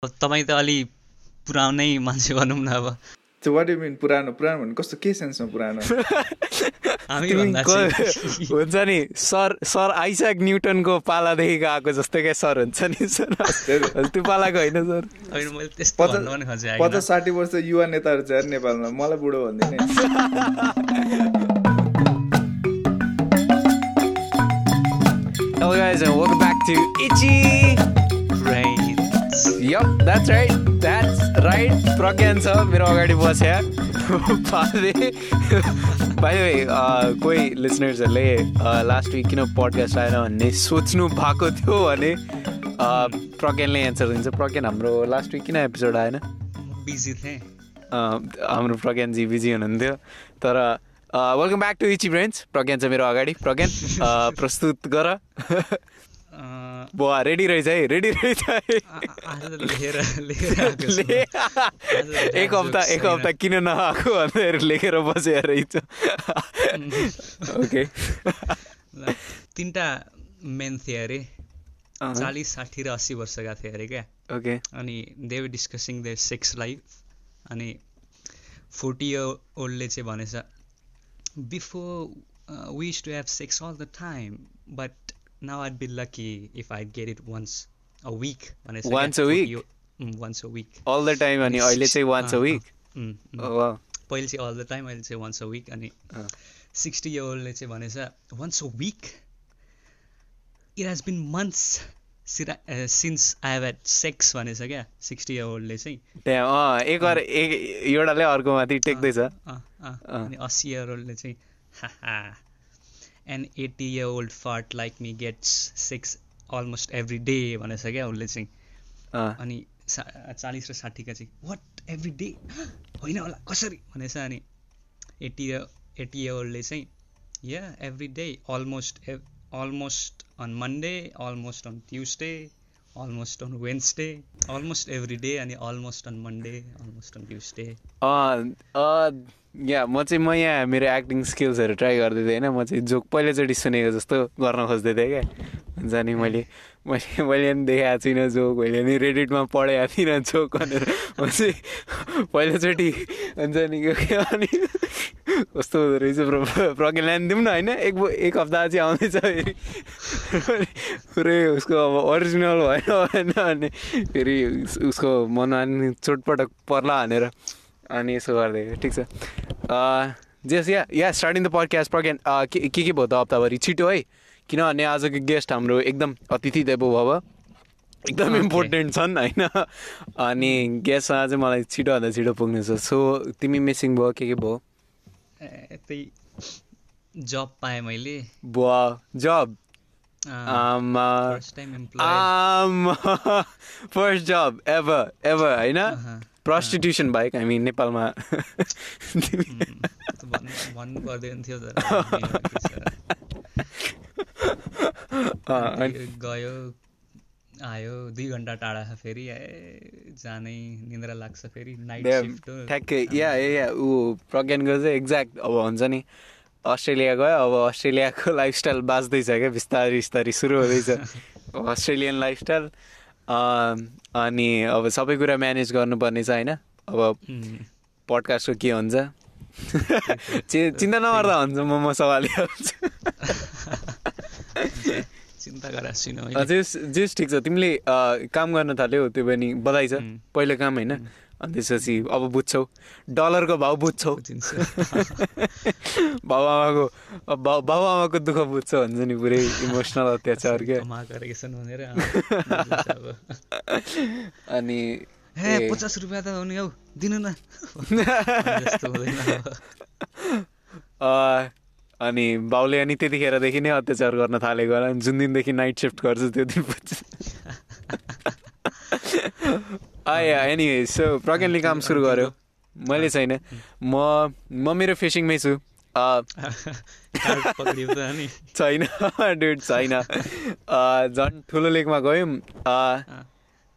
तपाईँ त अलि पुरानै मान्छे भनौँ न अब। वाट यु मिन पुरानो? पुरानो भन्नु? कस्तो के सेन्समा पुरानो? हुन्छ नि सर सर आइसाक न्युटनको पालादेखिको आएको जस्तो क्या सर हुन्छ नि सर। त्यो पालाको होइन सर। होइन मैले त्यस्तो पचास साठी वर्ष युवा नेताहरू छ नेपालमा। मलाई बुढो भन्दिनँ Hello guys and welcome back to Itchy! Yup, that's right. That's right. प्रज्ञान छ मेरो अगाडि बस्या पाले बाई वे कोही लिसनर्सहरूले लास्ट विक किन पडकास्ट आएन भन्ने सोच्नु भएको थियो भने प्रज्ञानले एन्सर दिन्छ प्रज्ञान हाम्रो लास्ट विक किन एपिसोड आएन बिजी थिएँ हाम्रो प्रज्ञानजी बिजी हुनुहुन्थ्यो तर welcome back to itchy branch Pragyan छ मेरो अगाडि प्रज्ञान प्रस्तुत गर बुवा रेडी रहेछ है रेडी रहेछ एक हप्ता एक। हप्ता किन नआएको भनेर लेखेर बसेर रहेछ। ओके तिनवटा मेन थिए अरे। चालिस साठी र अस्सी वर्षका थिए अरे क्या। ओके अनि they were discussing their sex life अनि फोर्टी इयर ओल्डले चाहिँ भनेछ before wish to have sex all the time but I'd be lucky if I get it once a week भनेछ Once a week? Once a week all the time अनि अहिले चाहिँ once a week पहिले चाहिँ all the time अहिले चाहिँ once a week अनि। Sixty year ओल्डले चाहिँ भनेछ once a week it has been months since I have had sex भनेछ क्या सिक्सटी इयर ओल्डले चाहिँ त्यहाँ एक बार एक एउटाले अर्को माथि टेक्दैछ। अनि अस्सी इयर ओल्डले चाहिँ हाहा an eighty year old fart like me gets sex almost every day भनेछ क्या उसले चाहिँ अँ, अनि सा चालिस र साठीका चाहिँ वाट एभ्री डे होइन होला कसरी भनेछ अनि एटी एटी इयर ओल्डले चाहिँ yeah every day almost almost on Monday almost on Tuesday almost on Wednesday almost every day अनि almost on Monday almost on Tuesday uh, uh, yeah म चाहिँ म यहाँ मेरो एक्टिङ स्किल्सहरू ट्राई गर्दै थिएँ होइन? म चाहिँ जोक पहिलोचोटि सुनेको जस्तो गर्न खोज्दै थिएँ क्या। हुन्छ नि मैले मैले मैले नि देखाएको छुइनँ जोक मैले नि रेडिटमा पढेको थिइनँ जोक भनेर। म चाहिँ पहिलोचोटि हुन्छ नि अनि कस्तो हुँदो रहेछ प्र प्रज्ञा ल्यान दिउँ न होइन? एक एक हप्ता चाहिँ आउँदैछ फेरि। पुरै उसको अब ओरिजिनल भएन भएन अनि फेरि उस- उसको मनमा चोटपटक पर्ला भनेर। अनि यसो गर्दै ठिक छ। Yes yeah yeah starting the podcast Pragyan के के भयो त हप्ताभरि? छिटो है। किनभने आजको गेस्ट हाम्रो एकदम अतिथि देवो भव। एकदम. इम्पोर्टेन्ट छन् होइन? अनि गेस्टमा चाहिँ मलाई छिटोभन्दा छिटो पुग्नु छ। सो तिमी मिसिङ भयो के के भयो? त्यही जब पाएँ मैले। बुवा जब आमा। फर्स्ट जब एभर एभर होइन। प्रस्टिट्युसन बाहेक हामी नेपालमा भन्नु पर्दैन थियो गयो आयो दुई घन्टा टाढा छ फेरि जानै निन्द्रा लाग्छ फेरि नाइट सिफ्ट ठ्याक्कै या या ऊ प्रज्ञानको चाहिँ एक्ज्याक्ट अब हुन्छ नि अस्ट्रेलिया गयो अब अस्ट्रेलियाको लाइफस्टाइल बाँच्दैछ क्या बिस्तारै बिस्तारै सुरु हुँदैछ। अस्ट्रेलियन लाइफस्टाइल अनि अब सबै कुरा म्यानेज गर्नुपर्ने छ होइन? अब पडकास्टको के हुन्छ? चि- चिन्ता नगर्दा हुन्छ म म सम्हालिहाल्छु चिन्ता जेस ठिक छ। तिमीले काम गर्न थाल्यौ त्यो पनि बधाई छ. पहिलो काम होइन? अनि त्यसपछि अब बुझ्छौ। डलरको भाउ बुझ्छौ। बाबुआमाको बाबुआमाको दुःख बुझ्छ हुन्छ नि पुरै इमोसनल अत्याचार क्या। अनि। पचास रुपियाँ त हुने हौ दिनु न। अनि बाउले अनि त्यतिखेरदेखि नै अत्याचार गर्न थालेको होला। अनि जुन दिनदेखि नाइट सिफ्ट गर्छु त्यो दिन आया एनी सो प्रज्ञानले काम सुरु गर्यो मैले छैन म म मेरो फिसिङमै छु छैन डुड छैन झन् ठुलो लेकमा गयौँ।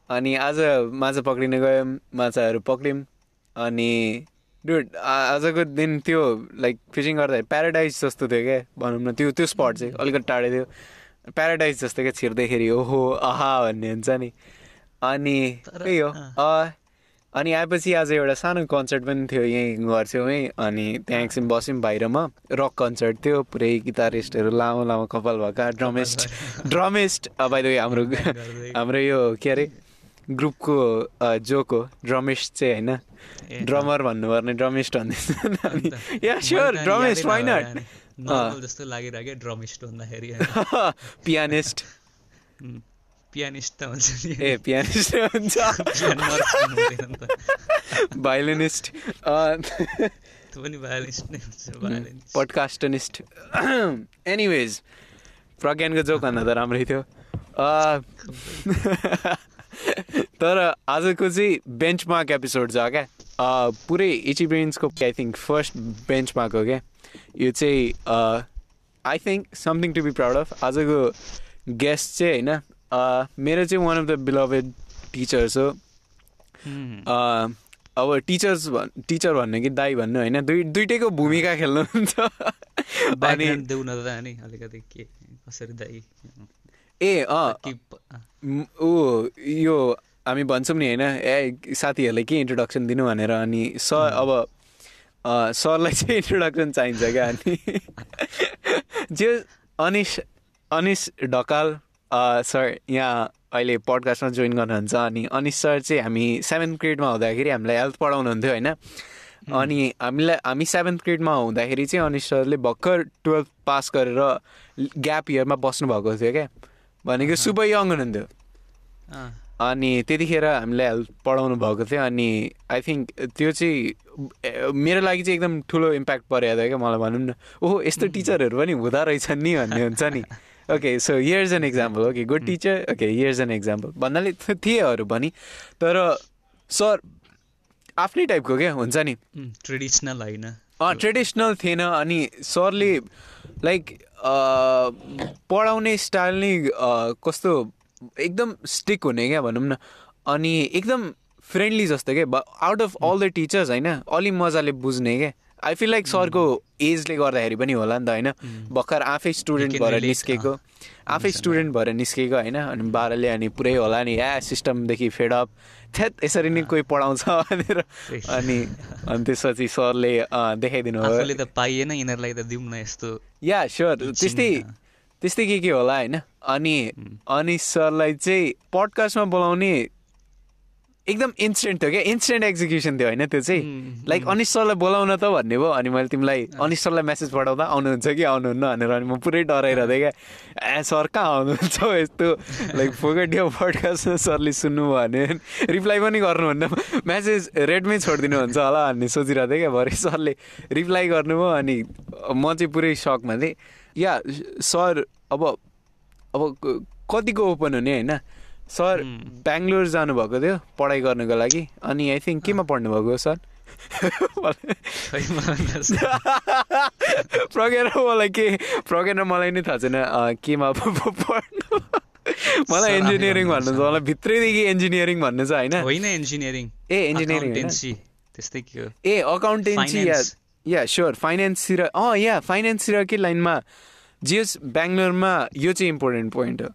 अनि आज माछा पक्रिन गयौँ माछाहरू पक्रियौँ अनि डुड आजको दिन त्यो लाइक फिसिङ गर्दाखेरि प्याराडाइज जस्तो थियो क्या भनौँ न त्यो त्यो स्पट चाहिँ अलिकति टाढै थियो प्याराडाइज जस्तो क्या छिर्दैखेरि ओहो आहा भन्ने हुन्छ नि अनि त्यही हो। अनि आएपछि आज एउटा सानो कन्सर्ट पनि थियो यहीँ घर छेउमै अनि त्यहाँ एकछिन बस्यौँ बाहिरमा। रक कन्सर्ट थियो पुरै गिटारिस्टहरू लामो लामो कपाल भएका। ड्रमिस्ट ड्रमिस्ट वे हाम्रो। हाम्रो यो के अरे ग्रुपको जोक हो ड्रमिस्ट चाहिँ होइन। ड्रमर भन्नुपर्ने ड्रमिस्ट भन्दैछ या स्योर मैले त ड्रमिस्ट यादै वाइ नभएर नट नि। नर्मल जस्तो लागिरह्यो ड्रमिस्ट भन्दाखेरि होइन। पियानिस्ट पियानिस्ट हुन्छ ए पियानिस्ट हुन्छ भायोलिनिस्ट पनि भायोलिस्ट नै हुन्छ भायोलिनिस्ट पडकास्टनिस्ट एनिवेज प्रज्ञानको जोक भन्दा त राम्रै थियो तर आजको चाहिँ बेन्चमार्क एपिसोड छ क्या पुरै इची ब्रेन्सको आई थिङ्क फर्स्ट बेन्चमार्क हो क्या यो चाहिँ I think something to be proud of आजको गेस्ट चाहिँ होइन मेरो चाहिँ one of the beloved teachers हो। अब टिचर्स भन् टिचर भन्नु कि दाई भन्नु होइन दुई दुइटैको भूमिका खेल्नुहुन्छ। अनि ए ऊ यो हामी भन्छौँ नि होइन ए साथीहरूलाई के इन्ट्रोडक्सन दिनु भनेर अनि सर अब सरलाई चाहिँ इन्ट्रोडक्सन चाहिन्छ क्या अनि? जे अनिस अनिस ढकाल सर यहाँ अहिले पडकास्टमा जोइन गर्नुहुन्छ अनि अनिस सर चाहिँ हामी सेभेन्थ ग्रेडमा हुँदाखेरि हामीलाई हेल्थ पढाउनुहुन्थ्यो होइन? अनि हामीलाई हामी सेभेन्थ ग्रेडमा हुँदाखेरि चाहिँ अनिस सरले भर्खर टुवेल्भ पास गरेर ग्याप इयरमा बस्नुभएको थियो क्या। भनेको सुपर यङ हुनुहुन्थ्यो। अनि त्यतिखेर हामीलाई हेल्प पढाउनु भएको थियो अनि आई थिङ्क त्यो चाहिँ मेरो लागि चाहिँ एकदम ठुलो इम्प्याक्ट परेको थियो क्या मलाई भनौँ न। ओहो यस्तो टिचरहरू पनि हुँदो रहेछन् नि भन्ने हुन्छ नि। Okay so years an example okay good teacher okay years an example भन्नाले थ- थिएहरू पनि तर सर आफ्नै टाइपको क्या? हुन्छ नि? ट्रेडिसनल होइन। अँ ट्रेडिसनल थिएन अनि सरले लाइक पढाउने स्टाइल नै कस्तो एकदम स्टिक हुने क्या भनौँ न। अनि एकदम फ्रेन्डली जस्तो क्या? Out of all the teachers होइन? अलि मजाले बुझ्ने क्या? आई फिल लाइक सरको एजले गर्दाखेरि पनि होला नि त होइन? भर्खर आफै स्टुडेन्ट भएर निस्केको आफै स्टुडेन्ट भएर निस्केको होइन? अनि बाह्रले अनि पुरै होला नि या सिस्टमदेखि फेडअप थ्यात यसरी नै कोही पढाउँछ भनेर। अनि अनि त्यसपछि सरले देखाइदिनु भयो। त पाइएन यिनीहरूलाई त दिउँ न यस्तो। या स्योर त्यस्तै त्यस्तै के के होला होइन? अनि अनि सरलाई चाहिँ पडकास्टमा बोलाउने एकदम इन्स्टेन्ट थियो क्या? इन्स्टेन्ट एक्जिक्युसन थियो होइन त्यो चाहिँ? लाइक अनिस सरलाई बोलाउन त भन्ने भयो अनि मैले तिमीलाई अनिस सरलाई मेसेज पठाउँदा आउनुहुन्छ कि आउनुहुन्न भनेर अनि म पुरै डराइरहेको थिएँ क्या। ए सर कहाँ आउनुहुन्छ यस्तो? लाइक फोकट यो पडकास्टमा सरले सुन्नुभयो भने। रिप्लाई पनि गर्नुहुन्न। मेसेज रेडमै छोडिदिनुहुन्छ होला भन्ने सोचिरहेको थिएँ क्या भरे सरले रिप्लाई गर्नुभयो अनि म चाहिँ पुरै सकमा थिएँ। या सर अब अब कतिको ओपन हुने होइन? सर बेङ्गलोर जानुभएको थियो पढाइ गर्नुको लागि। अनि आई थिङ्क केमा पढ्नुभएको हो सर? प्रज्ञा मलाई के प्रज्ञा मलाई नै थाहा छैन केमा पढ्नु। मलाई इन्जिनियरिङ भन्नु छ मलाई भित्रैदेखि इन्जिनियरिङ भन्नु छ होइन? होइन इन्जिनियरिङ ए इन्जिनियरिङ त्यस्तै के हो? ए अकाउन्टेन्सी या. या स्योर फाइनेन्सतिर अँ या फाइनेन्सतिरकै लाइनमा? जे होस् बेङ्गलोरमा यो चाहिँ इम्पोर्टेन्ट पोइन्ट हो।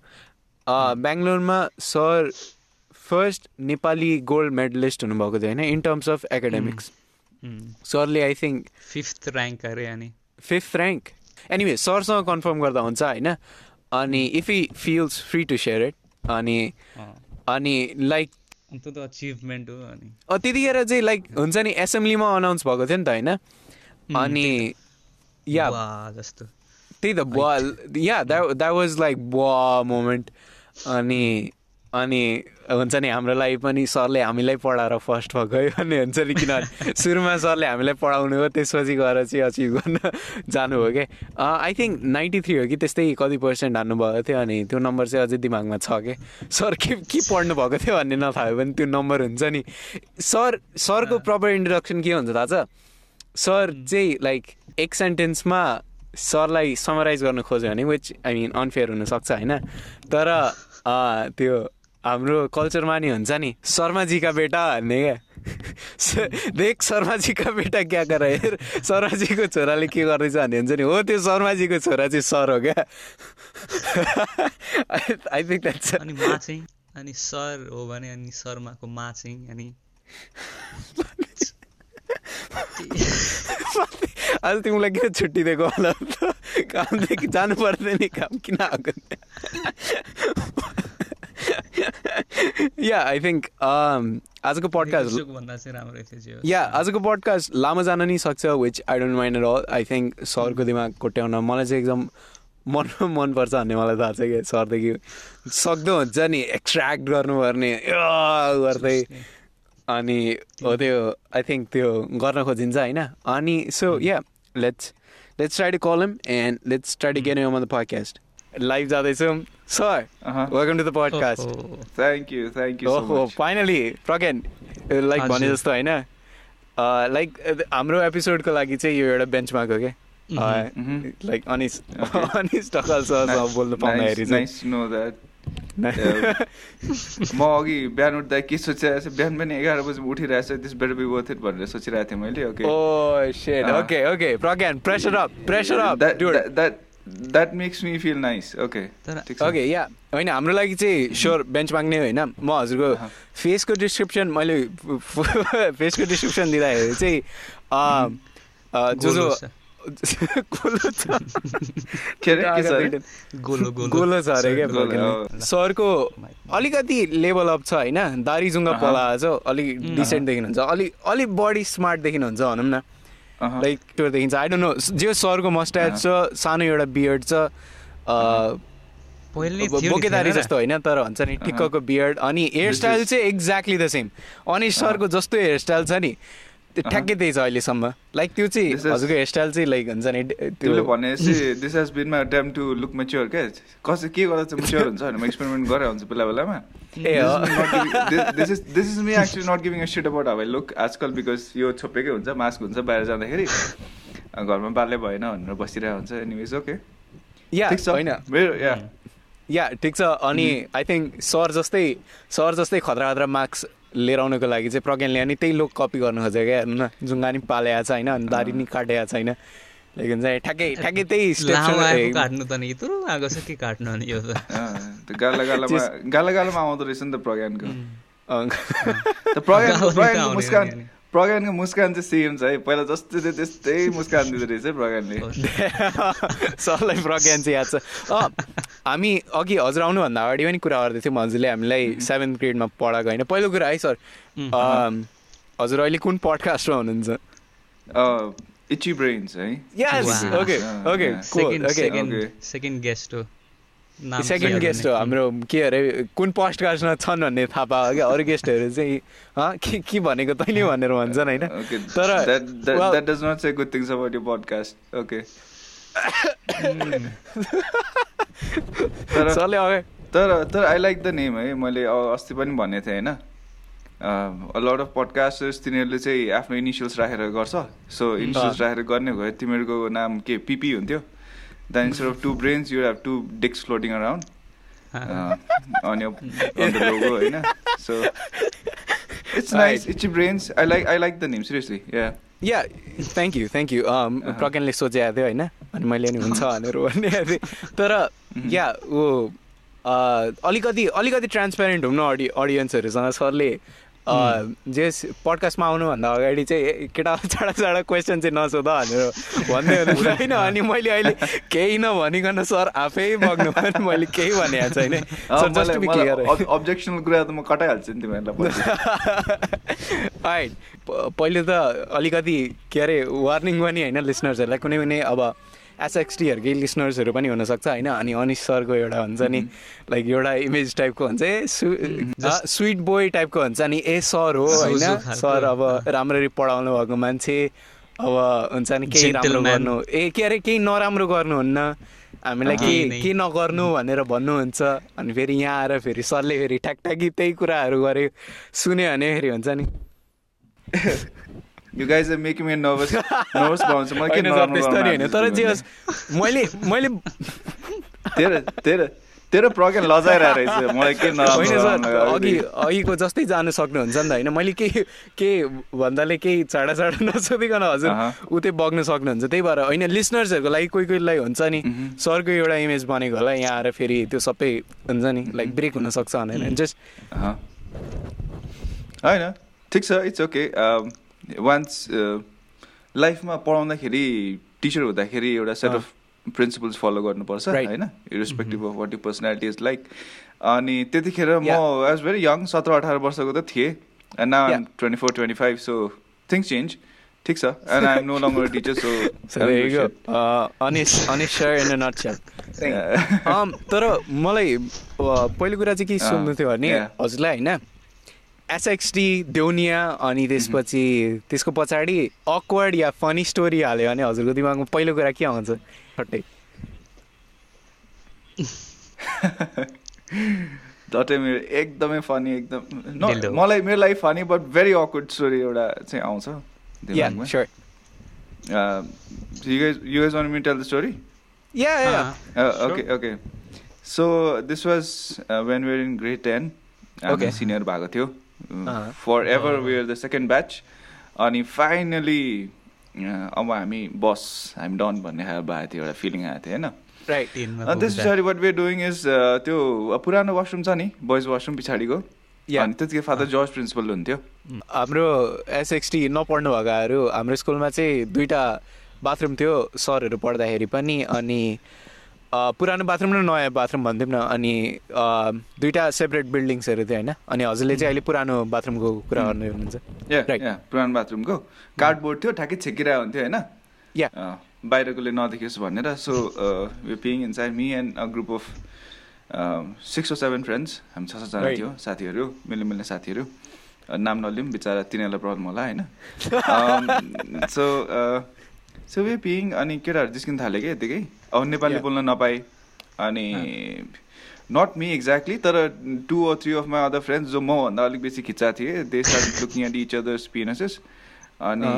बेङ्गलोरमा sir first Nepali gold medallist हुनुभएको थियो होइन? इन टर्म्स अफ एकाडेमिक्स सरले आई थिङ्क फिफ्थ ऱ्याङ्क अरे अनि? फिफ्थ ऱ्याङ्क एनिवे सरसँग कन्फर्म गर्दा हुन्छ होइन? अनि if he feels free to share it अनि अनि लाइक त अचिभमेन्ट हो अनि? त्यतिखेर चाहिँ लाइक हुन्छ नि एसेम्ब्लीमा अनाउन्स भएको थियो नि त होइन? अनि या जस्तो। त्यही त बुवा या द्याट वाज लाइक बुवा मोमेन्ट अनि अनि हुन्छ नि हाम्रो लागि पनि सरले हामीलाई पढाएर फर्स्ट भएको है भन्ने हुन्छ नि किनभने सुरुमा सरले हामीलाई पढाउनु हो त्यसपछि गएर चाहिँ अचिभ गर्न जानुभयो क्या आई थिङ्क नाइन्टी थ्री हो कि त्यस्तै कति पर्सेन्ट हान्नुभएको थियो अनि त्यो नम्बर चाहिँ अझै दिमागमा छ क्या सर के के पढ्नु भएको थियो भन्ने नथाहा भने त्यो नम्बर हुन्छ नि। सर सरको प्रपर इन्ट्रोडक्सन के हुन्छ थाहा छ? सर चाहिँ लाइक एक सेन्टेन्समा सरलाई समराइज गर्न खोज्यो भने विच आई मिन अनफेयर हुनसक्छ होइन? तर त्यो हाम्रो कल्चरमा नि हुन्छ नि शर्माजी का बेटा भन्ने क्या। देख शर्माजी का बेटा क्या कर हेर शर्माजीको छोराले के गर्दैछ भन्ने हुन्छ नि। हो त्यो शर्माजीको छोरा चाहिँ सर हो क्या। आई थिङ्क द्याट्स अनि मा चाहिँ अनि सर हो भने अनि शर्माको माचिङ अनि आज तिमीलाई किन छुट्टी दिएको होला त कामदेखि जानु पर्दैन काम किन आएको या आई थिङ्क आजको पडकास्ट। या आजको पडकास्ट लामो जान नि सक्छ which I don't mind at all I think सरको दिमाग कोट्याउन मलाई चाहिँ एकदम मन मनपर्छ भन्ने मलाई थाहा छ कि सरदेखि सक्दो हुन्छ नि एक्सट्र्याक्ट गर्नुपर्ने गर्दै अनि हो त्यो आई थिङ्क त्यो गर्न खोजिन्छ होइन। अनि so yeah let's let's try to call him and let's try to get on the podcast live जाँदैछौँ। Sir. Welcome to the podcast thank you thank you much finally Pragyan like भने। जस्तो होइन। Like हाम्रो एपिसोडको लागि चाहिँ यो एउटा benchmark हो. क्या लाइक अनिस अनिस ढकाल सरसँग बोल्नु पाउँदाखेरि चाहिँ। म अघि बिहान उठ्दा के सोचिरहेको छु? बिहान पनि एघार बजी उठिरहेको छु this better be worth it भनेर सोचिरहेको थिएँ मैले okay. Okay okay Pragyan pressure up pressure up that that makes me feel nice okay okay yeah होइन हाम्रो लागि चाहिँ स्योर बेन्च माग्ने होइन? म हजुरको। फेसको डिस्क्रिप्सन मैले फेसको डिस्क्रिप्सन दिँदाखेरि चाहिँ जो जो गोलो छ। के अरे के छ अरे? गोलो गोलो गोलो छ अरे क्या। सरको अलिकति लेभल अप छ होइन दारी जुङ्गा अहँ। पला छ अलिक डिसेन्ट देखिनुहुन्छ अलिक अलिक बडी स्मार्ट देखिनुहुन्छ भनौँ न। लाइक त्यो देखिन्छ आई डोन्ट नो जे सरको मस्ट्याच छ सानो एउटा बियर्ड छ बोकेदारी? जस्तो होइन तर हुन्छ नि टिक्कको बियर्ड अनि हेयर स्टाइल चाहिँ एक्ज्याक्टली द सेम अनि सरको जस्तो हेयर स्टाइल छ नि त्यो ठ्याक्कै त्यही छ अहिलेसम्म। लाइक त्यो चाहिँ हजुरको हेयर स्टाइल चाहिँ लाइक हुन्छ नि तिमीले त्यो भनेपछि this has been my time to look mature क्या? कसै के गर्दा चाहिँ मेच्योर हुन्छ भने म एक्सपेरिमेन्ट गरेर हुन्छ बेला बेलामा? ए हो। This is this is me actually not giving a shit about how I look आजकल बिकज यो छोपेकै हुन्छ मास्क हुन्छ बाहिर जाँदाखेरि। घरमा बाल्य भएन भनेर बसिरहेको हुन्छ एनिवेज ओके या होइन। मेरो या या ठिक छ। अनि आई थिङ्क सर जस्तै सर जस्तै खतरा खतरा मार्क्स लिएर आउनुको लागि चाहिँ प्रज्ञानले अनि त्यही लोक कपी गर्नु खोजेको क्या। हेर्नु न जुङ्गा नि पालेको छ होइन अनि दारी नि काटेको छैन लाइक हुन्छ नि, ठ्याक्कै ठ्याक्कै। त्यही काट्नु त नि यत्रो आएको छ के काट्नु अनि यो त? गाला गालामा गाला गालामा आउँदो रहेछ नि त प्रज्ञानको। आउने मुस्कान प्रज्ञानको मुस्कान चाहिँ सेम छ है। पहिला जस्तो थियो त्यस्तै मुस्कान दिँदो रहेछ है प्रज्ञानले। सरलाई प्रज्ञान चाहिँ याद छ। हामी अघि हजुर आउनुभन्दा अगाडि पनि कुरा गर्दै थियौँ। हजुरले हामीलाई सेभेन्थ ग्रेडमा पढाएको होइन। पहिलो कुरा है सर। हजुर अहिले कुन पडकास्टमा हुनुहुन्छ? इची ब्रेन्स है. Okay okay. सेकेन्ड गेस्ट हो। सेकेन्ड गेस्ट हो हाम्रो के अरे कुन पडकास्टमा छन् भन्ने थाहा पायो। क्या अरू गेस्टहरू चाहिँ के के भनेको तैँले भनेर भन्छन् होइन? तर that, that, well- that does not say good things about your podcast. Okay. तर तर तर आई लाइक द नेम है। मैले अस्ति पनि भनेको थिएँ होइन? लट अफ पडकास्टर्स तिनीहरूले चाहिँ आफ्नो इनिसियल्स राखेर गर्छ। सो इनिसियल्स राखेर गर्ने भयो तिमीहरूको नाम के पिपी हुन्थ्यो? Then instead of two brains you have two dicks floating around on on the logo होइन so it's nice it's brains I like I like the name seriously yeah yeah thank you thank you प्रज्ञानले सोचेको थियो होइन अनि मैले नि हुन्छ भनेर भनिदिएको थिएँ तर या ऊ अलिकति अलिकति ट्रान्सप्यारेन्ट हुनु अडि अडियन्सहरूसँग सरले जे पडकास्टमा आउनुभन्दा अगाडि चाहिँ केटा चाँडा चाँडा क्वेसन चाहिँ नसोध भनेर भन्दै हुनुहुन्छ होइन अनि मैले अहिले केही नभनिकन सर आफै बग्नु भने मैले केही भनेको छैन अब्जेक्सनल कुरा त म कटाइहाल्छु नि तिमीहरूलाई पहिले त अलिकति के अरे वार्निङ पनि होइन लिसनर्सहरूलाई कुनै पनि अब एसएक्सटीहरूकै लिसनर्सहरू पनि हुनसक्छ होइन अनि अनिस सरको एउटा हुन्छ नि लाइक एउटा इमेज टाइपको हुन्छ ए स्विट बोय टाइपको हुन्छ नि ए सर हो होइन। सर अब राम्ररी पढाउनु भएको मान्छे अब हुन्छ नि केही राम्रो. गर्नु ए के अरे केही नराम्रो गर्नुहुन्न हामीलाई। के। के नगर्नु भनेर भन्नुहुन्छ अनि फेरि यहाँ आएर फेरि सरले फेरि ठ्याकठ्याकी त्यही कुराहरू गरे सुन्यो भने फेरि हुन्छ नि you guys are making me nervous nervous भन्छ मलाई के होइन सर नराम्रो त्यस्तो नि होइन तर जे होस् मैले मैले तेरो तेरो तेरो प्रज्ञा लजाइरहेको रहेछ मलाई के होइन सर नराम्रो अघि अघिको जस्तै जानु सक्नुहुन्छ नि त होइन। मैले केही के भन्दाले केही चाँडा चाँडा नसोधिकन हजुर। उतै बग्न सक्नुहुन्छ। त्यही भएर होइन लिसनर्सहरूको लागि कोही कोहीलाई हुन्छ नि सरको एउटा इमेज बनेको होला। यहाँ आएर फेरि त्यो सबै हुन्छ नि लाइक ब्रेक हुनसक्छ भनेर। जस्ट। होइन। ठिक छ इट्स ओके वान्स लाइफमा पढाउँदाखेरि टिचर हुँदाखेरि एउटा सेट अफ प्रिन्सिपल्स फलो गर्नुपर्छ. होइन? Irrespective of what you personality is like अनि त्यतिखेर म. एज भेरी यङ सत्र अठार वर्षको त थिएँ। And now Yeah. Twenty four twenty five so things change ठिक छ and I am no longer teacher so. Uh, um, तर मलाई uh, पहिलो कुरा चाहिँ के अँ, सोध्नु थियो भने. हजुरलाई होइन? एसएक्सटी देउनिया अनि त्यसपछि त्यसको पछाडि अक्वर्ड या फनी स्टोरी हाल्यो भने हजुरको दिमागमा पहिलो कुरा के आउँछ छट्टै झट्टै मेरो एकदमै फनी एकदम। मलाई मेरो लागि funny but very awkward story एउटा चाहिँ आउँछ या Okay, okay. So this was uh, when we were in grade ten. हामी Okay. senior भएको थियो. Forever we were the second batch. अनि फाइनली अब हामी बस हामी डन भन्ने खाले भएको थियो एउटा फिलिङ आएको थियो होइन? टेनमा त्यस। पछाडि वाट वे डुइङ इज त्यो uh, पुरानो वासरुम छ नि बोइज वासरुम पछाडिको. अनि त्यतिखेर फादर जर्ज प्रिन्सिपल हुन्थ्यो हाम्रो एसएक्सटी नपढ्नु भएकाहरू हाम्रो स्कुलमा चाहिँ दुईवटा बाथरुम थियो सरहरू पढ्दाखेरि पनि अनि पुरानो बाथरुम र नयाँ बाथरुम भन्थ्यौँ न अनि दुईवटा सेपरेट बिल्डिङ्सहरू थियो होइन? अनि हजुरले चाहिँ अहिले पुरानो बाथरुमको कुरा गर्नु हुनुहुन्छ। या. या पुरानो बाथरुमको। कार्डबोर्ड थियो ठ्याक्कै छेकिरहेको हुन्थ्यो होइन? या बाहिरकोले नदेखियोस् भनेर so we ping inside me and a group of six or seven friends हामी छ Right. थियो साथीहरू मिल्ने मिल्ने साथीहरू नाम नलिउँ बिचरा तिनीहरूलाई प्रब्लम होला होइन? सो सो वे पिङ अनि केटाहरू जिस्किन थाल्यो क्या यतिकै? अब नेपाली. बोल्न नपाए अनि नट मी एक्ज्याक्टली तर two or three of my other friends जो मभन्दा अलिक बेसी खिच्चा थिए they start looking at each others penises अनि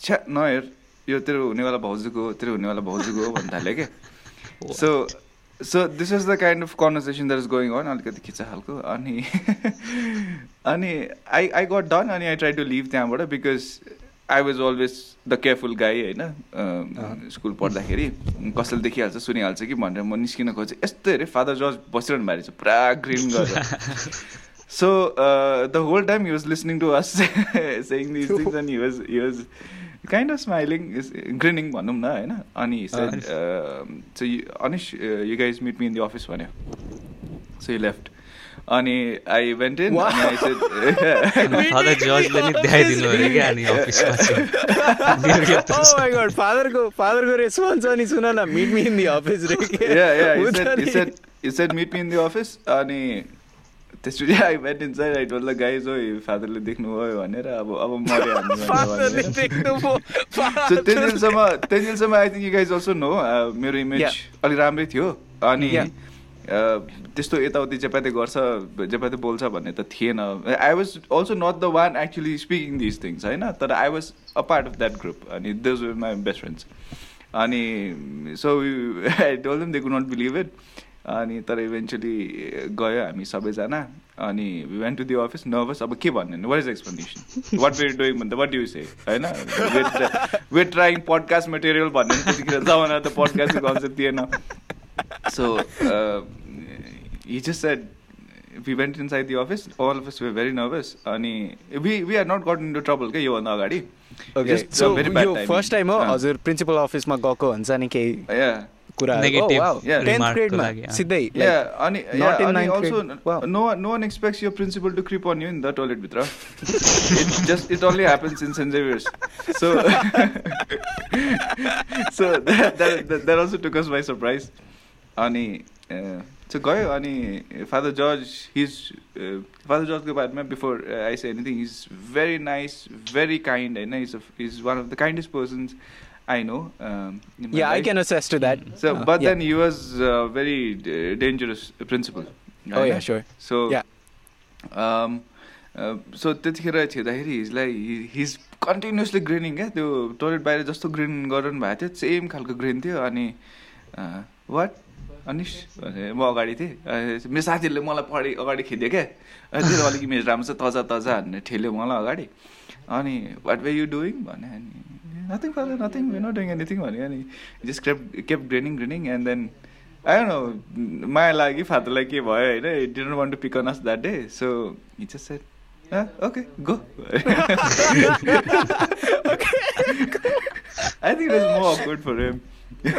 छ्या नहेर यो तेरो हुनेवाला भाउजूको हो तेरो हुनेवाला भाउजूको हो भन्नु थाल्यो क्या। So so this is the kind of conversation that is going on अलिकति खिच्चा खालको। अनि अनि आई आई गट डन अनि आई ट्राई टु लिभ त्यहाँबाट because I was always the careful guy होइन स्कुल पढ्दाखेरि कसैले देखिहाल्छ सुनिहाल्छ कि भनेर म निस्किन खोजेँ यस्तो हेरेँ फादर जर्ज बसिरहनु भएको रहेछ पुरा ग्रिन गरेर So uh, the whole time he was listening to us saying these things, and he was he was kind of smiling, is grinning भनौँ न होइन अनि um, uh, you guys meet me in the office भन्यो so he left अनि I went in Wow. and I said father जर्जले नि देखाइदिनु अरे क्या अनि अफिसमा चाहिँ फादरको फादरको रेस्पोन्स अनि सुन न meet me in the office रे के yeah yeah he हुन्छ said he नि। said he said meet me in the office अनि त्यसपछि I went inside I told the guys oh फादरले देख्नुभयो भनेर अब अब पो सो त्यतिसम्म त्यतिसम्म I think you guys also know मेरो इमेज. अलिक राम्रै थियो अनि Yeah. त्यस्तो यताउति जेपाते गर्छ जेपाते बोल्छ भन्ने त थिएन। I was also not the one actually speaking this things होइन? तर I was a part of that group अनि those were my best friends अनि so I them they could not believe it अनि तर इभेन्चुली गयो हामी सबैजना। अनि we went to the office nervous अब के भन्ने? What is explanation what were doing भन्दा वाट यु से होइन? वेट ट्राइङ पडकास्ट मेटेरियल भन्ने जमाना त पडकास्टको कन्सेप्ट थिएन। So he just said we went inside the office all of we very nervous अनि we we are not got into trouble क्या योभन्दा अगाडि. फर्स्ट टाइम हो. हजुर प्रिन्सिपल अफिसमा गएको हुन्छ नि केही Yeah. कुराहरू Negative Yeah. टेन्थ remark को ग्रेडमा लागि, अँ. सिधै Yeah, अनि not yeah, in अनि ninth also grade. Wow. no no one expects your principal to creep on you in the toilet भित्र. it just it only happens in St. Xavier's. So so that, that that that also took us by surprise. अनि so गयो अनि father George his father जर्जको बारेमा before I say anything is very nice very kind होइन is is one of the kindest persons I know I can assess to that So, but then he was uh, very uh, dangerous principal. Oh yeah, sure. So, Yeah. um, uh, so त्यतिखेर छिर्दाखेरि हिजलाई हिज continuously greening क्या त्यो toilet बाहिर जस्तो green गरिरहनु भएको थियो same खालको green थियो अनि वाट भने म अगाडि थिएँ। अनि मेरो साथीहरूले मलाई पढि अगाडि खेद्यो क्या। अनि तेरो अलिक इमेज राम्रो छ तजा तजा भनेर ठेल्यो मलाई अगाडि। अनि वाट वे यु डुइङ भने अनि nothing father nothing we not doing anything भन्यो अनि just crap kept grinning grinning and then I know माया लाग्यो फादरलाई के भयो होइन didn't want to pick on us that day so he just said okay go I think it was more awkward for him. in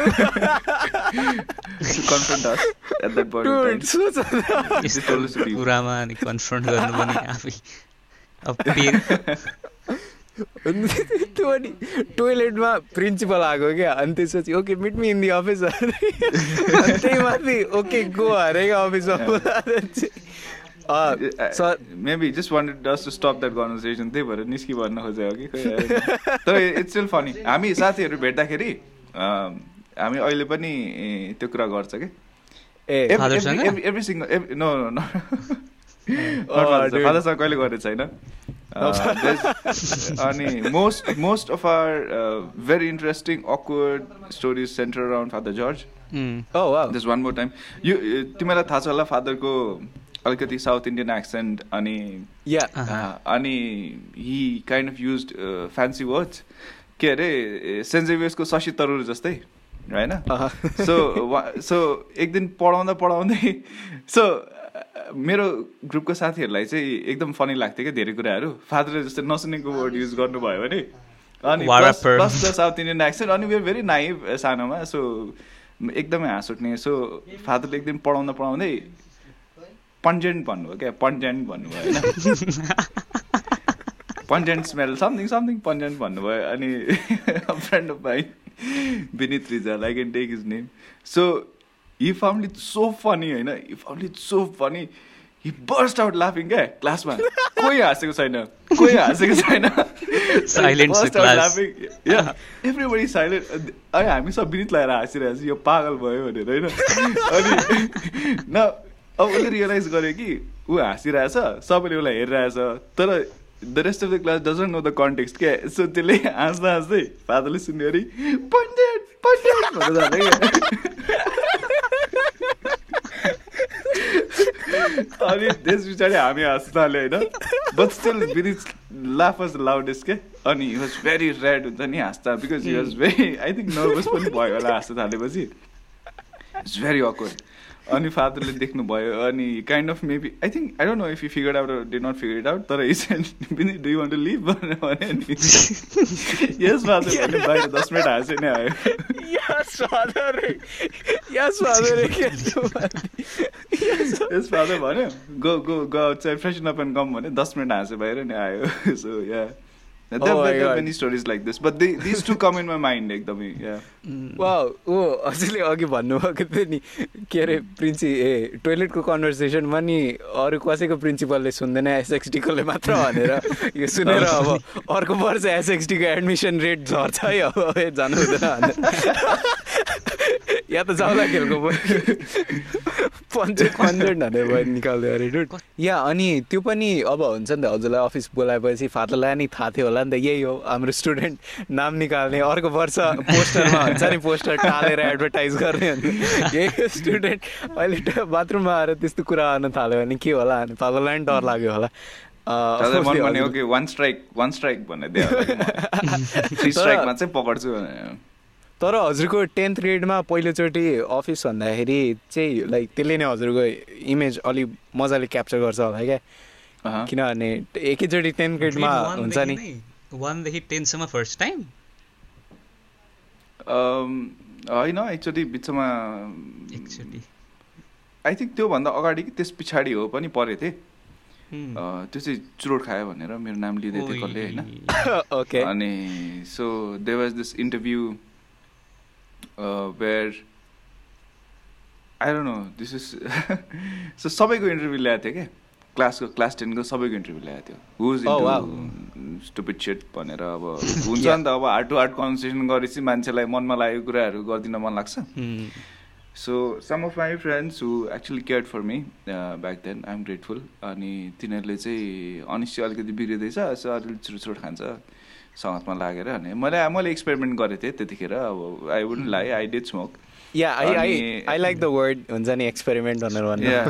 Dude, time. सोच न। यस्तो. कुरामा अनि कन्फ्रन्ट गर्नु पनि आफै त्यो अनि टोइलेटमा प्रिन्सिपल आएको क्या अनि त्यसपछि okay meet me in the office त्यही माथि ओके गो अरे क्या अफिसमा he just wanted us to stop that conversation. त्यही भएर निस्कि भन्न खोजेको हो कि। तर इट्स स्टिल फनी हामी साथीहरू भेट्दाखेरि हामी अहिले पनि त्यो कुरा गर्छ कि? Every single no no. फादरसँग कहिले गरेको छैन? Uh, अनि most most of are very interesting awkward stories center around father George just one more time यो तिमीलाई थाहा छ होला फादरको अलिकति साउथ इन्डियन एक्सेन्ट अनि या uh, अनि he kind of use fancy words के अरे सेन्ट जेभियर्सको शशि तरुर जस्तै होइन? सो सो एक दिन पढाउँदा पढाउँदै सो मेरो ग्रुपको साथीहरूलाई चाहिँ एकदम फनी लाग्थ्यो क्या धेरै कुराहरू। फादरले जस्तै नसुनेको वर्ड युज गर्नुभयो भने। अनि. Plus the South Indian accent अनि वेयर भेरी नाइभ सानोमा सो एकदमै हाँस उठ्ने सो फादरले एक दिन पढाउँदा पढाउँदै पन्जेन्ट भन्नुभयो क्या पन्जेन्ट भन्नुभयो होइन? Pungent smell something something pungent भन्नुभयो. अनि friend of my Vinit Rijal I can take his name so he found it so funny होइन he found it so funny he burst out लाफिङ क्या क्लासमा कोही हाँसेको छैन कोही हाँसेको छैन. Yeah, everybody silent. अनि हामी सब विनित लगाएर हाँसिरहेको छ यो पागल भयो भनेर होइन? अनि न अब उसले रियलाइज गर्यो कि ऊ हाँसिरहेछ सबैले उसलाई हेरिरहेछ। तर the rest of the class doesn't know the context क्या सो त्यसले हाँस्दा हाँस्दै फादरले सुन्यो अरे पन्डेट पन्डेट भनेर जाने क्या अनि त्यस पछाडि हामी हाँस्न थाल्यो होइन but still Vinit laugh was loudest के अनि हि वाज भेरी रेड हुन्छ नि हाँस्दा because he was very I think nervous पनि भयो होला हाँस्न थालेपछि इट्स भेरी अक्वर्ड अनि फादरले देख्नुभयो अनि kind of maybe I think I don't know if you figure out they not figure it out तर पनि डु वान टु लिभ भनेर भने नि यस फादर भने बाहिर दस मिनट हाँसे नै आयो। Yes father yes father yes father भन्यो go go go outside freshen up and come भने दस मिनट हाँसे बाहिर नै आयो। सो या वा ऊ हजुरले अघि भन्नुभएको थियो नि के अरे प्रिन्सि ए टोइलेटको कन्भर्सेसनमा नि अरू कसैको प्रिन्सिपलले सुन्दैन एसएक्सटीकोले मात्र भनेर। यो सुनेर अब अर्को वर्ष एसएक्सटीको एडमिसन रेट झर्छ है अब जानु हुँदैन भनेर। या त जाउँला खेलको पन्चेट पन्चेट भनेर भयो निकाल्दै अरे डुट या अनि त्यो पनि अब हुन्छ नि त हजुरलाई अफिस बोलाएपछि फादरलाई नि थाहा थियो होला नि त यही हो हाम्रो स्टुडेन्ट नाम निकाल्ने अर्को वर्ष पोस्टरमा हुन्छ नि पोस्टर टालेर एडभर्टाइज गर्ने यही स्टुडेन्ट अहिले बाथरुममा आएर त्यस्तो कुरा गर्न थाल्यो भने के होला अनि फादरलाई पनि डर लाग्यो होला। One strike one strike three स्ट्राइकमा चाहिँ पकड्छु तर हजुरको टेन्थ ग्रेडमा पहिलोचोटि अफिस भन्दाखेरि चाहिँ लाइक त्यसले नै हजुरको इमेज अलिक मजाले क्याप्चर गर्छ होला क्या। किनभने एकैचोटि टेन्थ ग्रेडमा हुन्छ नि। वानदेखि टेनसम्म फर्स्ट टाइम होइन एकचोटि बिचमा एकचोटि। आई थिङ्क त्योभन्दा अगाडि कि त्यस पछाडि हो पनि परेको थिएँ। त्यो चाहिँ चुरोट खायो भनेर मेरो नाम लिँदै थियो कसले होइन। ओके अनि so they was this interview where I don't know this is so सबैको इन्टरभ्यू ल्याएको थियो क्या? क्लासको क्लास टेनको सबैको इन्टरभ्यू ल्याएको थियो। हुज. स्टुपिड सेट भनेर अब हुन्छ नि त अब हार्ट टु हार्ट कन्भर्सेसन गरेपछि मान्छेलाई मनमा लागेको कुराहरू गरिदिन मन लाग्छ. So some of my friends who actually care for me back then I am grateful अनि तिनीहरूले चाहिँ अनिश्चय अलिकति बिग्रिँदैछ सो अलिअलि चुरोचुरोट खान्छ। सङ्गतमा लागेर अनि मैले मैले एक्सपेरिमेन्ट गरेको थिएँ त्यतिखेर अब I wouldn't lie I did smoke yeah I I I like the word हुन्छ नि एक्सपेरिमेन्ट भनेर भन्नु। या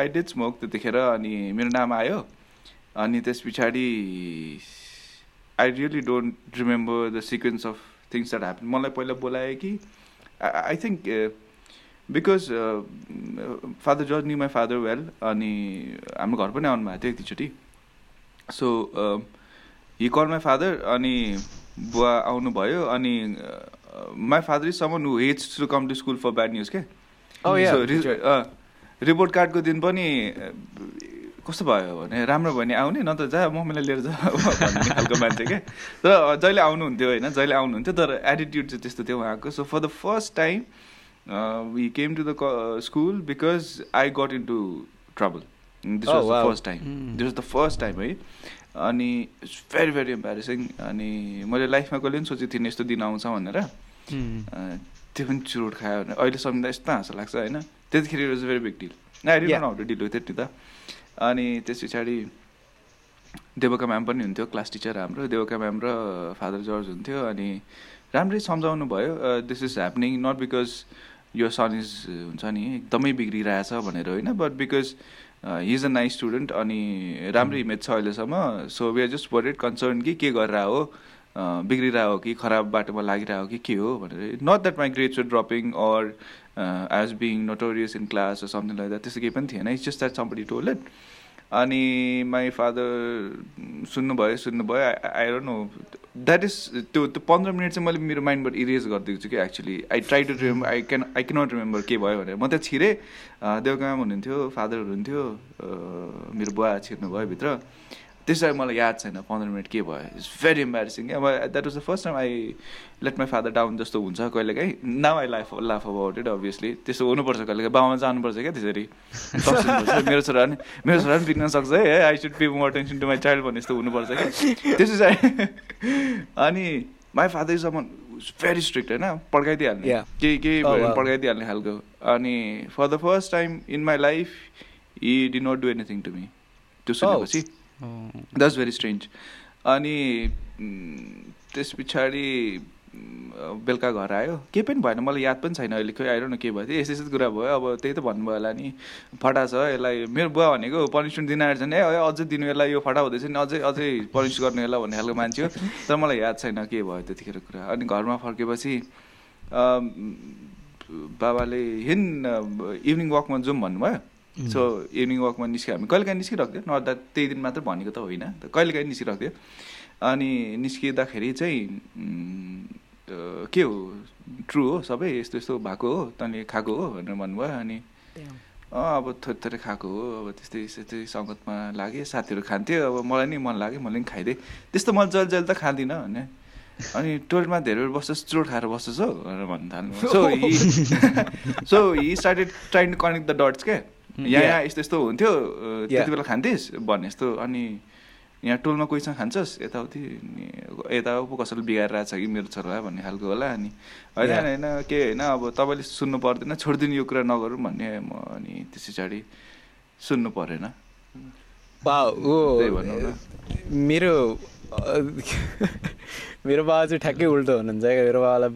आई डिड स्मोक त्यतिखेर अनि मेरो नाम आयो। अनि त्यस पछाडि I really don't remember the sequence of things that happen मलाई पहिला बोलायो कि I think because father George knew my father well अनि हाम्रो घर पनि आउनुभएको थियो एकतिचोटि so he call my father अनि बुवा आउनुभयो अनि my father is someone who hates to come to school for bad news के? Oh, रिपोर्ट कार्डको दिन पनि कस्तो भयो भने राम्रो भयो भने आउने न त जा मम्मीलाई लिएर जा भन्ने खालको मान्छे क्या तर जहिले आउनुहुन्थ्यो होइन जहिले आउनुहुन्थ्यो तर एटिट्युड चाहिँ त्यस्तो थियो उहाँको। So for the first time we came to the school because I got into trouble this Oh, was the. First time this was the first time है। अनि इट्स भेरी भेरी इम्पेरेसिङ अनि मैले लाइफमा कहिले पनि सोचेको थिइनँ यस्तो दिन आउँछ भनेर। त्यो पनि चुरोट खायो भने अहिले सम्झिँदा यस्तो हाँसो लाग्छ होइन? त्यतिखेर it was very big deal. How to deal with it नि त। अनि त्यस पछाडि देवका म्याम पनि हुन्थ्यो क्लास टिचर हाम्रो। देवका म्याम र फादर जर्ज हुन्थ्यो। अनि राम्रै सम्झाउनु भयो। This is happening not because यो सन इज हुन्छ नि एकदमै बिग्रिरहेछ भनेर होइन? But because he is a nice student अनि राम्रै इमेज छ अहिलेसम्म. So we are just worried concern कि के गरेर हो अँ, बिग्रिरहेको हो कि खराब बाटोमा लागिरहेको कि के हो भनेर। Not that my grades were dropping or as being notorious in class something like that त्यस्तो केही पनि थिएन। It's just that somebody told it अनि माई फादर सुन्नुभयो सुन्नुभयो I don't know that is त्यो त्यो पन्ध्र मिनट चाहिँ मैले मेरो माइन्डबाट इरेज गरिदिएको छु कि actually I try to remember I can I cannot remember के भयो भनेर. म त्यहाँ छिरेँ। देवकाम हुनुहुन्थ्यो फादर हुनुहुन्थ्यो मेरो बुवा छिर्नु भयो भित्र। त्यसरी मलाई याद छैन पन्ध्र मिनट के भयो? इट्स भेरी इम्बेरेसिङ अब that was the first time I let my father down जस्तो हुन्छ कहिलेकाहीँ. Now I life laugh about it obviously त्यस्तो हुनुपर्छ कहिलेकाहीँ. बाबामा जानुपर्छ क्या त्यसरी। मेरो छोरा पनि मेरो छोरा पनि बिग्न सक्छ है I should pay more attention to my child भने जस्तो हुनुपर्छ क्या। त्यसो चाहिँ अनि my father is a man very strict होइन? पड्काइदिइहाल्ने. केही केही Oh. पड्काइदिइहाल्ने खालको। अनि for the first time in my life he did not do anything to me त्यो सुनेपछि oh, द्याट्स भेरी स्ट्रेन्ज अनि त्यस पछाडि बेलुका घर आयो। केही पनि भएन मलाई याद पनि छैन अहिले खोइ आएर न के भयो थियो यस्तो यस्तो कुरा भयो। अब त्यही त भन्नुभयो होला नि। फटा छ यसलाई। मेरो बुवा भनेको पनिसमेन्ट दिन आएर चाहिँ ए अझै दिनु यसलाई। यो फटा हुँदैछ नि। अझै अझै पनिस गर्ने यसलाई भन्ने खालको मान्छे हो। तर मलाई याद छैन के भयो त्यतिखेर कुरा। अनि घरमा फर्केपछि बाबाले हिँड इभिनिङ वकमा जाउँ भन्नुभयो। सो इभिनिङ वकमा निस्क्यो हामी। कहिलेकाहीँ निस्किरहेको थियो? नट द्याट त्यही दिन मात्र भनेको त होइन। त कहिलेकाहीँ निस्किरहेको थियो। अनि निस्किँदाखेरि चाहिँ के हो? ट्रु हो सबै यस्तो यस्तो भएको हो तैँले खाएको हो भनेर भन्नुभयो। अनि अँ अब थोरै थोरै खाएको हो अब त्यस्तै त्यस्तै सङ्गतमा लागेँ साथीहरू खान्थ्यो। अब मलाई नि मन लाग्यो मैले पनि खाइदिएँ। त्यस्तो मैले जहिले जहिले त खाँदिनँ भने अनि टोइलेटमा धेरै बेर बस्छस् चुरोट खाएर बस्छस् हो भनेर भन्न थाल्नु so he so he started trying to connect the dots क्या? यहाँ. यहाँ यस्तो यस्तो हुन्थ्यो. त्यति बेला खान्थिस् भने जस्तो अनि यहाँ टोलमा कोहीसँग खान्छस् यताउति यता पो कसैले बिगाएर छ कि मेरो छोरा भन्ने खालको होला अनि होइन. होइन के होइन अब तपाईँले सुन्नु पर्दैन छोडिदिनु यो कुरा नगरौँ भन्ने म अनि त्यस पछाडि सुन्नु परेन बा ओ मेरो मेरो बाबा चाहिँ ठ्याक्कै उल्टो हुनुहुन्छ क्या मेरो बाबालाई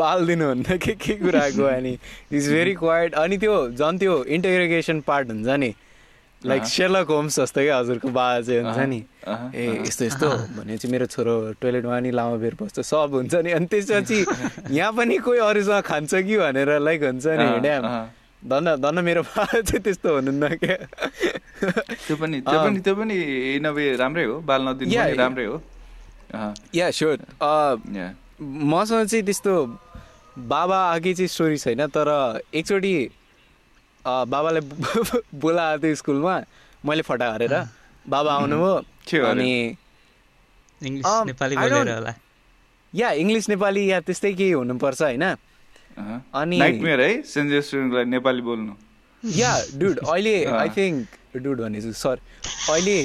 बाल दिनुहुन्न के के कुराको अनि? इज भेरी क्वाइट अनि त्यो झन् त्यो इन्टग्रेगेसन पार्ट हुन्छ नि। लाइक अँ। सेर्लक होम्स जस्तो क्या हजुरको बाबा चाहिँ हुन्छ नि। ए। यस्तो यस्तो भनेपछि मेरो छोरो टोइलेटमा नि लामो बेर बस्छ सब हुन्छ नि। अनि त्यसपछि यहाँ पनि कोही अरूसँग खान्छ कि भनेर लाइक हुन्छ नि ड्याम। धन्न धन्न मेरो बाबा चाहिँ त्यस्तो हुनुहुन्न क्या। त्यो पनि त्यो। पनि त्यो पनि इन अ वे राम्रै हो। बाल नदिनु. राम्रै हो। Yeah sure yeah. मसँग चाहिँ त्यस्तो बाबा आएकै चाहिँ स्टोरी छैन तर एकचोटि अ, बाबालाई बोलाएको थियो स्कुलमा मैले फटा हारेर बाबा के आउनुभयो? अनि होला। या इङ्ग्लिस नेपाली या त्यस्तै केही हुनुपर्छ होइन? अँ। अनि- नाइटमेयर है सेन्ट नेपाली बोल्नु। या डुड अहिले। आई थिङ्क डुड भनेछु सर अहिले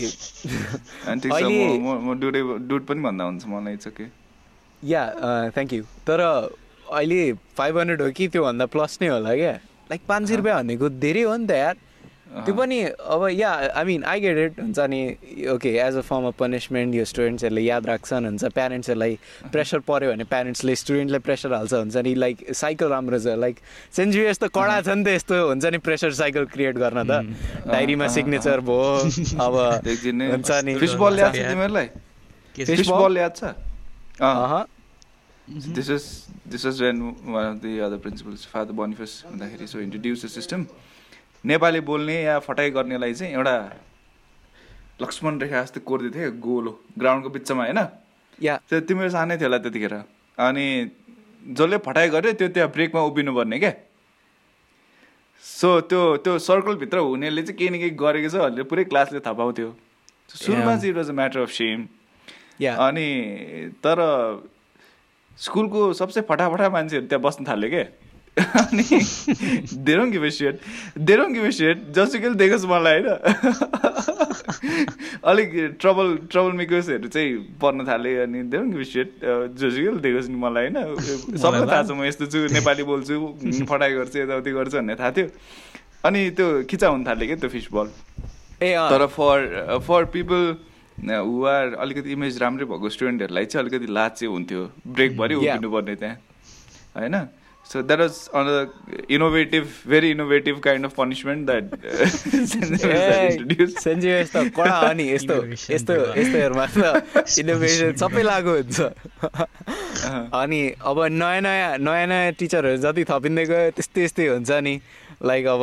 अहिले- डुड पनि भन्दा हुन्छ मलाई it's okay yeah thank you तर अहिले फाइभ हन्ड्रेड हो कि त्योभन्दा प्लस नै होला क्या? लाइक पाँच सय रुपियाँ भनेको धेरै हो नि त यार। त्यो पनि अब yeah I mean I get it हुन्छ नि okay as a form of punishment यो स्टुडेन्ट्सहरूले याद राख्छन् हुन्छ प्यारेन्ट्सहरूलाई प्रेसर पऱ्यो भने प्यारेन्ट्सले स्टुडेन्टलाई प्रेसर हाल्छ हुन्छ नि लाइक साइकल राम्रो छ लाइक सेन्ट जुएस त कडा छ नि त यस्तो हुन्छ नि प्रेसर साइकल क्रिएट गर्न त। डायरीमा सिग्नेचर भयो अब हुन्छ नि। This is this is when one of the other principals father Boniface हुँदाखेरि so introduce the system Nepali बोल्ने या फटाइ गर्नेलाई चाहिँ एउटा लक्ष्मण रेखा जस्तो कोरिदिएको थियो गोलो ग्राउन्डको बिचमा होइन? या। त्यो तिम्रो सानै थियो होला त्यतिखेर। अनि जसले फटाइ गर्यो त्यो त्यहाँ ब्रेकमा उभिनु पर्ने क्या? सो त्यो त्यो सर्कलभित्र हुनेले चाहिँ केही न केही गरेको छ भनेर पुरै क्लासले थाहा पाउँथ्यो। सुरुमा. चाहिँ it was a matter of shame yeah अनि तर स्कुलको सबसे फटाफटा मान्छेहरू त्यहाँ बस्न थाल्यो क्या? अनि देरोङ गिभ सेट देरोङ गिभ सेट जसुकैले देखोस् मलाई होइन? अलिक ट्रबल ट्रबल मेकर्सहरू चाहिँ पढ्न थालेँ अनि देरोङ गिभ सेट जसुकैले देखोस् नि मलाई होइन? सबैलाई थाहा छ म यस्तो छु नेपाली बोल्छु फटाइ गर्छु यताउति गर्छु भन्ने थाहा थियो। अनि त्यो खिचा हुन थाल्यो क्या त्यो फिस बल ए। तर for for people who are अलिकति इमेज राम्रै भएको स्टुडेन्टहरूलाई चाहिँ अलिकति लाज चाहिँ हुन्थ्यो। ब्रेकभरि Yeah. उभिनु पर्ने त्यहाँ होइन? So that was an innovative very innovative kind of punishment that A, introduce saint जुएस त कडा हो नि यस्तो Innovation यस्तो। यस्तोहरूमा त इनोभेसन सबै लागु हुन्छ अनि अब नयाँ नयाँ नयाँ नयाँ टिचरहरू जति थपिँदै गयो त्यस्तै त्यस्तै हुन्छ नि। लाइक अब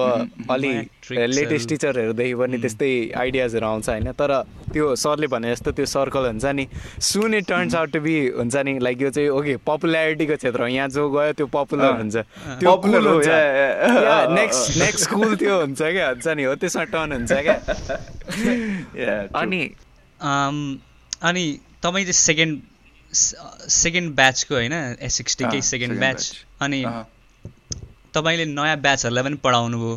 अलि Matrix लेटेस्ट टिचरहरूदेखि पनि त्यस्तै आइडियाजहरू आउँछ होइन। तर त्यो सरले भने जस्तो त्यो सर्कल हुन्छ नि soon it turns out to be हुन्छ नि लाइक यो चाहिँ ओके पपुल्यारिटीको क्षेत्र हो। यहाँ जो गयो त्यो पपुलर। हुन्छ। त्यो हो, हुन्छ नेक्स्ट नेक्स्ट स्कुल त्यो हुन्छ क्या हुन्छ नि हो। त्यसमा टर्न हुन्छ क्या. अनि um, अनि तपाईँ चाहिँ सेकेन्ड सेकेन्ड ब्याचको होइन? एस सिक्सटीकै अँ, सेकेन्ड ब्याच. अनि तपाईँले नयाँ ब्याचहरूलाई पनि पढाउनु भयो।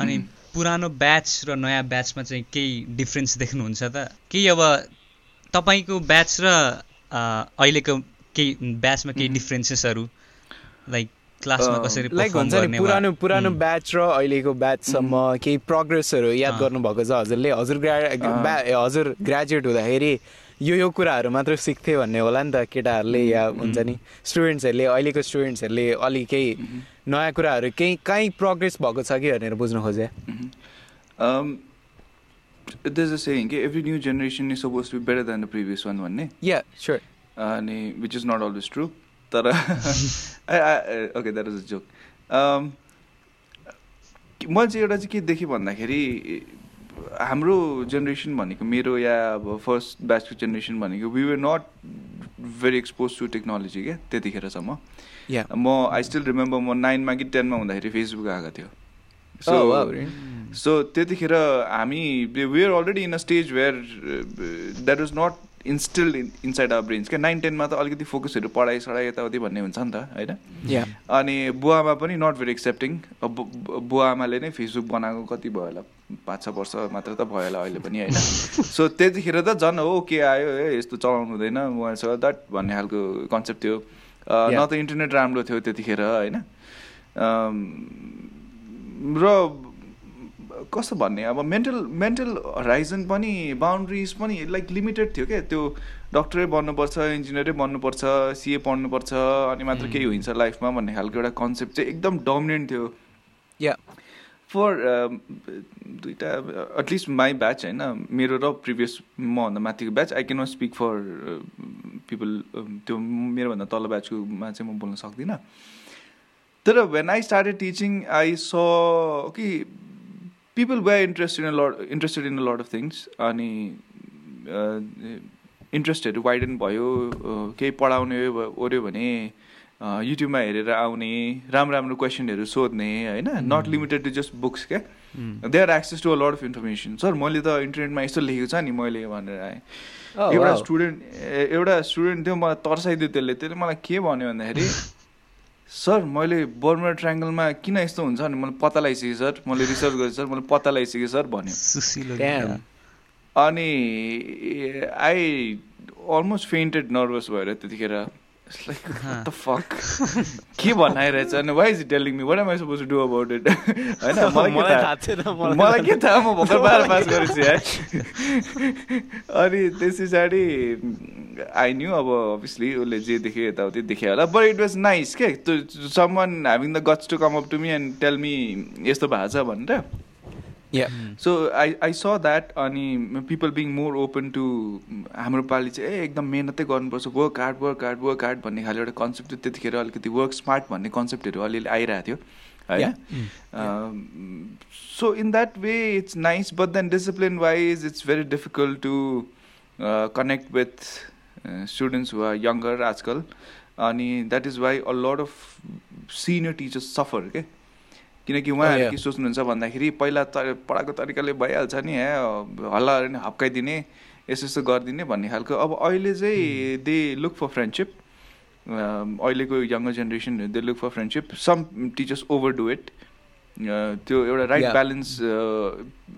अनि-. पुरानो ब्याच र नयाँ ब्याचमा चाहिँ केही डिफ्रेन्स देख्नुहुन्छ त? केही अब तपाईँको ब्याच र अहिलेको केही ब्याचमा केही डिफ्रेन्सेसहरू लाइक क्लासमा कसरी लाइक हुन्छ नि पुरानो पुरानो ब्याच र अहिलेको ब्याचसम्म केही प्रोग्रेसहरू याद। गर्नुभएको छ हजुरले? हजुर ग्रा हजुर ग्रेजुएट हुँदाखेरि यो यो कुराहरू मात्र सिक्थे भन्ने होला नि त केटाहरूले या हुन्छ नि स्टुडेन्ट्सहरूले अहिलेको स्टुडेन्ट्सहरूले अलि केही नयाँ कुराहरू केही कहीँ प्रोग्रेस भएको छ कि भनेर बुझ्न खोजे। Um, there's a saying, okay, every new generation is supposed to be better than the previous one भन्ने? या स्योर अनि which is not always true तर okay that is a joke मैले चाहिँ एउटा चाहिँ के देखेँ भन्दाखेरि हाम्रो जेनेरेसन भनेको मेरो या अब फर्स्ट ब्याचको जेनेरेसन भनेको we were not very expose to technology क्या त्यतिखेरसम्म। म आई स्टिल रिमेम्बर म नाइनमा कि टेनमा हुँदाखेरि फेसबुक आएको थियो। Oh, wow, so really? So त्यतिखेर हामी we are already in a stage where that was not instilled in inside our brains क्या नाइन टेनमा त अलिकति फोकसहरू पढाइ सढाइ यताउति भन्ने हुन्छ नि त होइन? या अनि बुवामा पनि नट भेरी एक्सेप्टिङ बुवा आमाले नै फेसबुक बनाएको कति भयो होला? पाँच छ वर्ष मात्र त भयो होला अहिले पनि होइन? सो त्यतिखेर त झन् हो के आयो? ए यस्तो चलाउनु हुँदैन मोबाइल द्याट भन्ने खालको कन्सेप्ट थियो। न. त इन्टरनेट राम्रो थियो त्यतिखेर होइन? र कस्तो भन्ने? अब मेन्टल मेन्टल हराइजन पनि बााउन्ड्रिज पनि लाइक लिमिटेड थियो क्या त्यो डक्टरै बन्नुपर्छ इन्जिनियरै बन्नुपर्छ सिए पढ्नुपर्छ अनि मात्र केही हुन्छ लाइफमा भन्ने खालको एउटा कन्सेप्ट चाहिँ एकदम डोमिनेन्ट थियो। या फर दुइटा एटलिस्ट माई ब्याच होइन मेरो र प्रिभियस मभन्दा माथिको batch I can not speak for people त्यो मेरोभन्दा तल ब्याचकोमा चाहिँ म बोल्न सक्दिनँ। तर when I started teaching I saw कि people were interested in lot interested in lot of things अनि इन्ट्रेस्टहरू वाइडन भयो अ, केही पढाउने ओऱ्यो भने युट्युबमा हेरेर आउने राम्रो राम्रो क्वेसनहरू सोध्ने होइन? Not limited to just books क्या? They are access to a lot of information sir मैले त इन्टरनेटमा यस्तो लेखेको छ नि मैले भनेर आएँ। Oh, एउटा. स्टुडेन्ट एउटा स्टुडेन्ट थियो मलाई तर्साइदियो त्यसले। त्यसले मलाई के भन्यो भन्दाखेरि सर मैले बर्मुडा ट्राइङ्गलमा किन यस्तो हुन्छ भने मैले पत्ता लगाइसकेँ सर? मैले रिसर्च गरेँ सर मैले पत्ता लगाइसकेँ सर भन्यो. अनि आई अलमोस्ट फेन्टेड नर्भस भएर त्यतिखेर। It's like, what the fuck? के भनाइरहेछ अनि why is telling me what am I suppose to do about it होइन मलाई थाहा थिएन मलाई के थाहा म भर्खर बाह्र पास गरेपछि है अनि त्यस पछाडि आई न्यू अब अभियसली उसले जे देख्यो यताउति देख्यो होला बट इट वाज नाइस के someone having the guts to come up to me and tell me यस्तो भएको छ भनेर yeah so I I saw that अनि people being more open to हाम्रो पालि चाहिँ ए एकदम मेहनतै गर्नुपर्छ। Work hard work hard work hard भन्ने खाले एउटा कन्सेप्ट चाहिँ त्यतिखेर अलिकति वर्क स्मार्ट भन्ने कन्सेप्टहरू अलिअलि आइरहेको थियो। होइन? So in that way it's nice but then discipline wise it's very difficult to connect with students who are younger आजकल अनि that is why a lot of senior teachers suffer के किनकि उहाँहरू yeah. के सोच्नुहुन्छ भन्दाखेरि पहिला त पढाएको तरिकाले भइहाल्छ नि हे हल्ला नि हप्काइदिने यस्तो यस्तो गरिदिने भन्ने खालको। अब अहिले चाहिँ दे लुक फर फ्रेन्डसिप अहिलेको younger generation they look for friendship some teachers over do it त्यो एउटा राइट. ब्यालेन्स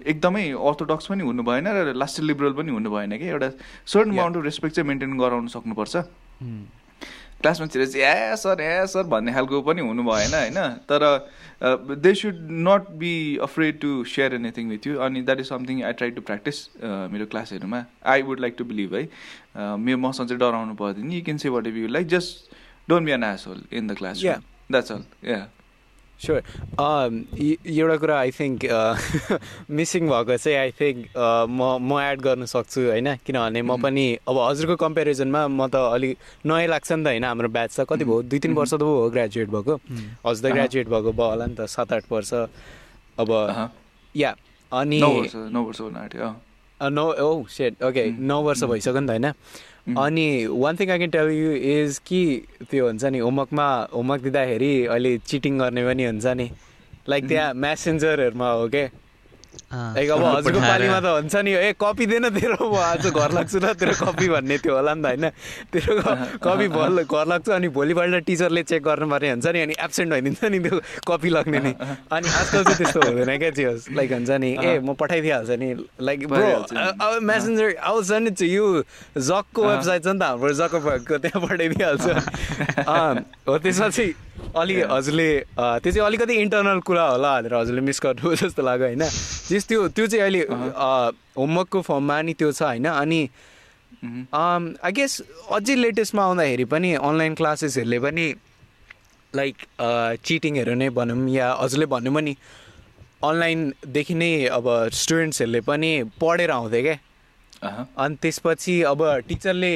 एकदमै अर्थोडक्स पनि हुनु भएन र लास्ट लिबरल पनि हुनु भएन कि एउटा सर्टन. अमाउन्ट अफ रेस्पेक्ट चाहिँ मेन्टेन गराउनु सक्नुपर्छ। क्लासमा चाहिँ ए सर ए सर भन्ने खालको पनि हुनु भएन होइन? तर they should not be afraid to share anything with you अनि that is something I try to practice मेरो क्लासहरूमा. I would like to believe है? मेरो मसँग चाहिँ डराउनु पर्दैन। You can say what you like just don't be an asshole in the class. That's all yeah sure एउटा कुरा आई थिङ्क मिसिङ भएको चाहिँ आई थिङ्क म म एड गर्न सक्छु होइन? किनभने म पनि अब हजुरको कम्पेरिजनमा म त अलिक नयाँ लाग्छ नि त होइन? हाम्रो ब्याच त कति भयो? दुई तिन वर्ष त भयो ग्रेजुएट भएको। हजुर त। ग्रेजुएट भएको भयो होला नि त सात आठ वर्ष। अब Uh-huh. या अनि नौ वर्ष नौ सेट ओके नौ वर्ष भइसक्यो नि त होइन? अनि one thing I can tell you is कि त्यो हुन्छ नि होमवर्कमा होमवर्क दिँदाखेरि अहिले चिटिङ गर्ने पनि हुन्छ नि लाइक त्यहाँ म्यासेन्जरहरूमा हो के लाइक अब हजुरको पालिमा त हुन्छ नि ए कपी दिएन तेरो। म आज घर लाग्छु र तेरो कपी भन्ने थियो होला नि त होइन? तेरो कपी भल घर लाग्छ अनि भोलिपल्ट टिचरले चेक गर्नुपर्ने हुन्छ नि अनि एब्सेन्ट भइदिन्छ नि त्यो कपी लाग्ने नि। अनि आजकल चाहिँ त्यस्तो हुँदैन क्या चियोस् लाइक हुन्छ नि ए म पठाइदिइहाल्छ नि। लाइक नि। अब मेसेन्जर आउ सेन्ड इट टु यु जकको वेबसाइट छ नि त हाम्रो जको भएको त्यहाँ पठाइदिइहाल्छ। अँ, हो त्यसमा चाहिँ अलि हजुरले त्यो चाहिँ अलिकति इन्टरनल कुरा होला भनेर हजुरले मिस गर्नु जस्तो लाग्यो होइन? जस त्यो त्यो चाहिँ अहिले होमवर्कको फर्ममा नि त्यो छ होइन? अनि आई गेस अझै लेटेस्टमा आउँदाखेरि पनि अनलाइन क्लासेसहरूले पनि लाइक चिटिङहरू नै भनौँ या हजुरले भन्नु पनि अनलाइनदेखि नै अब स्टुडेन्ट्सहरूले पनि पढेर आउँथे क्या। अहँ। अनि त्यसपछि अब टिचरले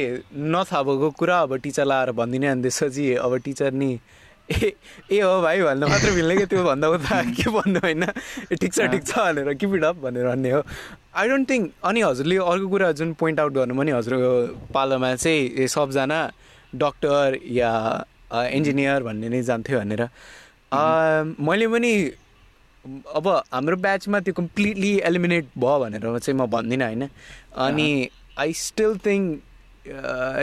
नथाहा भएको कुरा अब टिचरलाई आएर भनिदिने अनि त्यसपछि अब टिचर नि ए ए हो भाइ भन्नु मात्र मिल्ने क्या त्यो भन्दा उता के भन्नु होइन? ए ठिक छ ठिक छ भनेर किप इट अप भनेर भन्ने हो। आई डोन्ट थिङ्क अनि हजुरले अर्को कुरा जुन पोइन्ट आउट गर्नु पनि हजुरको पालोमा चाहिँ सबजना डक्टर या इन्जिनियर भन्ने नै जान्थ्यो भनेर। मैले पनि अब हाम्रो ब्याचमा त्यो कम्प्लिटली एलिमिनेट भयो भनेर चाहिँ म भन्दिनँ होइन। अनि आई स्टिल थिङ्क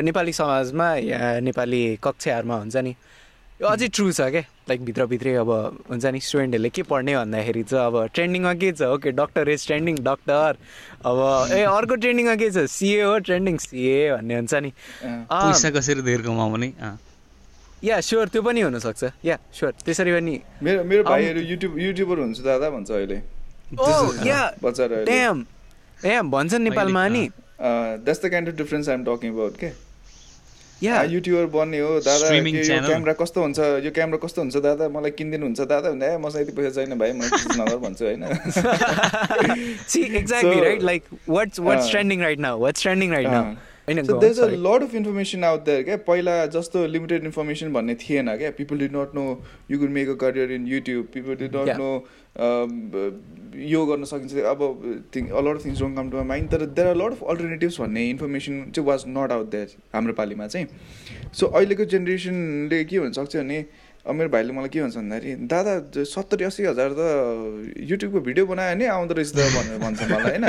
नेपाली समाजमा या नेपाली कक्षाहरूमा हुन्छ नि यो अझै ट्रु छ क्या लाइक भित्रभित्रै अब हुन्छ नि स्टुडेन्टहरूले के पढ्ने भन्दाखेरि चाहिँ अब ट्रेन्डिङमा के छ? Okay doctor is trending doctor अब ए अर्को ट्रेन्डिङमा के छ? सिए हो ट्रेन्डिङ सिए भन्ने हुन्छ नि। अँ, पैसा कसरी धेर कमाउने अँ। या स्योर त्यो पनि हुनसक्छ। या स्योर त्यसरी पनि। मेरो मेरो Um, भाइहरू युट्युब युट्युबर हुन्छ दादा भन्छ अहिले। ओ या बच्चाहरू अहिले ड्याम ड्याम भन्छन् नेपालमा नि। That's the kind of difference I'm talking about के? युट्युबर बन्ने हो दादा यो. क्यामेरा कस्तो हुन्छ यो क्यामेरा कस्तो हुन्छ दादा मलाई किनिदिनु हुन्छ दादा भन्दा ए मसँग यति पैसा छैन भाइ म नगर भन्छु होइन right? Like, what's what's Uh, trending right now? What's trending right now? होइन, so there a sorry. Lot of information out there क्या पहिला जस्तो लिमिटेड इन्फर्मेसन भन्ने थिएन क्या people did not know you could make a career in YouTube people did not. Know यो गर्न सकिन्छ। अब thing a lot of things don't come to my mind तर there are lot of alternatives भन्ने information चाहिँ was not out there हाम्रो पालिमा चाहिँ। सो अहिलेको जेनेरेसनले के भनसक्छ भने मेरो भाइले मलाई के भन्छ भन्दाखेरि दादा सत्तरी अस्सी हजार त युट्युबको भिडियो बनायो भने आउँदो रहेछ त भनेर भन्छ मलाई होइन?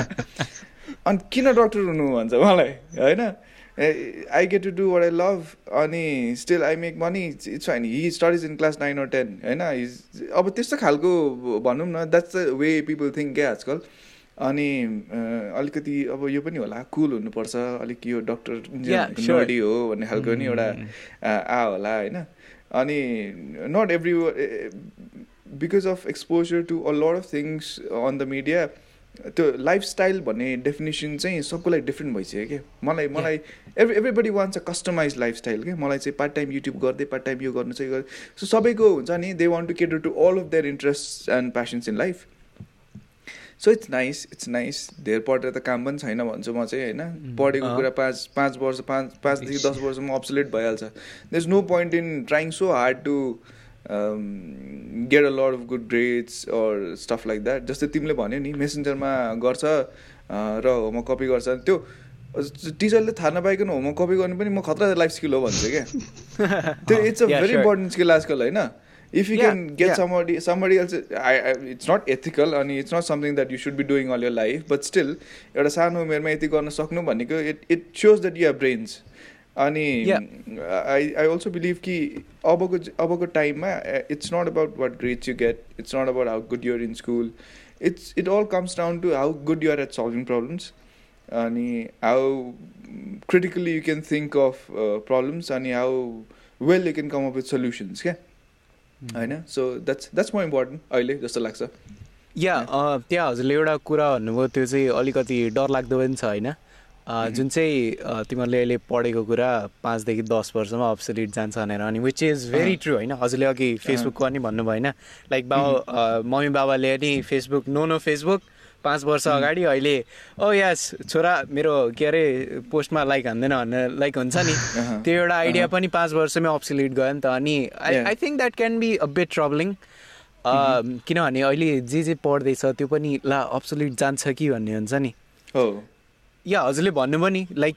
अनि किन डक्टर हुनु भन्छ मलाई होइन? I get to do what I love अनि still I make money it's fine he studies in class nine or ten होइन? हिज अब त्यस्तो खालको भनौँ न that's the way people think क्या आजकल? अनि अलिकति अब यो पनि होला कुल हुनुपर्छ अलिक यो डक्टर. नडी हो भन्ने खालको नि एउटा आ आ होला होइन? अनि not every because of exposure to a lot of things on the media त्यो लाइफस्टाइल भन्ने डेफिनेसन चाहिँ सबको लागि डिफ्रेन्ट भइसक्यो क्या। मलाई मलाई every everybody wants a customize lifestyle क्या। मलाई चाहिँ पार्ट टाइम युट्युब गर्दै पार्ट टाइम यो गर्नु चाहिँ सो सबैको हुन्छ नि they want to cater to all of their interest and passions in life so it's nice it's nice धेर पढेर त काम पनि छैन भन्छु म चाहिँ होइन। पढेको अँ। कुरा पाँच पाँच वर्ष पाँच पाँचदेखि दस वर्षमा अब्सोलेट भइहाल्छ। There is no point in trying so hard to get a lot of good grades or stuff like that जस्तै तिमीले भन्यो नि मेसेन्जरमा गर्छ र होमवर्क कपी गर्छ त्यो टिचरले थाहा नपाइकन होमवर्क कपी गर्नु पनि म खतरा लाइफ स्किल हो भन्छु क्या त्यो it's a very. Important skill आजकल होइन if you can get yeah. somebody somebody else I, I it's not ethical अनि it's not something that you should be doing all your life but still एउटा सानो उमेरमा यति गर्न सक्नु भनेको it it shows that you have brains अनि I I also believe कि अबको अबको टाइममा it's not about what grades you get it's not about how good your in school it's it all comes down to how good you're at solving problems अनि how critically you can think of problems अनि how well you can come up with solutions क्या होइन so that's that's more important अहिले जस्तो लाग्छ। या त्यहाँ हजुरले एउटा कुरा भन्नुभयो त्यो चाहिँ अलिकति डरलाग्दो पनि छ होइन? जुन चाहिँ तिमीहरूले अहिले पढेको कुरा पाँचदेखि दस वर्षमा अब्सोलिट जान्छ भनेर अनि विच इज भेरी ट्रु होइन? हजुरले अघि फेसबुकको पनि भन्नुभयो होइन लाइक बाबा मम्मी बाबाले नि फेसबुक नो नो फेसबुक पाँच वर्ष अगाडि अहिले ओ यास छोरा मेरो के अरे पोस्टमा लाइक हान्दैन भनेर लाइक हुन्छ नि। त्यो एउटा आइडिया पनि पाँच वर्षमै अब्सोलिट गयो नि त। अनि I. I think that can be a bit troubling किनभने अहिले जे जे पढ्दैछ त्यो पनि ला अब्सोल्युट जान्छ कि भन्ने हुन्छ नि। हो। या हजुरले भन्नु पनि लाइक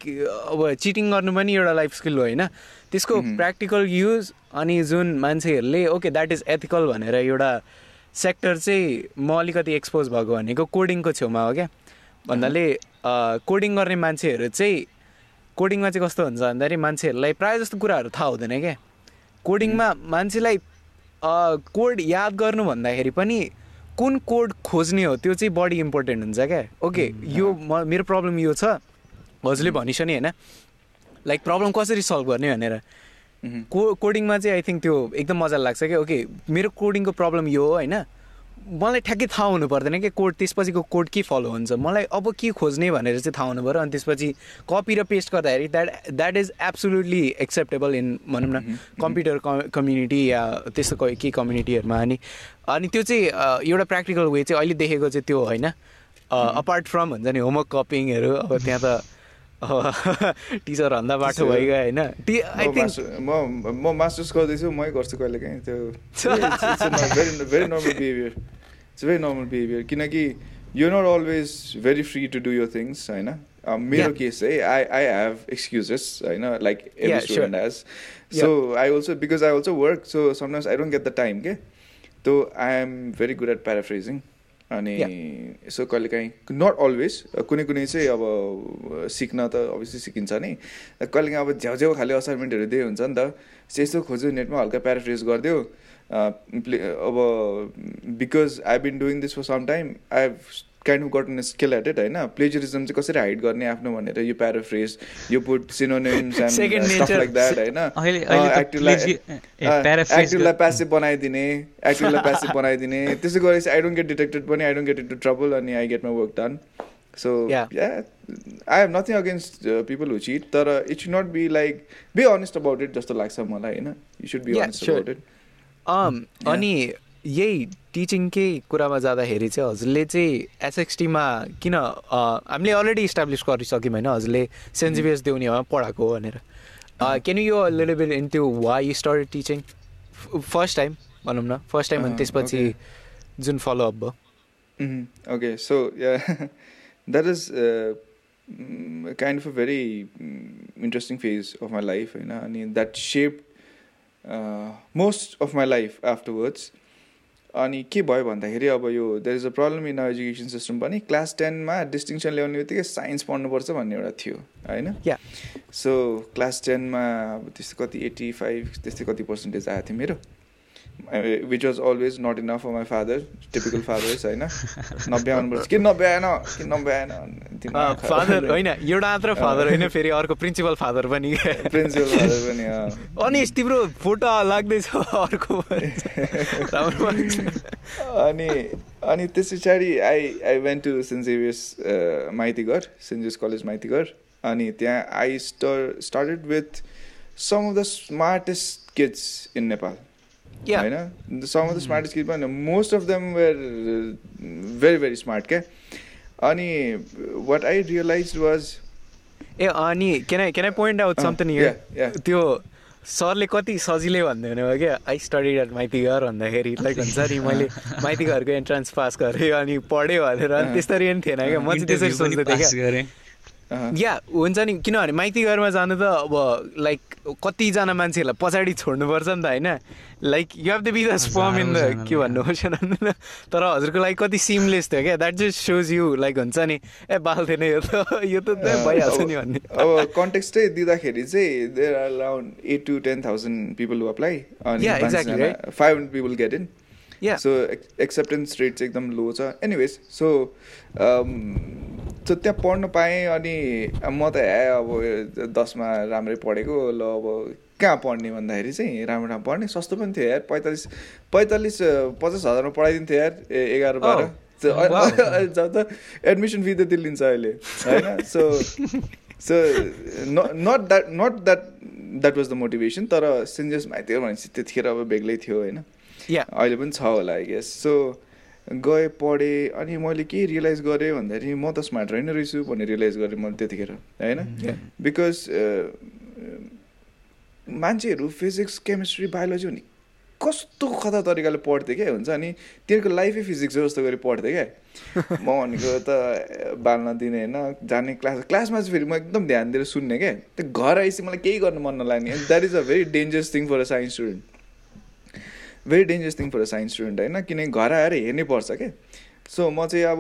अब चिटिङ गर्नु पनि एउटा लाइफ स्किल हो होइन? त्यसको प्र्याक्टिकल युज अनि जुन मान्छेहरूले ओके द्याट इज एथिकल भनेर एउटा सेक्टर चाहिँ म अलिकति एक्सपोज भएको भनेको कोडिङको छेउमा हो क्या? भन्नाले कोडिङ गर्ने मान्छेहरू चाहिँ कोडिङमा चाहिँ कस्तो हुन्छ भन्दाखेरि मान्छेहरूलाई प्रायः जस्तो कुराहरू थाहा हुँदैन क्या? कोडिङमा मान्छेलाई कोड याद गर्नु भन्दाखेरि पनि कुन कोड खोज्ने हो त्यो चाहिँ बढी इम्पोर्टेन्ट हुन्छ क्या? ओके यो म मेरो प्रब्लम यो छ। हजुरले भनिस नि होइन? लाइक प्रब्लम कसरी सल्भ गर्ने भनेर। मह्म। को कोडिङमा चाहिँ आई थिङ्क त्यो एकदम मजा लाग्छ क्या? ओके मेरो कोडिङको प्रब्लम यो हो होइन? मलाई ठ्याक्कै थाहा हुनु पर्दैन कि कोड त्यसपछिको कोड के फलो हुन्छ। मलाई अब के खोज्ने भनेर चाहिँ थाहा हुनु पऱ्यो अनि त्यसपछि कपी र पेस्ट गर्दाखेरि that that is absolutely acceptable in भनौँ न कम्प्युटर कम्युनिटी या त्यस्तो कोही केही कम्युनिटीहरूमा अनि अनि त्यो चाहिँ एउटा प्र्याक्टिकल वे चाहिँ अहिले देखेको चाहिँ त्यो होइन। अपार्ट फ्रम हुन्छ नि होमवर्क कपिङहरू अब त्यहाँ त टिचर भन्दा बाटो भइगयो होइन। म मास्टर्स गर्दैछु मै गर्छु कहिले काहीँ त्यो very normal behaviour it's very normal behaviour किनकि you not always very free to do your things होइन? मेरो. केस चाहिँ आई आई हेभ एक्सक्युजेस होइन? Like every. Student has so I also because I also work so sometimes I don't get the time के तो I am very good at paraphrasing अनि यसो कहिले काहीँ नट अलवेज कुनै कुनै चाहिँ अब सिक्न त अभियसली सिकिन्छ नि। कहिले काहीँ अब झ्याउझ्याउ खाले असाइनमेन्टहरू दिए हुन्छ नि त। यसो खोज्यो नेटमा हल्का प्याराफ्रेज गरिदियो। प्ले अब because I been doing this for some time I have kind of gotten skill at it होइन प्लेजरिजम चाहिँ कसरी हाइड गर्ने आफ्नो भनेर यो प्याराफ्रेज यो put synonyms and stuff nature. Like that होइन एक्टिभलाई प्यासिभ बनाइदिने एक्टिभलाई प्यासिभ बनाइदिने त्यसो गरेपछि आई डोन्ट गेट डिटेक्टेड पनि I don't get into trouble अनि I get my work done so I have nothing against people who cheat तर it should not be like be honest about it जस्तो लाग्छ मलाई होइन you should be honest. About it अनि यही टिचिङकै कुरामा जाँदाखेरि चाहिँ हजुरले चाहिँ एसएक्सटीमा किन अ, हामीले अलरेडी इस्टाब्लिस गरिसक्यौँ होइन हजुरले सेन्ट जेभियर्स देउनीमा पढाएको हो भनेर can you little bit in त्यो why start teaching first time भनौँ न फर्स्ट टाइम अनि अँ, त्यसपछि. जुन फलोअप भयो Mhm. Okay, so yeah, that is uh, mm, kind of a very mm, interesting phase of my life. You know, I mean अनि के भयो भन्दाखेरि अब यो there is a problem in education system पनि क्लास टेनमा distinction ल्याउने बित्तिकै साइन्स पढ्नुपर्छ भन्ने एउटा थियो होइन? या सो क्लास टेनमा अब त्यस्तो कति एट्टी फाइभ त्यस्तै कति पर्सेन्टेज आएको थियो मेरो? Which was always not enough for my father typical fathers होइन नभ्याउनुपर्छ किन नभ्याएन किन नभ्याएन फादर होइन एउटा मात्र फादर होइन फेरि अर्को प्रिन्सिपल फादर पनि प्रिन्सिपल फादर पनि अनि तिम्रो फोटो लाग्दैछ अर्को अनि अनि त्यस पछाडि I I went to Saint Xavier's Maitighar Saint Xavier's College Maitighar अनि त्यहाँ I star started with some of the smartest kids in Nepal होइन some of the smartest kid पनि most of them were very very smart क्या अनि what I realize was a अनि can I can I point out something त्यो सरले कति सजिलै भन्दै हुने भयो क्या? आई स्टडी एट माइतीघर भन्दाखेरि लाइक हुन्छ नि मैले माइतीघरको एन्ट्रान्स पास गरेँ अनि पढेँ भनेर अनि त्यस्तरी पनि थिएन क्या? म चाहिँ त्यसरी सोच्दै थिएँ क्या? या हुन्छ नि. किनभने माइती घरमा जानु त अब लाइक कतिजना मान्छेहरूलाई पछाडि छोड्नुपर्छ नि त होइन? Like you have the be the spam in the के भन्नु तर हजुरको लागि कति सिमलेस थियो क्या? That just shows you like हुन्छ नि। ए बाल थिएन यो त यो त भइहाल्छ नि भन्ने। अब कन्टेक्स्टै दिँदाखेरि चाहिँ there are around eight to ten thousand people apply अनि five hundred people get in so acceptance rate चाहिँ एकदम लो छ एनिवेज सो सो त्यहाँ पढ्न पाएँ अनि म त हे अब दसमा राम्रै पढेको ल अब कहाँ पढ्ने भन्दाखेरि चाहिँ राम्रो राम्रो पढ्ने सस्तो पनि थियो यार पैँतालिस पैँतालिस पचास हजारमा पढाइदिन्थ्यो यार एघार बाह्र जब त एडमिसन फी त त्यो लिन्छ अहिले होइन so so not that not that that was the motivation तर सेन्ट माइती भनेपछि त्यतिखेर अब बेग्लै थियो होइन अहिले पनि छ होला आई गेस सो गएँ पढेँ अनि मैले के रियलाइज गरेँ भन्दाखेरि म त स्मार्ट रहेन रहेछु भन्ने रियलाइज गरेँ मैले त्यतिखेर होइन? बिकज मान्छेहरू फिजिक्स केमिस्ट्री बायोलोजी भने कस्तो खतरा तरिकाले पढ्थेँ क्या हुन्छ? अनि तिनीहरूको लाइफै फिजिक्स जस्तो गरी पढ्थेँ क्या। म भनेको त बाल्न दिने होइन जाने क्लास क्लासमा चाहिँ फेरि म एकदम ध्यान दिएर सुन्ने क्या। त्यो घर आएपछि मलाई केही गर्नु मन नलाग्ने। That is a very dangerous thing for a science student very dangerous thing for a science student होइन? किनकि घर आएर हेर्नै पर्छ क्या सो म चाहिँ अब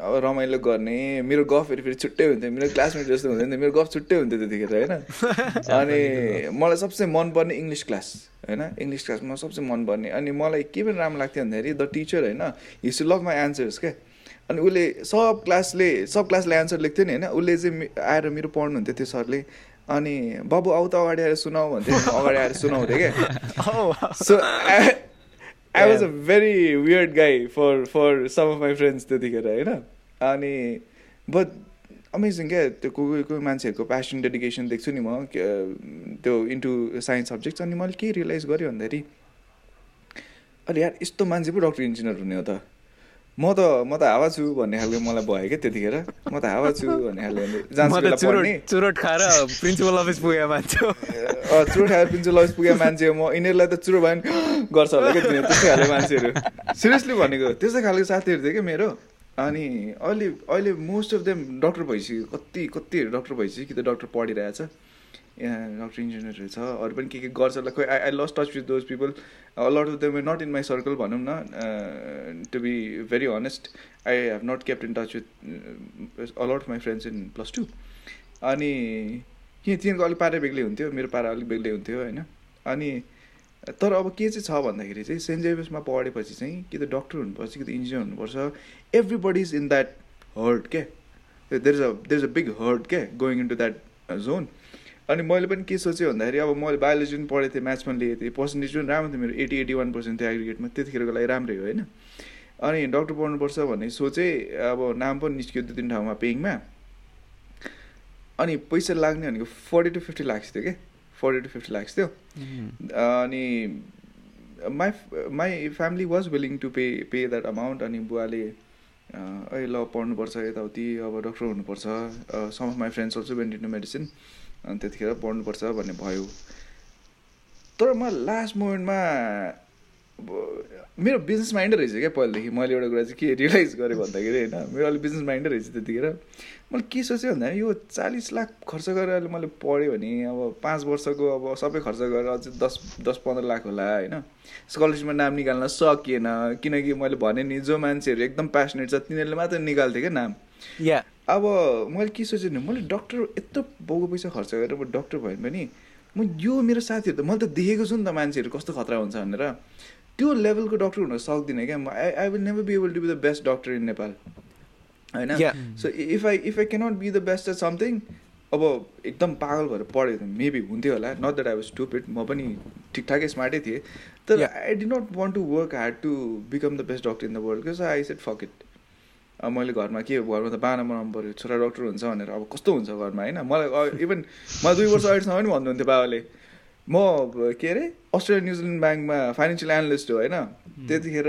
अब रमाइलो गर्ने मेरो गफहरू फेरि छुट्टै हुन्थ्यो। मेरो क्लासमेट जस्तो हुँदैन मेरो गफ छुट्टै हुन्थ्यो त्यतिखेर होइन? अनि मलाई सबसे मनपर्ने इङ्ग्लिस क्लास होइन? इङ्ग्लिस क्लासमा सबसे मनपर्ने। अनि मलाई के पनि राम्रो लाग्थ्यो भन्दाखेरि द टिचर होइन? टु लभ माई एन्सर्स क्या अनि उसले सब क्लासले सब क्लासले एन्सर लेख्थ्यो नि होइन? उसले चाहिँ आएर मेरो पढ्नुहुन्थ्यो त्यो सरले। अनि बाबु आउ त अगाडि आएर सुनाऊ भन्थ्यो अगाडि आएर सुनाउँथ्यो क्या so I was a very weird guy for for some of my friends त्यतिखेर होइन? अनि बट अमेजिङ क्या त्यो कोही कोही मान्छेहरूको प्यासन डेडिकेसन देख्छु नि म त्यो इन्टु साइन्स सब्जेक्ट्स अनि मैले के रियलाइज गरेँ भन्दाखेरि अहिले यार यस्तो मान्छे पो डक्टर इन्जिनियर हुने हो त। म त म त हावा छु भन्ने खालको मलाई भयो क्या त्यतिखेर। म त हावा छु भन्ने खालको चुरोट खाएर प्रिन्सिपल अफिस पुगेको मान्छे चुरोट खाएर प्रिन्सिपल अफिस पुगेको मान्छे म। यिनीहरूलाई त चुरो भयो भने गर्छ होला क्या त्यस्तै खालको मान्छेहरू। सिरियसली भनेको त्यस्तै खालको साथीहरू थियो क्या मेरो। अनि अहिले अहिले मोस्ट अफ देम डक्टर भइसक्यो। कति कतिहरू डक्टर भइसक्यो कि त डक्टर पढिरहेछ। डक्टर इन्जिनियरहरू छ। अरू पनि के के गर्छ ल खोइ I I lost touch with those people lot of them not in my circle भनौँ न। To be very honest I have not kept in touch with a lot my friends in plus two अनि किन तिनीहरूको अलिक पारा बेग्लै हुन्थ्यो। मेरो पारा अलिक बेग्लै हुन्थ्यो होइन? अनि तर अब के चाहिँ छ भन्दाखेरि चाहिँ सेन्ट जेभियर्समा पढेपछि चाहिँ कि त डक्टर हुनुपर्छ कि त इन्जिनियर हुनुपर्छ everybody is in that herd क्या there is a there is a big herd क्या going in to that zone अनि मैले पनि के सोचेँ भन्दाखेरि अब मैले बायोलोजी पनि पढेको थिएँ म्याथ्स पनि लिएको थिएँ पर्सेन्टेज पनि राम्रो थियो मेरो एटी एटी वान पर्सेन्ट थियो एग्रिगेटमा त्यतिखेरको लागि राम्रै हो होइन? अनि डक्टर पढ्नुपर्छ भन्ने सोचेँ अब नाम पनि निस्क्यो दुई तिन ठाउँमा पेइङमा अनि पैसा लाग्ने भनेको फोर्टी टु फिफ्टी लाक्स थियो क्या फोर्टी टु फिफ्टी लाक्स थियो। अनि my my family was willing to pay pay that amount अनि बुवाले ए ल पढ्नुपर्छ यताउति अब डक्टर हुनुपर्छ। Some of my friends also went into medicine अनि त्यतिखेर पढ्नुपर्छ भन्ने भयो। तर म लास्ट मोमेन्टमा मेरो बिजनेस माइन्डै रहेछ क्या पहिलादेखि। मैले एउटा कुरा चाहिँ के रियलाइज गरेँ भन्दाखेरि होइन मेरो अलिक बिजनेस माइन्डै रहेछ त्यतिखेर। मैले के सोचेँ भन्दा यो चालिस लाख खर्च गरेर अहिले मैले पढेँ भने अब पाँच वर्षको अब सबै खर्च गरेर अझै दस दस पन्ध्र लाख होला होइन। स्कलरसिपमा नाम निकाल्न सकिएन किनकि मैले भने नि जो मान्छेहरू एकदम प्यासनेट छ तिनीहरूले मात्र निकाल्थेँ क्या नाम। या अब मैले के सोचेँ भने मैले डक्टर यत्रो बाउको पैसा खर्च गरेर म डक्टर भयो भने म यो मेरो साथीहरू त मैले त देखेको छु नि त मान्छेहरू कस्तो खतरा हुन्छ भनेर। त्यो लेभलको डक्टर हुन सक्दिनँ क्या। I I will never be able to be the best doctor in Nepal होइन. So if I if I cannot be the best at something अब एकदम पागल भएर पढ्यो भने मेबी हुन्थ्यो होला। Not that I was stupid म पनि ठिकठाकै स्मार्टै थिएँ। तर. I did not want to work hard to become the best doctor in the world so I said fuck it अब मैले घरमा के घरमा त बाना बनाउनु पऱ्यो छोरा डक्टर हुन्छ भनेर अब कस्तो हुन्छ घरमा होइन? मलाई इभन मलाई दुई वर्ष अगाडिसम्म पनि भन्नुहुन्थ्यो बाबाले म के अरे अस्ट्रेलिया न्युजिल्यान्ड ब्याङ्कमा फाइनेन्सियल एनालिस्ट हो होइन? त्यतिखेर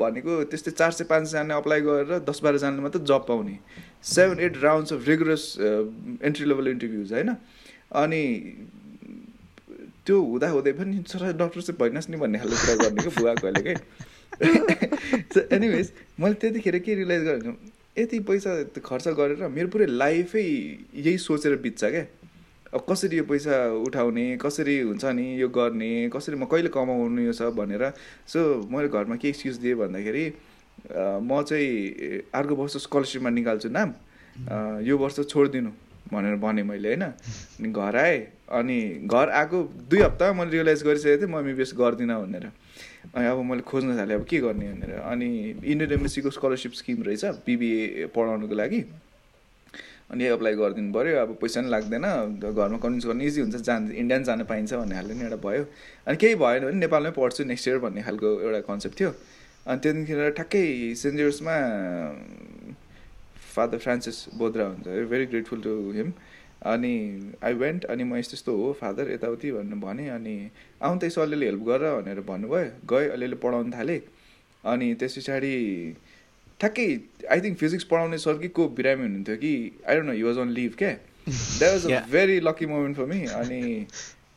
भनेको त्यस्तै चार सय पाँचजना अप्लाई गरेर दस बाह्रजनाले मात्रै जब पाउने। Seven eight rounds of rigorous entry level interviews होइन? अनि त्यो हुँदा हुँदै पनि छोरा डक्टर चाहिँ भइनस् नि भन्ने खालको कुरा गर्ने क्या बुवा कहिले के? एनिवेज मैले त्यतिखेर के रियलाइज गरेँ यति पैसा खर्च गरेर मेरो पुरै लाइफै यही सोचेर बित्छ क्या। अब कसरी यो पैसा उठाउने कसरी हुन्छ नि यो गर्ने कसरी म कहिले कमाउनु यो छ भनेर। सो मैले घरमा के एक्सक्युज दिएँ भन्दाखेरि म चाहिँ अर्को वर्ष स्कलरसिपमा निकाल्छु नाम। यो वर्ष छोडिदिनु भनेर भनेँ मैले होइन। अनि घर आएँ अनि घर आएको दुई हप्ता मैले रियलाइज गरिसकेको थिएँ म एमबिबिएस गर्दिनँ भनेर। अनि अब मैले खोज्न थालेँ अब के गर्ने भनेर। अनि इन्डियन एमएससीको स्कलरसिप स्किम रहेछ बिबिए पढाउनुको लागि। अनि एप्लाई गरिदिनु पऱ्यो अब पैसा पनि लाग्दैन घरमा कन्भिन्स गर्नु इजी हुन्छ जान इन्डिया जान पाइन्छ भन्ने खालको नि एउटा भयो। अनि केही भएन भने नेपालमै पढ्छु नेक्स्ट इयर भन्ने खालको एउटा कन्सेप्ट थियो। अनि त्यहाँदेखि ठ्याक्कै सेन्ट जेर्समा फादर फ्रान्सिस बोद्रा हुन्छ भेरी ग्रेटफुल टु हिम अनि आई वेन्ट अनि म यस्तो यस्तो हो फादर यताउति भनेर भनेँ अनि आउनु त यसो अलिअलि हेल्प गर भनेर भन्नुभयो। गएँ अलिअलि पढाउनु थालेँ। अनि त्यस पछाडि ठ्याक्कै आई थिङ्क फिजिक्स पढाउने सर कि को बिरामी हुनुहुन्थ्यो कि I don't know he was on leave क्या? That was a. Very lucky moment for me अनि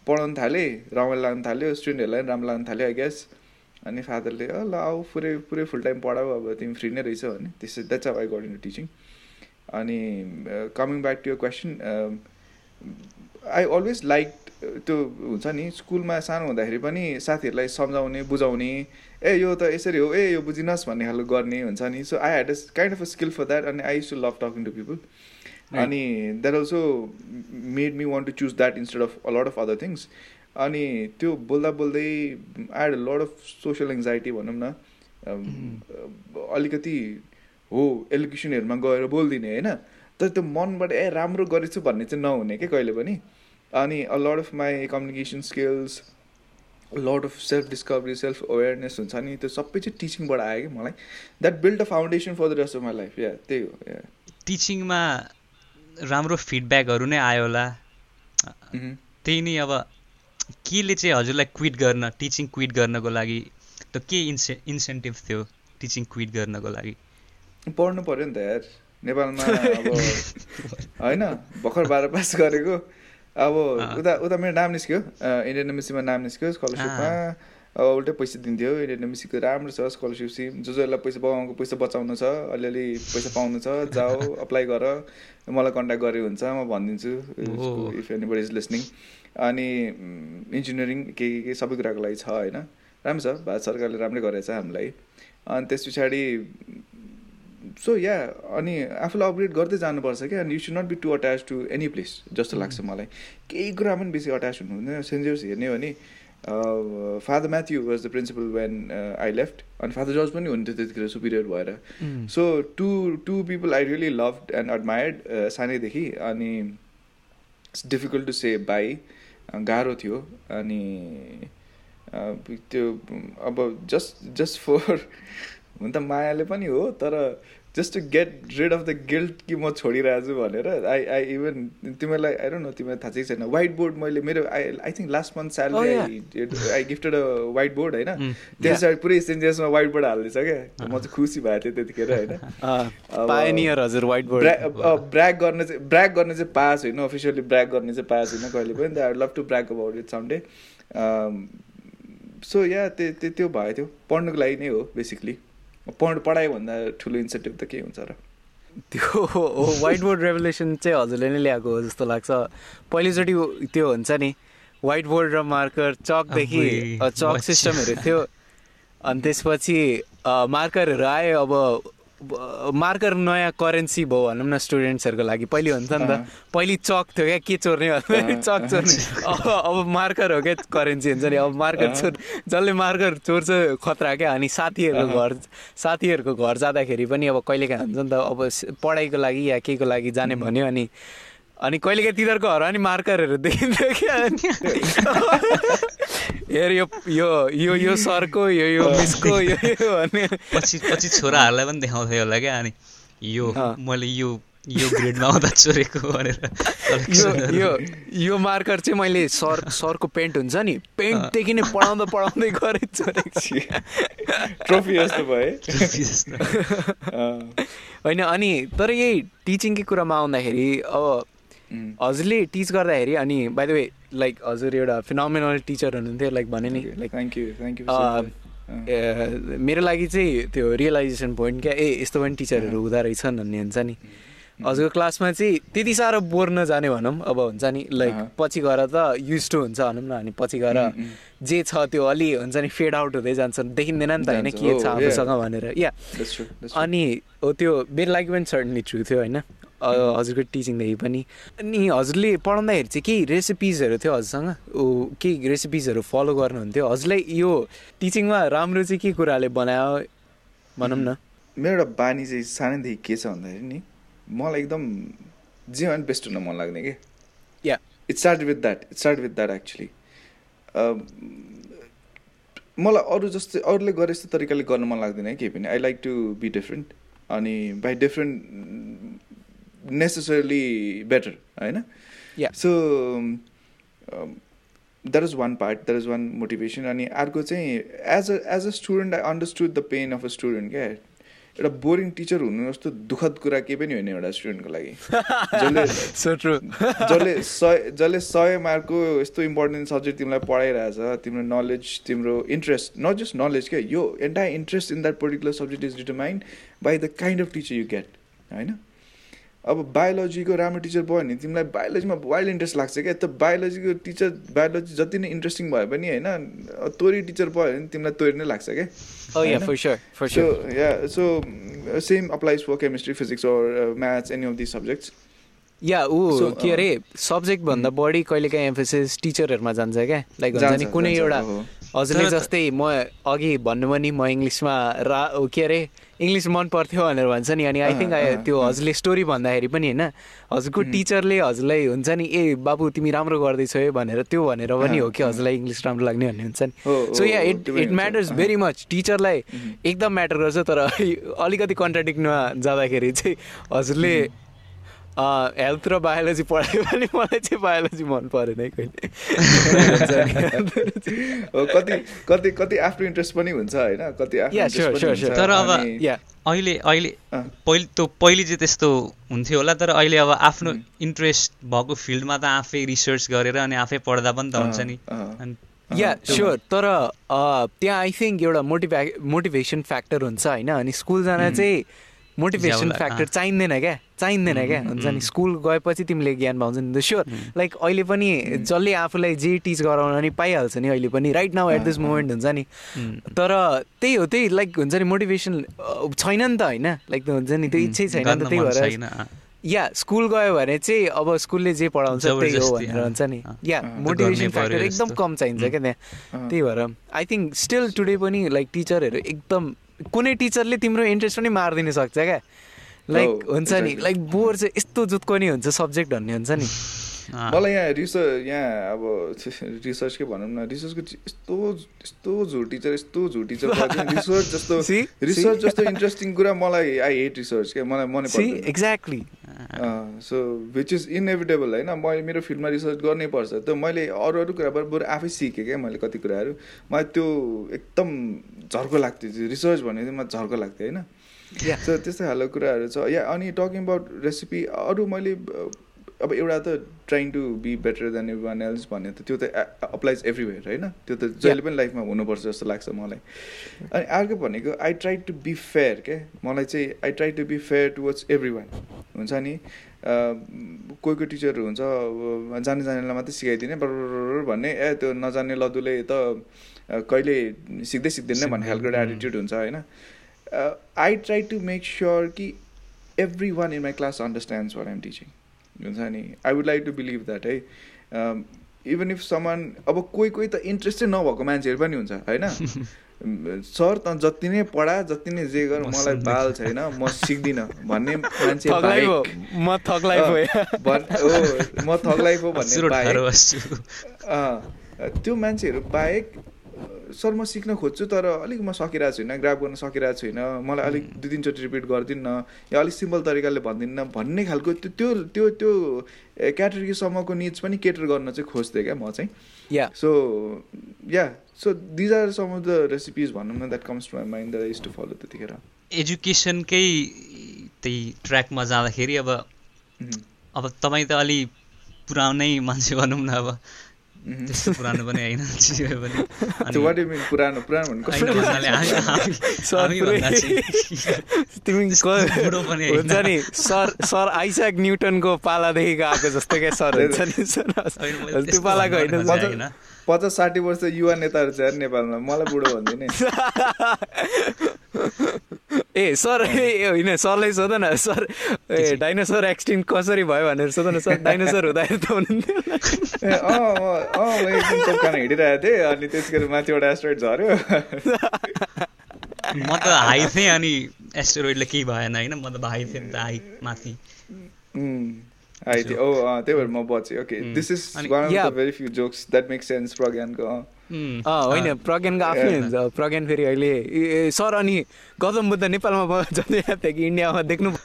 पढाउनु थालेँ रमाइलो लाग्नु थाल्यो स्टुडेन्टहरूलाई पनि राम्रो लाग्नु थाल्यो आई गेस अनि फादरले ल आऊ पुरै पुरै फुल टाइम पढाऊ अब तिमी फ्री नै रहेछौ भने। त्यसै that's I got in teaching अनि coming back to your question I always like त्यो हुन्छ नि स्कुलमा सानो हुँदाखेरि पनि साथीहरूलाई सम्झाउने बुझाउने ए यो त यसरी हो ए यो बुझिनस् भन्ने खालको गर्ने हुन्छ नि। So I had a kind of a skill for that अनि I used to love talking to people अनि that also made me want to choose that instead of a lot of other things अनि त्यो बोल्दा बोल्दै I had lot of social anxiety भनौँ न। um, अलिकति हो एलोकेसनहरूमा गएर बोलिदिने होइन? तर त्यो मनबाट ए राम्रो गरेछु भन्ने चाहिँ नहुने क्या कहिले पनि। अनि a lot of my communication skills lot of self discovery self awareness हुन्छ। नि त्यो सबै चाहिँ टिचिङबाट आयो कि मलाई। That build a foundation for the rest of my life yeah त्यही हो टिचिङमा राम्रो फिडब्याकहरू नै आयो होला। मह्म। त्यही नै अब केले चाहिँ हजुरलाई क्विट गर्न टिचिङ क्विट गर्नको लागि त के इन्से इन्सेन्टिभ थियो टिचिङ क्विट गर्नको लागि? पढ्नु पऱ्यो नि त यार। नेपालमा अब होइन भर्खर बाह्र पास गरेको। अब। उता उता मेरो नाम निस्क्यो। इन्डियन एमएससीमा नाम निस्क्यो स्कलरसिपमा। अब उल्टै पैसा दिन्थ्यो। इन्डियन एमएससीको राम्रो छ स्कलरसिप सिम। जो जसलाई पैसा बाबाको पैसा बचाउनु छ अलिअलि पैसा पाउनु छ जाऊ अप्लाई गर। मलाई कन्ट्याक्ट गरे हुन्छ म भनिदिन्छु। इफ एनी इज लिसनिङ अनि इन्जिनियरिङ के के के सबै कुराको लागि छ होइन। राम्रो छ। भारत सरकारले राम्रै गरेछ हामीलाई। अनि त्यस पछाडि सो या अनि आफूलाई अपग्रेड गर्दै जानुपर्छ क्या अनि you should not be too attach to any place जस्तो लाग्छ मलाई। केही कुरा पनि बेसी अट्याच हुनु हुँदैन। सेन्ट जेर्स हेर्ने हो भने Father Matthew was the principal when I left अनि फादर जर्ज पनि हुन्थ्यो त्यतिखेर सुपिरियर भएर। So to two people I really love and admired सानैदेखि अनि it's difficult to say bye गाह्रो थियो अनि त्यो अब जस्ट जस्ट फर हुन त मायाले पनि हो तर just to get rid of the guilt कि म छोडिरहेको छु भनेर आई आई इभन तिमीलाई आई डोन्ट नो तिमीलाई थाहा चाहिँ छैन। व्हाइट बोर्ड मैले मेरो I I think last month salary. I gifted a whiteboard होइन? Mm. त्यसमा पुरै सेन्जेसमा व्हाइट बोर्ड हालिदिएछ क्या। म चाहिँ खुसी भएको थिएँ त्यतिखेर होइन? अब- पायनियर हजुर वाइट बोर्ड ब्र्याक गर्न चाहिँ ब्र्याक गर्ने चाहिँ पास होइन। अफिसियली ब्र्याक गर्ने चाहिँ पास होइन कहिले पनि। I love to brag about it some day so yeah त्यो त्यो त्यो भयो त्यो पढ्नुको लागि नै हो बेसिकली पढ पढाइभन्दा ठुलो इन्सेन्टिभ त के हुन्छ र। त्यो वाइट बोर्ड रेभुलेसन चाहिँ हजुरले नै ल्याएको हो जस्तो लाग्छ। पहिलोचोटि त्यो हुन्छ नि वाइट बोर्ड र मार्कर चकदेखि चक। सिस्टमहरू थियो। अनि त्यसपछि मार्करहरू आयो अब मार्कर नयाँ करेन्सी भयो भनौँ न स्टुडेन्ट्सहरूको लागि। पहिले हुन्छ नि त पहिले चक थियो क्या के चोर्ने भन्दाखेरि चक चोर्ने। अब अब मार्कर हो क्या करेन्सी हुन्छ नि। अब मार्कर चोर जसले मार्कर चोर्छ खतरा क्या। अनि साथीहरूको घर साथीहरूको घर जाँदाखेरि पनि अब कहिलेकाहीँ हुन्छ नि त अब पढाइको लागि या केको लागि जाने भन्यो अनि अनि कहिलेकाहीँ तिनीहरूको घर अनि मार्करहरू देखिन्थ्यो क्या। हेर यो यो यो यो सरको यो यो मिसको यो यो भन्ने। पछि पछि छोराहरूलाई पनि देखाउँथ्यो होला क्या। अनि यो मैले यो यो ग्रेडमा आउँदा चोरेको भनेर यो यो यो मार्कर चाहिँ मैले सर सरको पेन्ट हुन्छ नि पेन्टदेखि नै पढाउँदा पढाउँदै गरेँ चोरेको छु। ट्रफी जस्तो भयो। होइन अनि तर यही टिचिङकै कुरामा आउँदाखेरि अब हजुरले टिच गर्दाखेरि अनि बाई द वे लाइक हजुर एउटा फिनोमिनल टिचर हुनुहुन्थ्यो लाइक भने नि like thank you thank you मेरो लागि चाहिँ त्यो रियलाइजेसन पोइन्ट क्या ए यस्तो पनि टिचरहरू हुँदो रहेछन् भन्ने हुन्छ नि। हजुरको क्लासमा चाहिँ त्यति साह्रो बोर नजाने भनौँ अब हुन्छ नि लाइक पछि गएर त युज टु हुन्छ भनौँ न अनि पछि गएर जे छ त्यो अलि हुन्छ नि फेड आउट हुँदै जान्छ देखिँदैन नि त होइन के छ आफूसँग भनेर। या। अनि हो त्यो मेरो लागि पनि सर्टनली ट्रु थियो होइन। हजुरको टिचिङदेखि पनि। अनि हजुरले पढाउँदाखेरि चाहिँ केही रेसिपिजहरू थियो हजुरसँग? केही रेसिपिजहरू फलो गर्नुहुन्थ्यो? हजुरलाई यो टिचिङमा राम्रो चाहिँ के कुराले बनायो? भनौँ न। मेरो एउटा बानी चाहिँ सानैदेखि के छ भन्दाखेरि नि मलाई एकदम जे पनि बेस्ट हुन मन लाग्ने कि। Yeah it start with that it start with that actually मलाई अरू जस्तै अरूले गरे जस्तो तरिकाले गर्न मन लाग्दैन केही पनि। I like to be different अनि बाई डिफ्रेन्ट necessarily better होइन? Um, that is one part that is one motivation. अनि अर्को चाहिँ as a as a student I understood the pain of a student क्या? एउटा बोरिङ टिचर हुनु जस्तो दुःखद कुरा केही पनि होइन एउटा स्टुडेन्टको लागि। जसले जसले सय जसले सय मार्कको यस्तो इम्पोर्टेन्ट सब्जेक्ट तिमीलाई पढाइरहेछ तिम्रो नलेज तिम्रो इन्ट्रेस्ट नट जस्ट नलेज क्या यो entire interest in that particular subject is determined by the kind of teacher you get होइन? अब बायोलोजीको राम्रो टिचर भयो भने तिमीलाई बायोलोजीमा वाइल्ड इन्ट्रेस्ट लाग्छ क्या। त बायोलोजीको टिचर बायोलोजी जति नै इन्ट्रेस्टिङ भयो पनि होइन तोरी टिचर भयो भने तिमीलाई तोरी नै लाग्छ क्या। So yeah so same applies for chemistry physics or maths any of this subjects yeah ऊ के अरे सब्जेक्ट भन्दा बढी कहिलेकाहीँ एम्फोसिस टिचरहरूमा जान्छ क्या। लाइक हुन्छ नि कुनै एउटा हजुरले जस्तै म अघि भन्नु पनि म इङ्ग्लिसमा रा के अरे इङ्ग्लिस मन पर्थ्यो भनेर भन्छ नि अनि आई थिङ्क त्यो हजुरले स्टोरी भन्दाखेरि पनि होइन हजुरको टिचरले हजुरलाई हुन्छ नि ए बाबु तिमी राम्रो गर्दैछौ है भनेर त्यो भनेर पनि हो कि हजुरलाई इङ्ग्लिस राम्रो लाग्ने भन्ने हुन्छ नि। So yeah it it matters very much टिचरलाई एकदम म्याटर गर्छ तर अलिकति कन्ट्राडिक्टमा जाँदाखेरि चाहिँ हजुरले हेल्थ र बायोलोजी पढायो भने मलाई चाहिँ बायोलोजी मन परेन है कहिले। कति कति कति आफ्नो इन्ट्रेस्ट पनि हुन्छ होइन कति तर अब अहिले अहिले पहिले त्यो पहिले चाहिँ त्यस्तो हुन्थ्यो होला तर अहिले अब आफ्नो इन्ट्रेस्ट भएको फिल्डमा त आफै रिसर्च गरेर अनि आफै पढ्दा पनि त हुन्छ नि। या स्योर तर त्यहाँ आई थिङ्क एउटा मोटिभे मोटिभेसन फ्याक्टर हुन्छ होइन अनि स्कुल जान चाहिँ मोटिभेसन फ्याक्टर चाहिँदैन क्या? चाहिँदैन क्या? हुन्छ नि? स्कुल गएपछि तिमीले ज्ञान पाउँछ नि स्योर लाइक अहिले पनि जसले आफूलाई जे टिच गराउन नि पाइहाल्छ नि अहिले पनि। Right now at this moment हुन्छ नि। तर त्यही हो त्यही लाइक हुन्छ नि मोटिभेसन छैन नि त होइन। लाइक हुन्छ नि त्यो इच्छै छैन नि त त्यही भएर या स्कुल गयो भने चाहिँ अब स्कुलले जे पढाउँछ त्यही हो भनेर हुन्छ नि। या मोटिभेसन फ्याक्टर एकदम कम चाहिन्छ क्या त्यहाँ। त्यही भएर आई थिङ्क स्टिल टुडे पनि लाइक टिचरहरू एकदम कुनै टिचरले तिम्रो इन्ट्रेस्ट पनि मारिदिन सक्छ क्या? लाइक हुन्छ नि लाइक बोर चाहिँ यस्तो जुत्को नि हुन्छ सब्जेक्ट भन्ने हुन्छ नि। मलाई यहाँ रिसर्च यहाँ अब रिसर्च के भनौँ न रिसर्चको यस्तो यस्तो झुट टिचर यस्तो झुट टिचर रिसर्च जस्तो रिसर्च जस्तो इन्ट्रेस्टिङ कुरा मलाई आई हेट रिसर्च क्या मलाई मनै पर्छ exactly so which is inevitable होइन? मैले मेरो फिल्डमा रिसर्च गर्नै पर्छ। त मैले अरू अरू कुराबाट बरु आफै सिकेँ क्या मैले कति कुराहरू। मलाई त्यो एकदम झर्को लाग्थ्यो रिसर्च भने चाहिँ मलाई झर्को लाग्थ्यो होइन? सो त्यस्तै खालको कुराहरू छ। या अनि टकिङ अबाउट रेसिपी अरू मैले अब एउटा त trying to be better than everyone else भन्ने त त्यो त अप्लाइज एभ्रिवेयर होइन? त्यो त जहिले पनि लाइफमा हुनुपर्छ जस्तो लाग्छ मलाई। अनि अर्को भनेको I try to be fair क्या? मलाई चाहिँ I try to be fair towards everyone हुन्छ नि? कोही कोही टिचरहरू हुन्छ जाने जानेलाई मात्रै सिकाइदिने बरबर भन्ने ए त्यो नजान्ने लदुले त कहिले सिक्दै सिक्दैन भन्ने खालको एउटा एटिट्युड हुन्छ होइन? I try to make sure कि everyone in my class understands what I'm teaching हुन्छ नि? I would like to believe that है इभन इफ समान अब कोही कोही त इन्ट्रेस्टै नभएको मान्छेहरू पनि हुन्छ होइन? सर त जति नै पढा जति नै जे गर मलाई बाल छैन म सिक्दिनँ भन्ने मान्छे म पो भन्ने त्यो मान्छेहरू बाहेक सर म सिक्न खोज्छु तर अलिक म सकिरहेको छुइनँ ग्राफ गर्न सकिरहेको छुइनँ। मलाई अलिक दुई तिनचोटि रिपिट गरिदिन्न या अलिक सिम्पल तरिकाले भनिदिन्न भन्ने खालको त्यो त्यो त्यो त्यो क्याटेगोरीसम्मको निड्स पनि केटर गर्न चाहिँ खोज्थेँ क्या म चाहिँ। Yeah so yeah so these are some of the recipes भनौँ न that comes to my mind that is to follow त्यतिखेर। एजुकेसनकै त्यही ट्र्याकमा जाँदाखेरि अब. अब तपाईँ त अलि पुरानै मान्छे भनौँ न अब. त्यस्तो पुरानो पनि होइन चियो पनि पुरानो। हुन्छ नि सर सर आइसाक न्युटनको पालादेखिको आएको जस्तो क्या सर हुन्छ नि? सर त्यो पालाको होइन। पचास साठी वर्ष युवा नेताहरू छ नेपालमा मलाई बुढो भनिदिने ए सर ए होइन सरलाई सोध न सर ए डाइनोसर एक्सटिङ कसरी भयो भनेर सोध न सर डाइनोसर हुँदाखेरि त हुनुहुन्थ्यो। तोपखाना हिँडिरहेको थिएँ अनि त्यसको माथिबाट एस्ट्रोइड झऱ्यो। म त हाई थिएँ अनि एस्टेरोइडले केही भएन होइन? म त हाई थिएँ नि त हाई माथि। आइदियो ओ अँ त्यही भएर म बचेँ। Okay this is one of. The very few jokes that make sense प्रज्ञानको होइन प्रज्ञानको आफ्नै हुन्छ। प्रज्ञान फेरि अहिले सर अनि गौतम बुद्ध नेपालमा जति थियो कि इन्डियामा देख्नु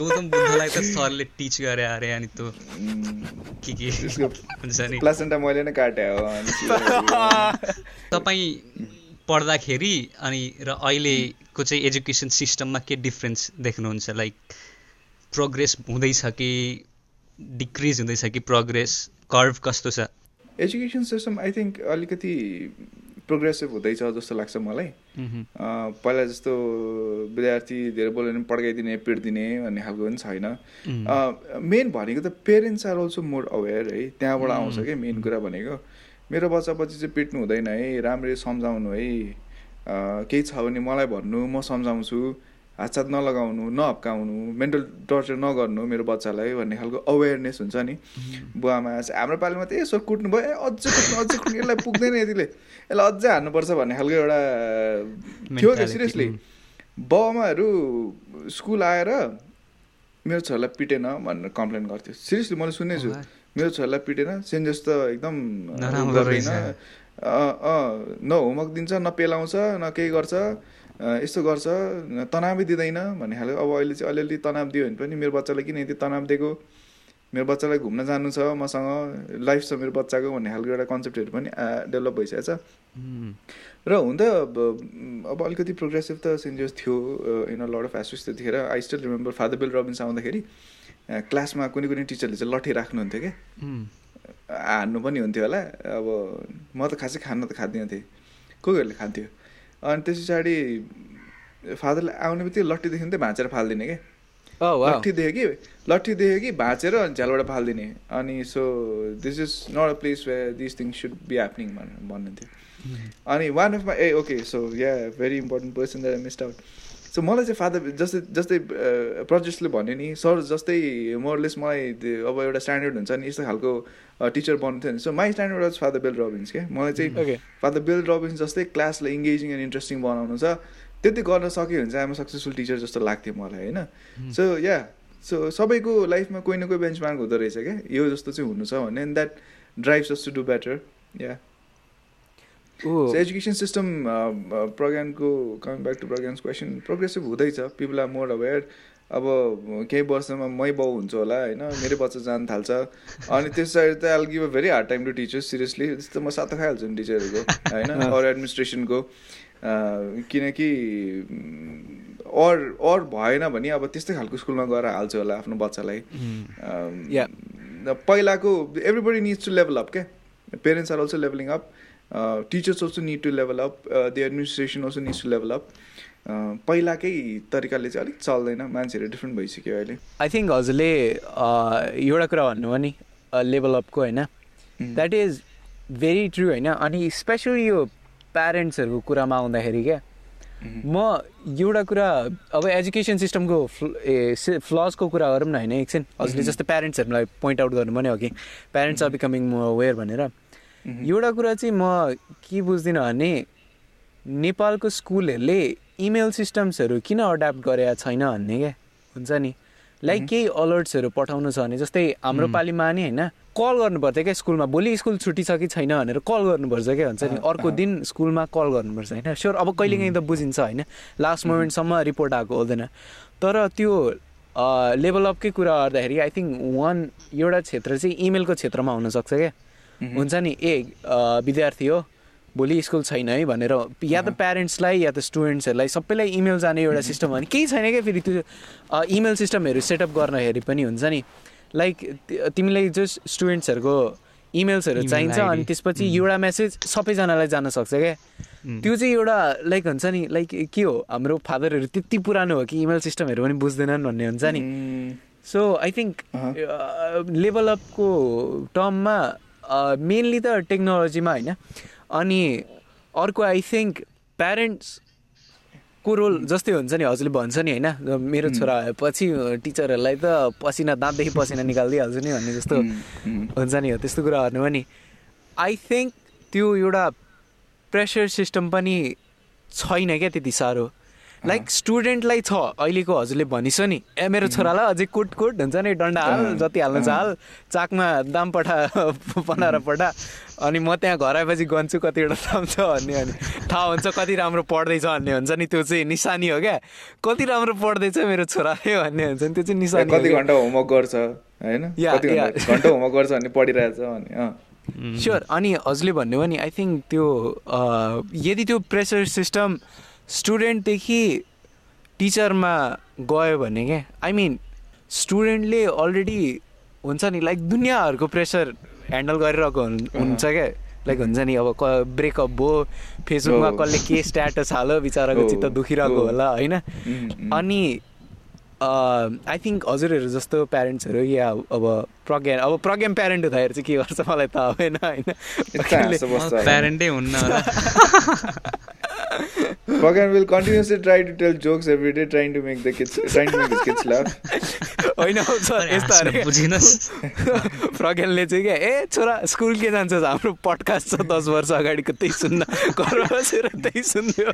गौतम बुद्धलाई त सरले टिच गरे अरे अनि त्यो के के हुन्छ नि? प्लासेन्टा मैले नै काटेँ हो तपाईँ पढ्दाखेरि अनि र अहिलेको चाहिँ एजुकेसन सिस्टममा के डिफ्रेन्स देख्नुहुन्छ? लाइक प्रोग्रेस हुँदैछ कि डिक्रिज हुँदैछ कि प्रोग्रेस कर्भ कस्तो छ? एजुकेसन सिस्टम आई थिङ्क अलिकति प्रोग्रेसिभ हुँदैछ जस्तो लाग्छ मलाई। पहिला जस्तो विद्यार्थी धेरै बोल्यो भने पड्काइदिने पिट्दिने भन्ने खालको पनि छैन। मेन भनेको त parents are also more aware है। त्यहाँबाट आउँछ क्या मेन कुरा भनेको? मेरो बच्चा बच्ची चाहिँ पिट्नु हुँदैन है। राम्ररी सम्झाउनु है। केही छ भने मलाई भन्नु म सम्झाउँछु। हातसात नलगाउनु नहप्काउनु मेन्टल टर्चर नगर्नु मेरो बच्चालाई भन्ने खालको अवेरनेस हुन्छ नि। बुवामा हाम्रो पालिमा त यसो कुट्नु भयो ए अझै कुट्नु अझै कुट्नु यसलाई पुग्दैन यतिले। यसलाई अझै हान्नुपर्छ भन्ने खालको एउटा थियो क्या सिरियसली उम्. बाउआमाहरू स्कुल आएर मेरो छोरालाई पिटेन भनेर कम्प्लेन गर्थ्यो। सिरियसली मैले सुनेको छु वाह। मेरो छोरालाई पिटेन सेन्ट जस्तो एकदम गर्दैन। न होमवर्क दिन्छ न पेलाउँछ न केही गर्छ। यस्तो गर्छ तनावै दिँदैन भन्ने खालको। अब अहिले चाहिँ अलिअलि तनाव दियो भने पनि मेरो बच्चालाई किन यति तनाव दिएको? मेरो बच्चालाई घुम्न जानु छ मसँग लाइफ छ मेरो बच्चाको भन्ने खालको एउटा कन्सेप्टहरू पनि डेभलप भइसकेको छ। र हुन त अब अलिकति प्रोग्रेसिभ त सेन्ट जोस थियो in a lot of aspects त्यतिखेर I still remember Father Bill Robbins आउँदाखेरि क्लासमा कुनै कुनै टिचरले चाहिँ लट्ठी राख्नुहुन्थ्यो क्या। हान्नु पनि हुन्थ्यो होला। अब म त खासै खान त खाँदिनँ थिएँ। कोही कोहीहरूले खान्थ्यो? अनि त्यस पछाडि फादरले आउने बित्तिकै लट्ठी देख्यो भने चाहिँ भाँचेर फालिदिने क्या Oh. लट्ठी देख्यो कि? लट्ठी देख्यो कि? भाँचेर अनि झ्यालबाट फालिदिने। अनि so this is not a place where this thing should be happening भनेर भन्नुहुन्थ्यो अनि one of my uh okay so yeah very important person that missed out so मलाई चाहिँ फादर जस्तै जस्तै प्रजेसले भन्यो नि सर जस्तै मोरलेस मलाई अब एउटा स्ट्यान्डर्ड हुन्छ नि यस्तो खालको टिचर बन्नु थियो नि। So my standard was Father Bill Robbins क्या मलाई चाहिँ. फादर बेल रबिन्स जस्तै क्लासलाई इङ्गेजिङ एन्ड इन्ट्रेस्टिङ बनाउनु छ। त्यति गर्न सक्यो भने चाहिँ आम सक्सेसफुल टिचर जस्तो लाग्थ्यो मलाई होइन? सो या सो सबैको लाइफमा कोही न कोही बेन्चमार्क हुँदो रहेछ क्या यो जस्तो चाहिँ हुनु छ भने and that drives us to do better yeah education system प्रज्ञानको coming back to Pragyan's question progressive हुँदैछ। पिपल आर मोर अवेर अब केही वर्षमा मै बाउ हुन्छ होला होइन? मेरै बच्चा जान थाल्छ। अनि त्यस पछाडि त all give a very hard time to teachers seriously त्यस्तो म सातो खाइहाल्छु नि टिचरहरूको होइन? अरू एडमिनिस्ट्रेसनको किनकि अर अर भएन भने अब त्यस्तै खालको स्कुलमा गएर हाल्छु होला आफ्नो बच्चालाई। पहिलाको everybody needs to level up क्या leveling up uh, teachers also need to level up uh, the administration also needs to level up uh, पहिलाकै तरिकाले चाहिँ अलिक चल्दैन मान्छेहरू डिफ्रेन्ट भइसक्यो अहिले। आई थिङ्क हजुरले एउटा कुरा भन्नुभयो नि लेभल अपको होइन? द्याट इज भेरी ट्रु होइन? अनि स्पेसली यो प्यारेन्ट्सहरूको कुरामा आउँदाखेरि क्या म एउटा कुरा अब एजुकेसन सिस्टमको ए फ्लजको कुरा गरौँ न होइन? एकछिन हजुरले जस्तै प्यारेन्ट्सहरूलाई पोइन्ट आउट गर्नु भने अघि प्यारेन्ट्स आर बिकमिङ वेयर भनेर। एउटा कुरा चाहिँ म के बुझ्दिनँ भने नेपालको स्कुलहरूले इमेल सिस्टम्सहरू किन अड्याप्ट गरेका छैन भन्ने क्या हुन्छ नि? लाइक केही अलर्ट्सहरू पठाउनु छ भने जस्तै हाम्रो पालिमा नि होइन कल गर्नुपर्छ क्या स्कुलमा? भोलि स्कुल छुट्टी छ कि छैन भनेर कल गर्नुपर्छ क्या हुन्छ नि? अर्को दिन स्कुलमा कल गर्नुपर्छ होइन? स्योर अब कहिलेकाहीँ त बुझिन्छ होइन? लास्ट मोमेन्टसम्म रिपोर्ट आएको हुँदैन। तर त्यो लेभल अपकै कुरा गर्दाखेरि आई थिङ्क वान एउटा क्षेत्र चाहिँ इमेलको क्षेत्रमा हुनसक्छ क्या हुन्छ नि? ए विद्यार्थी हो भोलि स्कुल छैन है भनेर या त प्यारेन्ट्सलाई या त स्टुडेन्ट्सहरूलाई सबैलाई इमेल जाने एउटा सिस्टम भने केही छैन क्या फेरि त्यो इमेल सिस्टमहरू सेटअप गर्दाखेरि पनि हुन्छ नि। लाइक तिमीलाई जस्ट स्टुडेन्ट्सहरूको इमेल्सहरू चाहिन्छ अनि त्यसपछि एउटा मेसेज सबैजनालाई जान सक्छ क्या। त्यो चाहिँ एउटा लाइक हुन्छ नि लाइक के हो? हाम्रो फादरहरू त्यति पुरानो हो कि इमेल सिस्टमहरू पनि बुझ्दैनन् भन्ने हुन्छ नि। सो आई थिङ्क लेभल अपको टर्ममा मेनली त टेक्नोलोजीमा होइन। अनि अर्को आई थिङ्क प्यारेन्ट्सको रोल जस्तै हुन्छ नि हजुरले भन्छ नि होइन मेरो छोरा पछि टिचरहरूलाई त पसिना दाँतदेखि पसिना निकालिदिइहाल्छु नि भन्ने जस्तो हुन्छ नि हो त्यस्तो कुराहरू पनि आई थिङ्क त्यो एउटा प्रेसर सिस्टम पनि छैन क्या त्यति साह्रो। लाइक स्टुडेन्टलाई छ अहिलेको हजुरले भनिस नि। ए मेरो छोरालाई अझै कुट कुट हुन्छ नि डन्डा हाल जति हाल्नु छ हाल चाकमा दाम पठा बनाएर पठा अनि म त्यहाँ घर आएपछि गन्छु कतिवटा दाम छ भन्ने अनि थाहा हुन्छ कति राम्रो पढ्दैछ भन्ने हुन्छ नि त्यो चाहिँ निशानी हो क्या। कति राम्रो पढ्दैछ मेरो छोराले भन्ने हुन्छ नि त्यो चाहिँ निशानी कति घन्टा होमवर्क गर्छ होइन? घन्टा होमवर्क गर्छ भने पढिरहेछ भने स्योर अनि हजुरले भन्नुभयो नि आई थिङ्क त्यो यदि त्यो प्रेसर सिस्टम स्टुडेन्टदेखि टिचरमा गयो भने क्या आई मिन स्टुडेन्टले अलरेडी हुन्छ नि लाइक दुनियाँहरूको प्रेसर ह्यान्डल गरिरहेको हुन्छ क्या। लाइक हुन्छ नि अब क ब्रेकअप भयो फेसबुकमा कसले के स्ट्याटस हाल्यो बिचराको चित्त दुखिरहेको होला होइन? अनि आई थिङ्क हजुरहरू जस्तो प्यारेन्ट्सहरू या अब प्रज्ञा अब प्रज्ञा प्यारेन्ट हुँदाखेरि चाहिँ के गर्छ मलाई थाहा भएन होइन प्यारेन्टै हुन्न Program will continuously try to tell jokes every day, trying to make the kids, trying to make his kids laugh. होइन यस्तो बुझिनस्। प्रज्ञानले चाहिँ क्या ए छोरा स्कुल के जान्छस्? हाम्रो पडकास्ट छ दस वर्ष अगाडिको त्यही सुन्न घर बसेर त्यही सुन्यो।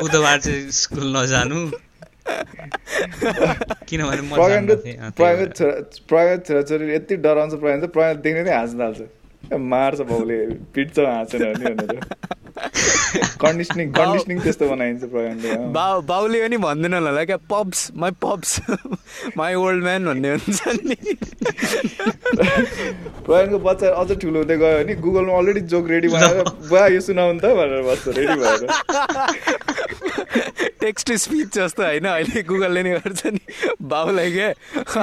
बुधबार चाहिँ स्कुल नजानु। किनभने म प्रज्ञानको छोरा प्रज्ञा छोराछोरी यति डराउँछ चाहिँ प्रज्ञा देख्ने नै हाँस्न थाल्छ। मार्छ बाउले पिट्छ हाँसेन भने भनेर। कन्डिसनिङ कन्डिसनिङ त्यस्तो बनाइन्छ बाउ बाउले पनि भन्दैन होला क्या pops my pops my old man भन्ने हुन्छ नि। प्रयाणको बच्चा अझ ठुलो हुँदै गयो भने गुगलमा अलरेडी जोक रेडी बनाएर बुवा यो सुनाउनु त भनेर बस्छ रेडी भएर। टेक्स्ट टु स्पिच जस्तो होइन अहिले गुगलले नै गर्छ नि। बाउलाई क्या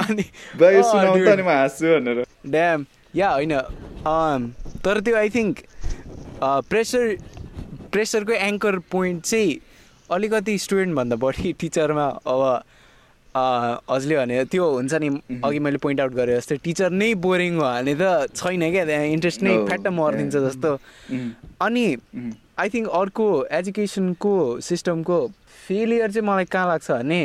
अनि बुवा यो सुनाउनु त अनि म हाँस्छु भनेर। ड्याम या होइन तर त्यो आई थिङ्क प्रेसर प्रेसरको एङ्कर पोइन्ट चाहिँ अलिकति स्टुडेन्टभन्दा बढी टिचरमा अब हजुरले भने त्यो हुन्छ नि अघि मैले पोइन्ट आउट गरेँ जस्तै टिचर नै बोरिङ हो भने त छैन क्या त्यहाँ इन्ट्रेस्ट नै फ्याट्ट मरिदिन्छ जस्तो। अनि आई थिङ्क अर्को एजुकेसनको सिस्टमको फेलियर चाहिँ मलाई कहाँ लाग्छ भने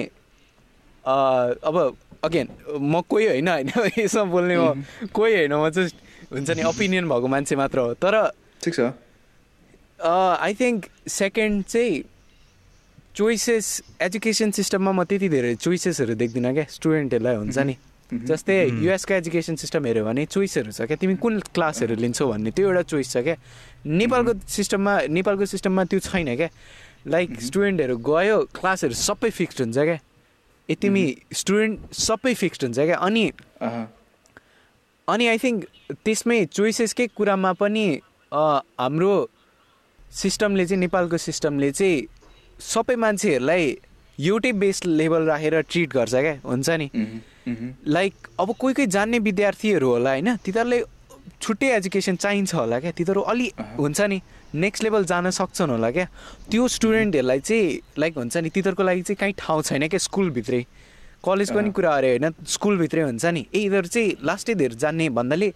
अब अगेन म कोही होइन होइन? यसमा बोल्ने म कोही होइन म चाहिँ हुन्छ नि ओपिनियन भएको मान्छे मात्र हो। तर ठिक छ। आई थिङ्क सेकेन्ड चाहिँ चोइसेस एजुकेसन सिस्टममा म त्यति धेरै चोइसेसहरू देख्दिनँ क्या स्टुडेन्टहरूलाई हुन्छ नि। जस्तै युएसको एजुकेसन सिस्टम हेऱ्यो भने चोइसहरू छ क्या। तिमी कुन क्लासहरू लिन्छौ भन्ने त्यो एउटा चोइस छ क्या। नेपालको सिस्टममा नेपालको सिस्टममा त्यो छैन क्या। लाइक स्टुडेन्टहरू गयो क्लासहरू सबै फिक्स्ड हुन्छ क्या। ए तिमी स्टुडेन्ट सबै फिक्स्ड हुन्छ क्या। अनि अनि आई थिङ्क त्यसमै चोइसेसकै कुरामा पनि हाम्रो सिस्टमले चाहिँ नेपालको सिस्टमले चाहिँ सबै मान्छेहरूलाई एउटै बेस लेभल राखेर ट्रिट गर्छ क्या। हुन्छ नि? लाइक अब कोही कोही जान्ने विद्यार्थीहरू होला होइन तिनीहरूलाई छुट्टै एजुकेसन चाहिन्छ होला क्या। तिनीहरू अलि हुन्छ नि? नेक्स्ट लेभल जान सक्छन् होला क्या? त्यो स्टुडेन्टहरूलाई चाहिँ लाइक हुन्छ नि तिनीहरूको लागि चाहिँ काहीँ ठाउँ छैन क्या स्कुलभित्रै। कलेजको पनि कुरा अरे होइन स्कुलभित्रै हुन्छ नि। ए यिनीहरू चाहिँ लास्टै धेरै जान्ने भन्दाले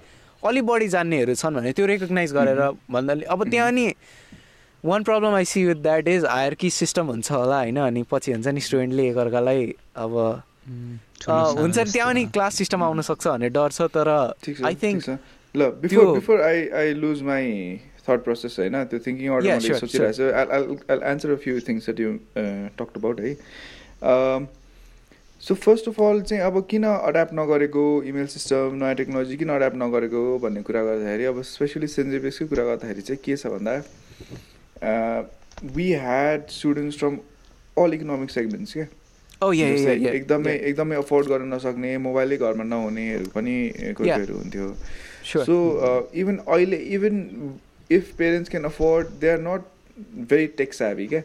अलि बढी जान्नेहरू छन् भने त्यो रेकगनाइज गरेर भन्दाले अब त्यहाँ नि one problem I see with that is hierarchy system हुन्छ होला होइन अनि पछि हुन्छ नि स्टुडेन्टले एकअर्कालाई अब हुन्छ नि त्यहाँ पनि क्लास सिस्टम आउन सक्छ भन्ने डर छ तर I think before I I lose my thought process होइन त्यो थिङ्किङ अर्डर मैले सोचिरहेको छु I answer a few things that you talk about है सो फर्स्ट अफ अल चाहिँ अब किन अड्याप्ट नगरेको इमेल सिस्टम नयाँ टेक्नोलोजी किन अड्याप्ट नगरेको भन्ने कुरा गर्दाखेरि अब स्पेसली सेन्ट जेभियर्सकै कुरा गर्दाखेरि चाहिँ के छ भन्दा we had students from all economic segments क्या एकदमै एकदमै अफोर्ड गर्न नसक्ने मोबाइलै घरमा नहुनेहरू पनि कोही कोहीहरू हुन्थ्यो. सो इभन अहिले even if parents can afford they are not very tech savvy क्या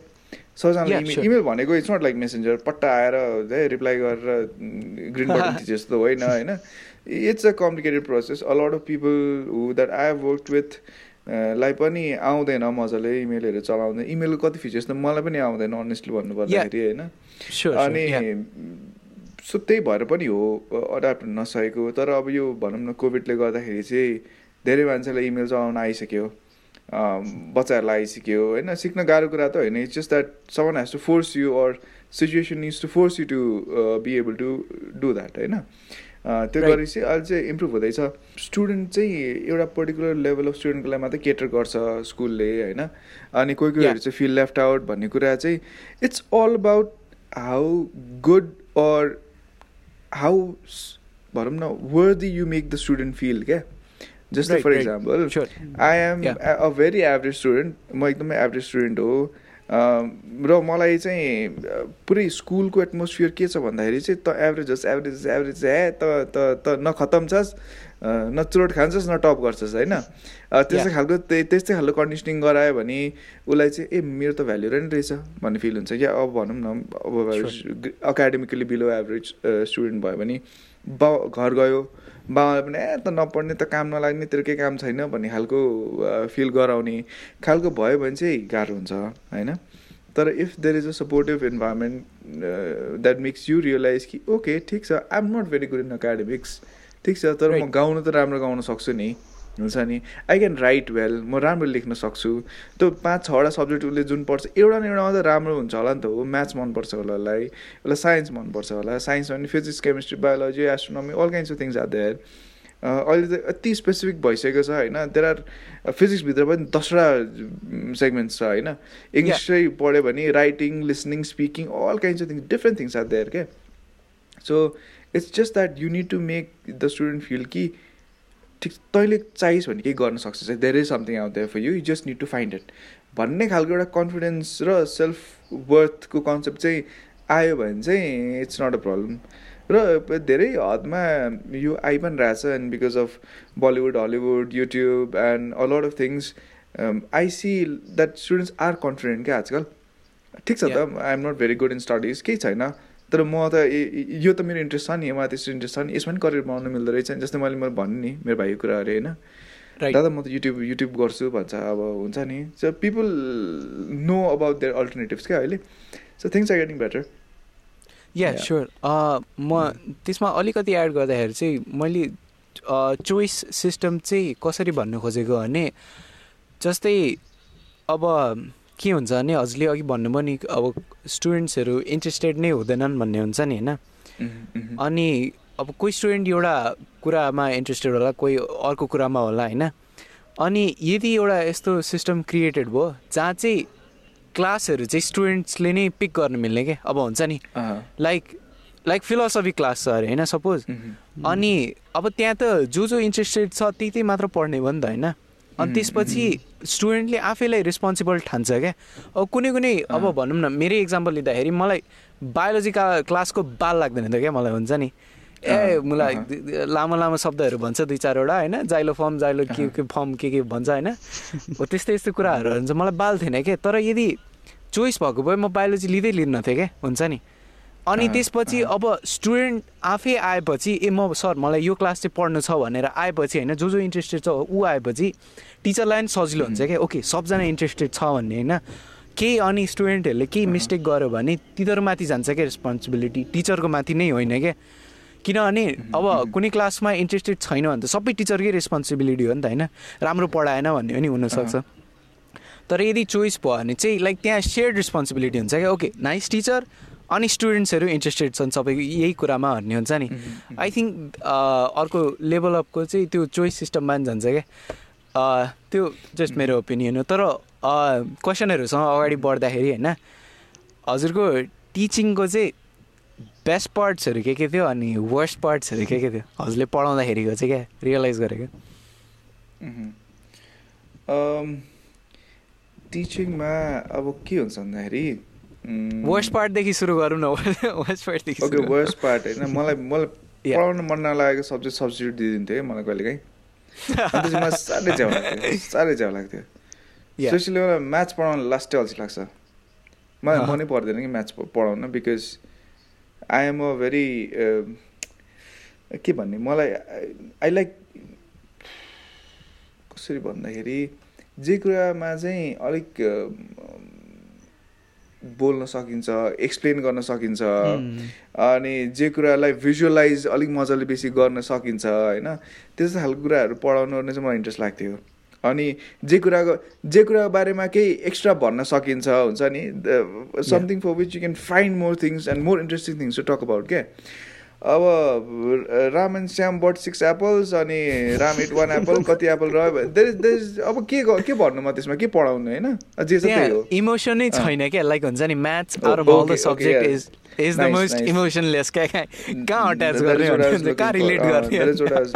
सबैजनाले इमेल. इमेल भनेको इट्स नट लाइक मेसेन्जर पट्टा आएर है रिप्लाई गरेर ग्रिन बटन थिचे जस्तो होइन होइन? It's a complicated process a lot of people who that I have work with लाई पनि आउँदैन मजाले इमेलहरू चलाउँदैन इमेलको कति फिचर्स त मलाई पनि आउँदैन अनेस्टली भन्नुपर्दाखेरि होइन? स्योर अनि सो त्यही भएर पनि हो अडाप्ट हुन नसकेको। तर अब यो भनौँ न कोभिडले गर्दाखेरि चाहिँ धेरै मान्छेलाई इमेल चलाउन आइसक्यो। बच्चाहरूलाई आइसक्यो होइन? सिक्न गाह्रो कुरा त होइन। It's just that someone has to force you or situation needs to force you to be able to do that होइन? त्यो. गरेपछि अहिले चाहिँ इम्प्रुभ हुँदैछ। स्टुडेन्ट चाहिँ एउटा पर्टिकुलर लेभल अफ स्टुडेन्टको लागि मात्रै केटर गर्छ स्कुलले होइन? अनि कोही कोहीहरू. चाहिँ फिल लेफ्ट आउट भन्ने कुरा चाहिँ it's all about how good or how भनौँ न worthy you make the student feel क्या? जस्तै for. Example. I am. A very average student म एकदमै एभरेज स्टुडेन्ट हो अम, र मलाई चाहिँ अ, पुरै स्कुलको एटमोस्फियर के छ भन्दाखेरि चाहिँ त एभरेज होस् एभरेज एभरेज हे त त त न खतम छस् न चुरोट खान्छस् न टप गर्छस् होइन त्यस्तै. खालको त्यही त्यस्तै खालको कन्डिसनिङ गरायो भने उसलाई चाहिँ ए मेरो त भ्याल्यु नै रहेछ भन्ने फिल हुन्छ क्या अब भनौँ न अब एकाडेमिकली बिलो एभरेज स्टुडेन्ट भयो भने बाउ घर गयो बाबाले पनि ए त नपढ्ने त काम नलाग्ने तेरो केही काम छैन भन्ने खालको फिल गराउने खालको भयो भने चाहिँ गाह्रो हुन्छ होइन? तर if there is a supportive environment that makes you realize कि ओके ठिक छ I am not very good in academics ठिक छ तर म. गाउनु त राम्रो गाउन सक्छु नि। हुन्छ नि? आई क्यान राइट वेल म राम्रो लेख्न सक्छु। त्यो पाँच छवटा सब्जेक्ट उसले जुन पढ्छ एउटा न एउटा मात्रै राम्रो हुन्छ होला नि त हो। म्याथ्स मनपर्छ होला उसलाई उसलाई साइन्स मनपर्छ होला। साइन्स भने physics chemistry biology astronomy all kinds of things are there अहिले त यति स्पेसिफिक भइसकेको छ होइन? देयर आर फिजिक्सभित्र पनि दसवटा सेगमेन्ट्स छ होइन? इङ्ग्लिसै पढ्यो भने writing listening speaking all kinds of things different things are there क्या so it's just that you need to make the student feel कि ठिक तैँले चाहिस् भने केही गर्न सक्छस् there is something out there for you you just need to find it भन्ने खालको एउटा कन्फिडेन्स र सेल्फ वर्थको कन्सेप्ट चाहिँ आयो भने चाहिँ इट्स नट अ प्रब्लम र धेरै हदमा यो आइ पनि रहेछ and because of Bollywood Hollywood YouTube and a lot of things I see that students are confident क्या आजकल। ठिक छ त I am not very good in studies केही छैन। तर म त यो त मेरो इन्ट्रेस्ट छ नि मलाई त्यस्तो इन्ट्रेस्ट छ नि। यसमा पनि करियर बनाउनु मिल्दो रहेछ नि जस्तै मैले मैले भन्नु नि मेरो भाइको कुरा अरे होइन दादा म त युट्युब युट्युब गर्छु भन्छ अब हुन्छ नि। So people know about their alternatives क्या अहिले? So things are getting better yeah. Sure म त्यसमा अलिकति एड गर्दाखेरि चाहिँ मैले चोइस सिस्टम चाहिँ कसरी भन्नु खोजेको भने जस्तै अब के हुन्छ भने हजुरले अघि भन्नुभयो नि अब स्टुडेन्ट्सहरू इन्ट्रेस्टेड नै हुँदैनन् भन्ने हुन्छ नि होइन? अनि अब कोही स्टुडेन्ट एउटा कुरामा इन्ट्रेस्टेड होला कोही अर्को कुरामा होला होइन? अनि यदि एउटा यस्तो सिस्टम क्रिएटेड भयो जहाँ चाहिँ क्लासहरू चाहिँ स्टुडेन्ट्सले नै पिक गर्न मिल्ने क्या अब हुन्छ नि। लाइक लाइक फिलोसफी क्लास छ अरे होइन सपोज अनि अब त्यहाँ त जो जो इन्ट्रेस्टेड छ त्यही त्यही मात्र पढ्ने भयो नि त होइन? अनि त्यसपछि स्टुडेन्टले आफैलाई रेस्पोन्सिबल ठान्छ क्या? अब कुनै कुनै अब भनौँ न मेरै इक्जाम्पल लिँदाखेरि मलाई बायोलोजीका क्लासको बाल लाग्दैन त क्या मलाई हुन्छ नि? ए मलाई लामो लामो शब्दहरू भन्छ दुई चारवटा होइन? जाइलो फर्म जाइलो के के फर्म के के भन्छ होइन? हो त्यस्तै यस्तो कुराहरू हुन्छ। मलाई बाल थिएन क्या? तर यदि चोइस भएको भए म बायोलोजी लिँदै लिन्न थिएँ क्या? हुन्छ नि? अनि त्यसपछि अब स्टुडेन्ट आफै आएपछि ए म सर मलाई यो क्लास चाहिँ पढ्नु छ भनेर आएपछि होइन जो जो इन्ट्रेस्टेड छ ऊ आएपछि टिचरलाई पनि सजिलो हुन्छ क्या। ओके सबजना इन्ट्रेस्टेड छ भन्ने होइन। केही अनि स्टुडेन्टहरूले केही मिस्टेक गर्यो भने तिनीहरूमाथि जान्छ क्या रेस्पोन्सिबिलिटी टिचरको माथि नै होइन क्या। किनभने अब कुनै क्लासमा इन्ट्रेस्टेड छैन भने त सबै टिचरकै रेस्पोन्सिबिलिटी हो नि त होइन। राम्रो पढाएन भन्ने पनि हुनसक्छ। तर यदि चोइस भयो भने चाहिँ लाइक त्यहाँ सेयर्ड रेस्पोन्सिबिलिटी हुन्छ क्या। ओके नाइस टिचर अनि स्टुडेन्ट्सहरू इन्ट्रेस्टेड छन् सबैको यही कुरामा भन्ने हुन्छ नि। आई थिङ्क अर्को लेभल अपको चाहिँ त्यो चोइस सिस्टममा पनि जान्छ क्या त्यो जस्ट मेरो ओपिनियन हो। तर क्वेसनहरूसँग अगाडि बढ्दाखेरि होइन हजुरको टिचिङको चाहिँ बेस्ट पार्ट्सहरू के के थियो अनि वर्स्ट पार्ट्सहरू के के थियो? हजुरले पढाउँदाखेरिको चाहिँ क्या रियलाइज गरेको? टिचिङमा अब के हुन्छ भन्दाखेरि वर्स्ट पार्टदेखि सुरु गरौँ न वर्स्ट पार्टदेखि ओके वर्स्ट पार्ट होइन? मलाई मलाई. पढाउन मन नलागेको सब्जेक्ट सब्सिट्युट दिइदिन्थ्यो है मलाई कहिलेकाहीँ मलाई साह्रै झ्याउ लाग्थ्यो साह्रै झ्याउ लाग्थ्यो. स्पेसली मलाई म्याथ्स पढाउन लास्टै अल्छी लाग्छ। मलाई Uh-huh. मनै पर्दैन कि म्याथ्स पढाउन because I am a very के भन्ने? मलाई आई लाइक कसरी भन्दाखेरि जे कुरामा चाहिँ अलिक अ, बोल्न सकिन्छ एक्सप्लेन गर्न सकिन्छ। अनि जे कुरालाई भिजुअलाइज अलिक मजाले बेसी गर्न सकिन्छ होइन? त्यस्तो खालको कुराहरू पढाउनु ओर्नु चाहिँ मलाई इन्ट्रेस्ट लाग्थ्यो। अनि जे कुराको जे कुराको बारेमा केही एक्स्ट्रा भन्न सकिन्छ हुन्छ नि? Something for which you can find more things and more interesting things to talk about क्या? अब Ram and Shyam bought six apples अनि राम इट वान एप्पल कति एप्पल रह्यो देयर इज देयर इज अब के के भन्नु म त्यसमा के पढाउनु होइन जे छ त्यही हो इमोसनै। छैन क्या लाइक हुन्छ नि maths out of all the subject. Is is the most. Emotionless क्या कहाँ अट्याच गर्ने कहाँ. रिलेट was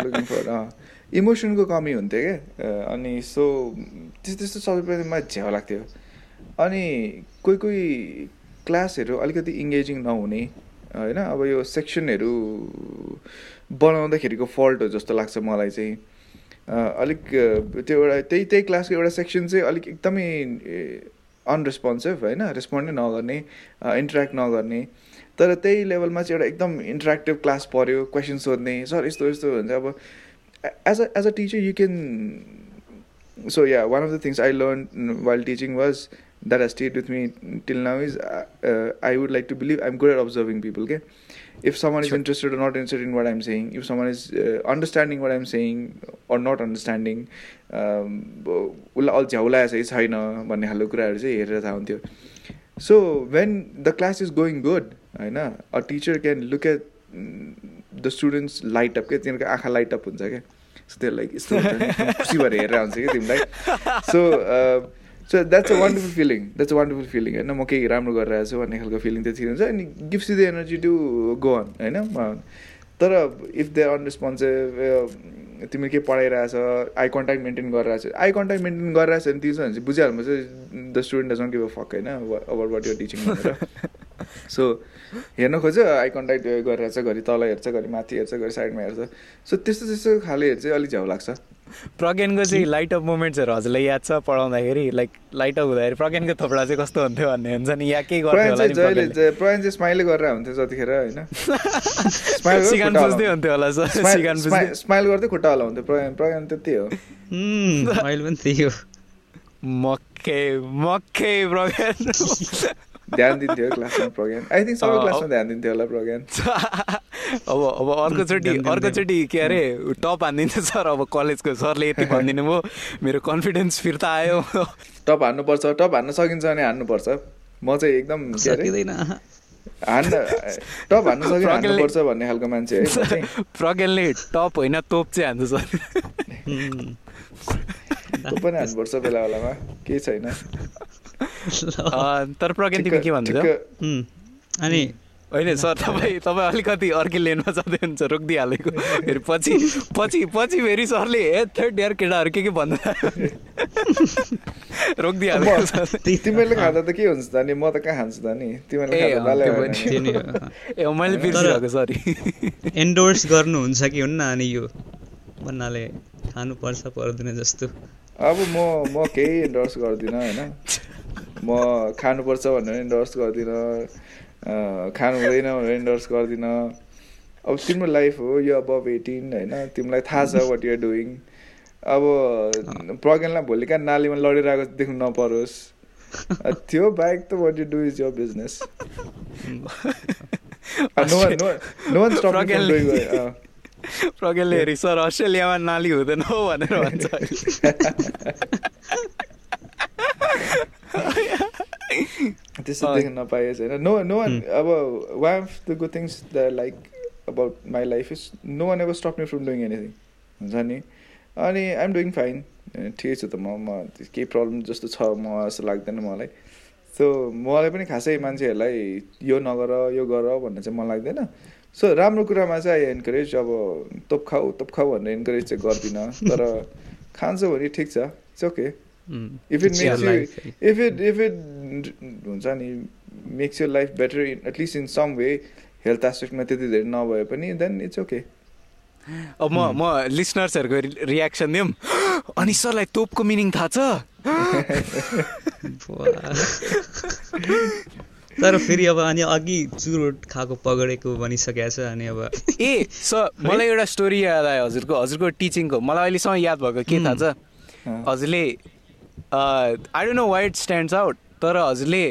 गर्ने. इमोसनको कमी हुन्थ्यो क्या अनि सो त्यस्तो त्यस्तो सबैमा झ्याउ लाग्थ्यो अनि कोही कोही क्लासहरू अलिकति इङ्गेजिङ नहुने होइन? अब यो सेक्सनहरू बनाउँदाखेरिको फल्ट हो जस्तो लाग्छ मलाई चाहिँ। अलिक त्यो एउटा त्यही त्यही क्लासको एउटा सेक्सन चाहिँ अलिक एकदमै अनरेस्पोन्सिभ होइन? रेस्पोन्डै नगर्ने इन्टरेक्ट नगर्ने। तर त्यही लेभलमा चाहिँ एउटा एकदम इन्टरेक्टिभ क्लास पऱ्यो क्वेसन सोध्ने सर यस्तो यस्तो हुन्छ अब as a as a teacher you can so yeah one of the things I learn while teaching was that has stayed with me till now is uh, uh, I would like to believe I'm good at observing people. Okay, if someone is interested or not interested in what I'm saying, if someone is uh, understanding what I'm saying or not understanding, um, उसलाई अल् झ्याउलाएछ है छैन भन्ने खालको कुराहरू चाहिँ हेरेर थाहा हुन्थ्यो so when the class is going good होइन a teacher can look at the students light up क्या तिनीहरूको आँखा लाइट अप हुन्छ क्या सो त्यो लाइक यस्तो खुसी भएर हेरेर हुन्छ कि तिमीलाई so so that's a wonderful feeling that's a wonderful feeling होइन म केही राम्रो गरिरहेको छु भन्ने खालको फिलिङ त्यति हुन्छ अनि you the energy to go on होइन तर इफ दे अनरेस्पोन्सिभ तिमीले के पढाइरहेछ आई कन्ट्याक्ट मेन्टेन गरिरहेछ आई कन्ट्याक्ट मेन्टेन गरिरहेछ भने भने चाहिँ बुझिहाल्नु चाहिँ the student doesn't give a fuck होइन about what your teaching so हेर्न खोज्छ आई कन्ट्याक्ट गरिरहेछ घरि तल हेर्छ घरि माथि हेर्छ घरि साइडमा हेर्छ। सो त्यस्तो त्यस्तो खालेहरू चाहिँ अलिक झ्याउ लाग्छ। प्रज्ञानको चाहिँ लाइट अप मोमेन्ट्सहरू हजुरलाई याद छ पढाउँदाखेरि? लाइक लाइट अप हुँदाखेरि प्रज्ञानको थोपडा चाहिँ कस्तो हुन्थ्यो भन्ने हुन्छ नि या केही गर्थ्यो होला चाहिँ नि जहिले प्रज्ञाले। चाहिँ- चाहिँ स्माइलै गरेर हुन्थ्यो जतिखेर होइन? स्माइल सिगान बुझ्दै हुन्थ्यो होला सर सिगान बुझ्दै। स्माइल गर्दै खुट्टा हलाउँथ्यो। प्रयान प्रयान त्यति हो। मैले पनि त्यही हो। मक्कै मक्कै प्रज्ञान ध्यान दिन्थ्यो क्लासमा प्रज्ञान आई थिङ्क सबै क्लासमा ध्यान दिन्थ्यो होला प्रज्ञान अब अब अर्कोचोटि ध्यान दिनु अर्कोचोटि के अरे टप हानिदिन्छ सर अब कलेजको सरले यति भनिदिनु भयो मेरो कन्फिडेन्स फिर्ता आयो। टप हान्नुपर्छ टप हान्न सकिन्छ भने हान्नुपर्छ। म चाहिँ एकदम हान्न टप हान्न प्रज्ञानले- हान्नुपर्छ भन्ने खालको मान्छे है प्रज्ञानले टप होइन तोप चाहिँ हान्छ सर. त्यो पनि हान्नुपर्छ बेला बेलामा केही छैन। तर प्रज्ञान तिमी के भन्दैछौ. अनि होइन सर तपाईँ तपाईँ अलिकति अर्कै लेनमा जाँदै हुन्छ रोकिदिइहालेको। फेरि पछि पछि पछि फेरि सरले ए थर्ड इयर केटाहरू के के भन्दा तिमीहरूले खाँदा त के हुन्छ त नि? म त कहाँ खान्छु त नि? ए, हो। मैले बिर्सिरहेको सरी एन्डोर्स गर्नुहुन्छ कि हुन्न? अनि यो भन्नाले खानुपर्छ पर्दैन जस्तो। अब म म केही इन्डोर्स गर्दिनँ होइन? म खानुपर्छ भनेर इन्डोर्स गर्दिनँ खानु हुँदैन भनेर इन्डोर्स गर्दिनँ। अब तिम्रो लाइफ हो यो अबभ एटिन होइन? तिमीलाई थाहा छ वाट युआर डुइङ अब प्रज्ञानलाई भोलि कहाँ नालीमा लडिरहेको देख्नु नपरोस्। त्यो बाहेक त what you do is your business प्रज्ञानले- हेरि सर अस्ट्रेलियामा नाली हुँदैन हौ भनेर भन्छ। त्यस्तो देख्न नपाएछ होइन नो नो वान अब one of the good things the like about my life is no one ever stop me from doing anything हुन्छ नि अनि आइएम डुइङ फाइन ठिकै छु त म म केही प्रब्लम जस्तो छ म जस्तो लाग्दैन मलाई सो मलाई पनि खासै मान्छेहरूलाई यो नगर यो गर भन्ने चाहिँ मन लाग्दैन सो राम्रो कुरामा चाहिँ आई इन्करेज अब तोप खाऊ तोप खाऊ भनेर इन्करेज चाहिँ गर्दिनँ तर खान्छ भने ठिक छ it's okay if it makes you if it if it हुन्छ नि makes you life better in at least in some way health एस्पेक्टमा त्यति धेरै नभए पनि देन इट्स ओके अब म म लिसनर्सहरूको रियाक्सन दिउँ अनि सरलाई तोपको मिनिङ थाहा छ तर फेरि अब अनि अघि चुरोट खाएको पगडेको भनिसकेको छ अनि अब ए सर मलाई एउटा स्टोरी याद आयो हजुरको हजुरको टिचिङको मलाई अहिलेसम्म याद भएको के थाहा छ हजुरले I don't know what stands out तर हजुरले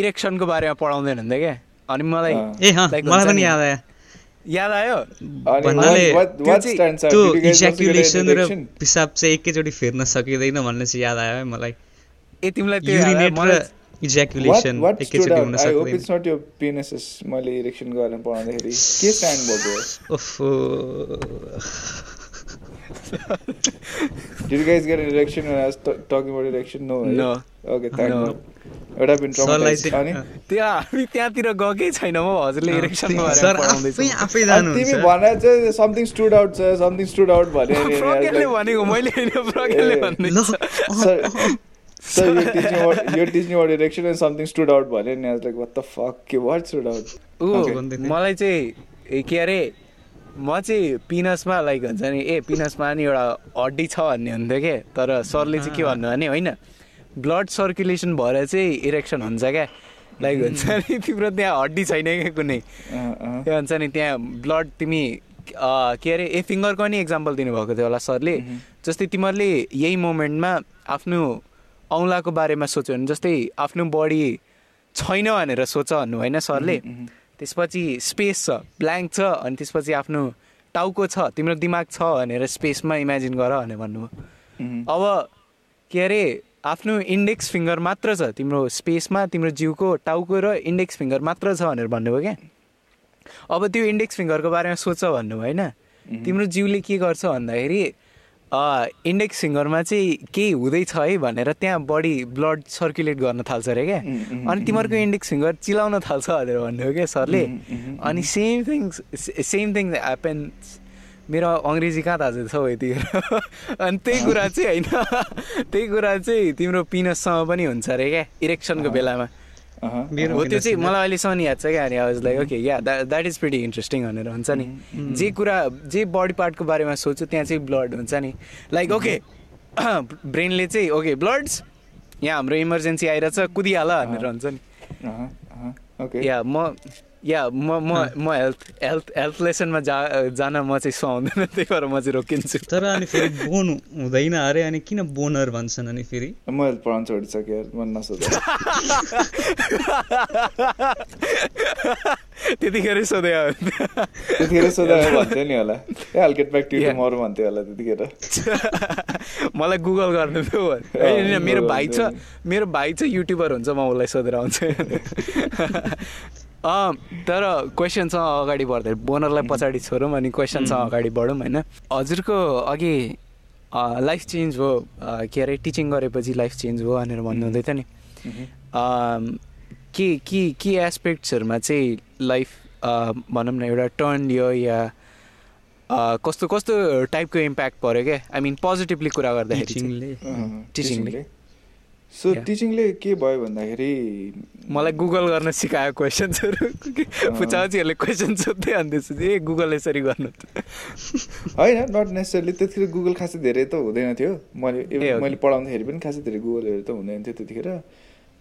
इरेक्सनको बारेमा पढाउँदैन हुन्थ्यो क्या। अनि मलाई ए मलाई पनि याद आयो। याद आयो? भन्नाले त्यो इज्याकुलेसन र पिसाब चाहिँ एकैचोटि फेर्न सकिँदैन भन्ने चाहिँ याद आयो है मलाई। ए तिमीलाई त्यो युरिनेट र इज्याकुलेसन एकैचोटि हुन सक्दैन। इट्स नट योर पेनिस मैले इरेक्सन गरेर पढाउँदाखेरि। के स्ट्यान्ड भएको ओफो। Did you guys get an erection when I was talking about erection? No. No. Okay, thank no. God. Would have been traumatized. अनि त्यहाँ हामी त्यहाँतिर गएकै छैन म हजुरले इरेक्सनको बारेमा पढाउँदैछ आफै जानु तिमी भने चाहिँ समथिङ स्टुड आउट छ समथिङ स्टुड आउट भने प्रज्ञाले भनेको मैले होइन प्रज्ञाले भन्दै So you're teaching about you're teaching about erection and something stood out भने नि I was like what the fuck what stood out ऊ मलाई चाहिँ के अरे म चाहिँ पिनसमा लाइक हुन्छ नि ए पिनसमा नि एउटा हड्डी छ भन्ने हुन्थ्यो कि? तर सरले चाहिँ के भन्नु भने होइन ब्लड सर्कुलेसन भएर चाहिँ इरेक्सन हुन्छ क्या लाइक हुन्छ नि तिम्रो त्यहाँ हड्डी छैन क्या कुनै? के भन्छ नि त्यहाँ ब्लड तिमी के अरे ए फिङ्गरको नि इक्जाम्पल दिनुभएको थियो होला सरले। जस्तै तिमीहरूले यही मोमेन्टमा आफ्नो औँलाको बारेमा सोच्यो भने जस्तै आफ्नो बडी छैन भनेर सोच भन्नु होइन सरले। त्यसपछि स्पेस छ ब्ल्याङ्क छ अनि त्यसपछि आफ्नो टाउको छ तिम्रो दिमाग छ भनेर स्पेसमा इमेजिन गर भनेर भन्नुभयो। अब के अरे आफ्नो इन्डेक्स फिङ्गर मात्र छ तिम्रो स्पेसमा तिम्रो जिउको टाउको र इन्डेक्स फिङ्गर मात्र छ भनेर भन्नुभयो क्या। अब त्यो इन्डेक्स फिङ्गरको बारेमा सोच भन्नुभयो होइन? तिम्रो जिउले के गर्छ भन्दाखेरि इन्डेक्स फिङ्गरमा चाहिँ केही हुँदैछ है भनेर त्यहाँ बडी ब्लड सर्कुलेट गर्न थाल्छ अरे क्या। अनि तिमीहरूको इन्डेक्स फिङ्गर चिलाउन थाल्छ भनेर भन्नुभयो क्या सरले। अनि same things same thing happens मेरो अङ्ग्रेजी कहाँ थाहा छ यतिखेर अनि त्यही कुरा चाहिँ होइन। त्यही कुरा चाहिँ तिम्रो पिनससँग पनि हुन्छ अरे क्या। इरेक्सनको बेलामा। हो त्यो चाहिँ मलाई अहिलेसम्म याद छ क्या अनि was like okay yeah that is pretty interesting भनेर हुन्छ नि। जे कुरा जे बडी पार्टको बारेमा सोच्छु त्यहाँ चाहिँ ब्लड हुन्छ नि। लाइक ओके ब्रेनले चाहिँ ओके ब्लड्स यहाँ हाम्रो इमर्जेन्सी आइरहेछ कुदिहाल भनेर हुन्छ नि। या म या म म म हेल्थ हेल्थ हेल्थ लेसनमा जा जान म चाहिँ सुहाउँदैन त्यही भएर म चाहिँ रोकिन्छु। तर अनि फेरि बोन हुँदैन अरे अनि किन बोनर भन्छन् अनि फेरि? म हेल्थ पढाउनु छोडिसकेँ मन नसोध त्यतिखेर सोधे त्यतिखेर सोधे भन्थ्यो नि होला ए हाल गेट ब्याक टु टुमरो भन्थ्यो होला त्यतिखेर मलाई गुगल गर्नु थियो मेरो भाइ छ मेरो भाइ चाहिँ युट्युबर हुन्छ म उसलाई सोधेर आउँछु तर क्वेसनसँग अगाडि बढ्दै बोनरलाई पछाडि छोडौँ अनि क्वेसनसँग अगाडि बढौँ होइन हजुरको अघि लाइफ चेन्ज भयो के अरे टिचिङ गरेपछि लाइफ चेन्ज भयो भनेर भन्नुहुँदै थियो नि के के के एस्पेक्ट्सहरूमा चाहिँ लाइफ भनौँ न एउटा टर्न लियो या कस्तो कस्तो टाइपको इम्प्याक्ट पऱ्यो क्या आई मिन पोजिटिभली कुरा गर्दाखेरि टिचिङले सो टिचिङले के भयो भन्दाखेरि मलाई गुगल गर्न सिकायो क्वेसन्सहरू पुचाउजीहरूले क्वेसन सोध्दै अन्दैछु ए गुगल यसरी गर्नु होइन नट नेसेसरली त्यतिखेर गुगल खासै धेरै त हुँदैन थियो। मैले मैले पढाउँदाखेरि पनि खासै धेरै गुगलहरू त हुँदैन थियो त्यतिखेर।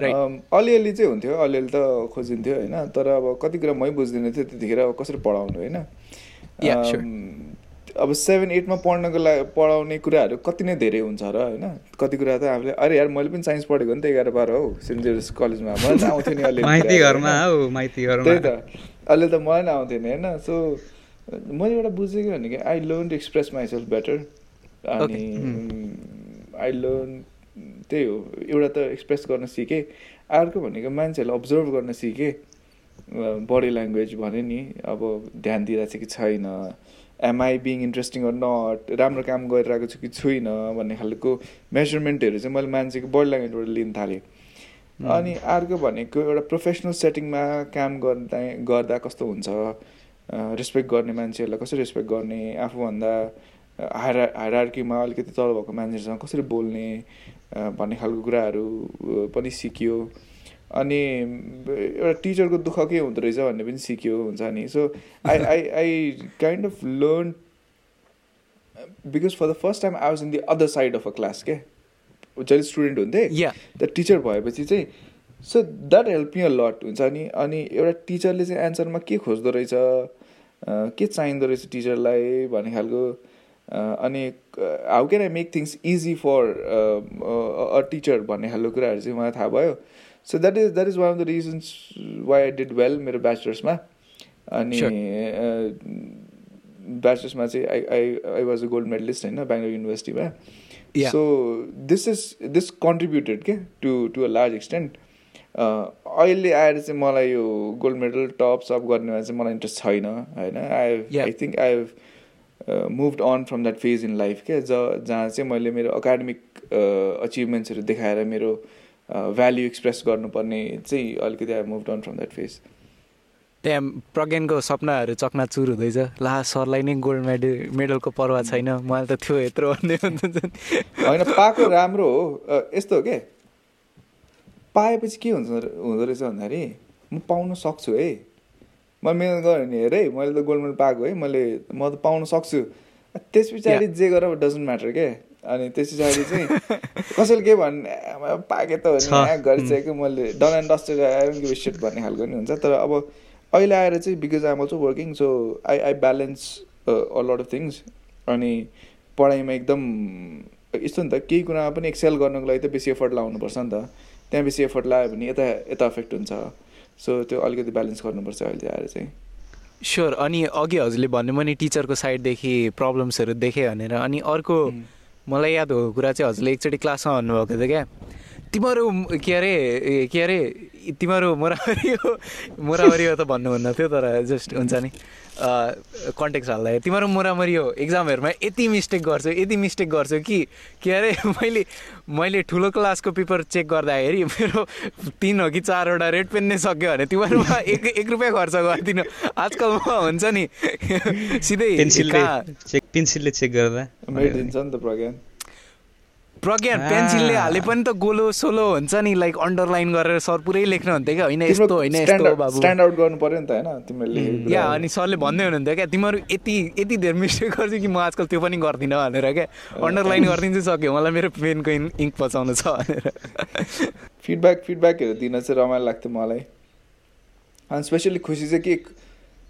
अलिअलि चाहिँ हुन्थ्यो अलिअलि त खोजिन्थ्यो होइन? तर अब कति कुरा मै बुझ्दिनँ थियो त्यतिखेर अब कसरी पढाउनु होइन? अब सेभेन एटमा पढ्नको लागि पढाउने कुराहरू कति नै धेरै हुन्छ र होइन? कति कुरा त हामीले अरे यार मैले पनि साइन्स पढेको नि त एघार बाह्र हौ सेन्ट जेभियर्स कलेजमा मलाई त आउँथ्यो नि अलि त्यही त अहिले त मलाई नै आउँथ्यो नि होइन? सो मैले एउटा बुझेँ कि भने कि I learn to express myself better अनि आई लर्न त्यही हो एउटा त एक्सप्रेस गर्न सिकेँ। अर्को भनेको मान्छेहरूलाई अब्जर्भ गर्न सिकेँ। बडी ल्याङ्ग्वेज भने नि अब ध्यान दिइरहेको छ कि छैन। Am I being interesting or not राम्रो काम गरिरहेको छु कि छुइनँ भन्ने खालको मेजरमेन्टहरू चाहिँ मैले मान्छेको बडी ल्याङ्ग्वेजबाट लिन थालेँ। अनि अर्को भनेको एउटा प्रोफेसनल सेटिङमा काम गर्दा गर्दा कस्तो हुन्छ? रेस्पेक्ट गर्ने मान्छेहरूलाई कसरी रेस्पेक्ट गर्ने? आफूभन्दा हायर हायरार्कीमा अलिकति तल भएको मान्छेहरूसँग कसरी बोल्ने? भन्ने खालको कुराहरू पनि सिकियो। अनि एउटा टिचरको दुःख के हुँदो रहेछ भन्ने पनि सिक्यो हुन्छ नि। So I I I kind of learn because for the first time I was in the other side of a class के जहिले स्टुडेन्ट हुन्थेँ द टिचर भएपछि चाहिँ so that help me a lot हुन्छ नि। अनि एउटा टिचरले चाहिँ एन्सरमा के खोज्दो रहेछ के चाहिँदो रहेछ टिचरलाई भन्ने खालको अनि how can I make things easy for a teacher भन्ने खालको कुराहरू चाहिँ मलाई थाहा भयो। So that is that is one of the reasons why I did well मेरो ब्याचलर्समा अनि ब्याचलर्समा चाहिँ I I I was a gold medalist होइन बेङ्गलोर युनिभर्सिटीमा so this is this contributed के to to a large extent अहिले आएर चाहिँ मलाई यो गोल्ड मेडल टप सप गर्नेमा चाहिँ मलाई इन्ट्रेस्ट छैन होइन। I I think I have move on from that phase in life क्या? ज जहाँ चाहिँ मैले मेरो एकाडेमिक अचिभमेन्ट्सहरू देखाएर मेरो भ्याल्यु एक्सप्रेस गर्नुपर्ने चाहिँ अलिकति I move on from that phase त्यहाँ प्रज्ञानको सपनाहरू चकनाचुर हुँदैछ। ला सरलाई नै गोल्ड मेडल मेडलको पर्वा छैन। मलाई त थियो यत्रो भन्ने होइन पाएको राम्रो हो। यस्तो हो के? पाएपछि के हुन्छ हुँदो रहेछ भन्दाखेरि म पाउन सक्छु है। म मिहिनेत गरेँ भने हेर है मैले त गोल्ड मेडल पाएको है मैले म त पाउन सक्छु। त्यस पछाडि जे गर डजन्ट म्याटर के? अनि त्यस पछाडि चाहिँ कसैले के भन्ने पाएँ त हो नि गरिसकेको मैले डन एन्ड डस्टेड भन्ने खालको नि हुन्छ। तर अब अहिले आएर चाहिँ because I'm also working so I I balance a lot of things. अनि पढाइमा एकदम यस्तो नि त केही कुरामा पनि एक्सेल गर्नुको लागि त बेसी एफर्ट लाउनुपर्छ नि त। त्यहाँ बेसी एफर्ट लगायो भने यता यता इफेक्ट हुन्छ। सो त्यो अलिकति ब्यालेन्स गर्नुपर्छ अहिले आएर चाहिँ। स्योर अनि अघि हजुरले भन्नु पनि टिचरको साइडदेखि प्रब्लम्सहरू देखेँ भनेर। अनि अर्को मलाई याद भएको कुरा चाहिँ हजुरले एकचोटि क्लासमा भन्नुभएको थियो क्या। तिमीहरू के अरे के अरे तिमीहरू मोरावरी हो मोरावरी हो त भन्नुहुन्न थियो तर जस्ट हुन्छ नि। कन्टेक्स हाल्दा तिमीहरू मोरामरी हो इक्जामहरूमा यति मिस्टेक गर्छु यति मिस्टेक गर्छु कि के अरे मैले मैले ठुलो क्लासको पेपर चेक गर्दाखेरि मेरो तिन हो कि चारवटा रेड पेन नै सक्यो भने तिमीहरूमा एक एक रुपियाँ खर्च गरिदिनु। आजकल हुन्छ नि सिधै पेन्सिलले चेक गर्दा। नि त प्रज्ञान प्रज्ञा पेन्सिलले हाले पनि त गोलो सोलो हुन्छ नि लाइक अन्डरलाइन गरेर सर पुरै लेख्नु हुन्थ्यो क्या। होइन यस्तो होइन यस्तो बाबु। स्ट्यान्ड आउट गर्नु पर्यो नि त होइन? तिमीहरूले या अनि सरले भन्दै हुनुहुन्थ्यो क्या तिमीहरू यति यति धेरै मिस्टेक गर्छु कि म आजकल त्यो पनि गर्दिनँ भनेर क्या। अन्डरलाइन गरिदिन्छु सक्यो मलाई मेरो पेनको इङ्क बचाउनु छ भनेर। फिडब्याक फिडब्याकहरू दिन चाहिँ रमाइलो लाग्थ्यो मलाई। अनि स्पेसली खुसी चाहिँ के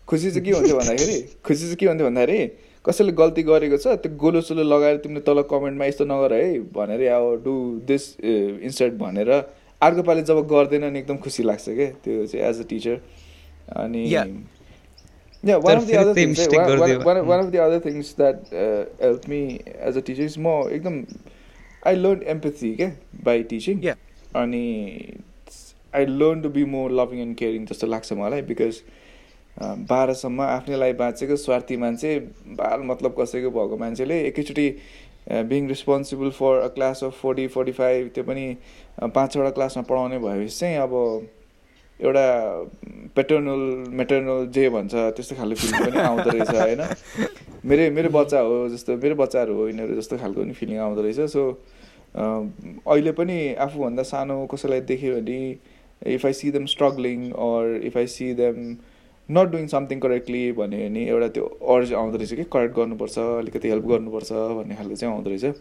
खुसी चाहिँ के हुन्थ्यो भन्दाखेरि खुसी चाहिँ के हुन्थ्यो भन्दाखेरि कसैले गल्ती गरेको छ त्यो गोलो सोलो लगाएर तिमीले तल कमेन्टमा यस्तो नगर है भनेर अब डु दिस इन्स्टेड भनेर अर्को पालि जब गर्दैन नि एकदम खुसी लाग्छ क्या त्यो चाहिँ एज अ टिचर अनि one of the other things one of the other things that help me as a teacher is म एकदम आई लर्न एम्पथी क्या बाई टिचिङ अनि I learn to be more loving and caring जस्तो लाग्छ मलाई because बाह्रसम्म आफ्नै लागि बाँचेको स्वार्थी मान्छे बाल मतलब कसैको भएको मान्छेले एकैचोटि being responsible for a class of forty forty five त्यो पनि पाँचवटा क्लासमा पढाउने भएपछि चाहिँ अब एउटा पेटर्नल मेटर्नल जे भन्छ त्यस्तो खालको फिलिङ पनि आउँदो रहेछ होइन? मेरै मेरो बच्चा हो जस्तो मेरो बच्चाहरू हो यिनीहरू जस्तो खालको पनि फिलिङ आउँदो रहेछ। सो अहिले पनि आफूभन्दा सानो कसैलाई देख्यो भने if I see them struggling or if I see them not doing something correctly भन्यो भने एउटा त्यो अर्ज आउँदो रहेछ कि करेक्ट गर्नुपर्छ अलिकति हेल्प गर्नुपर्छ भन्ने खालको चाहिँ आउँदो रहेछ।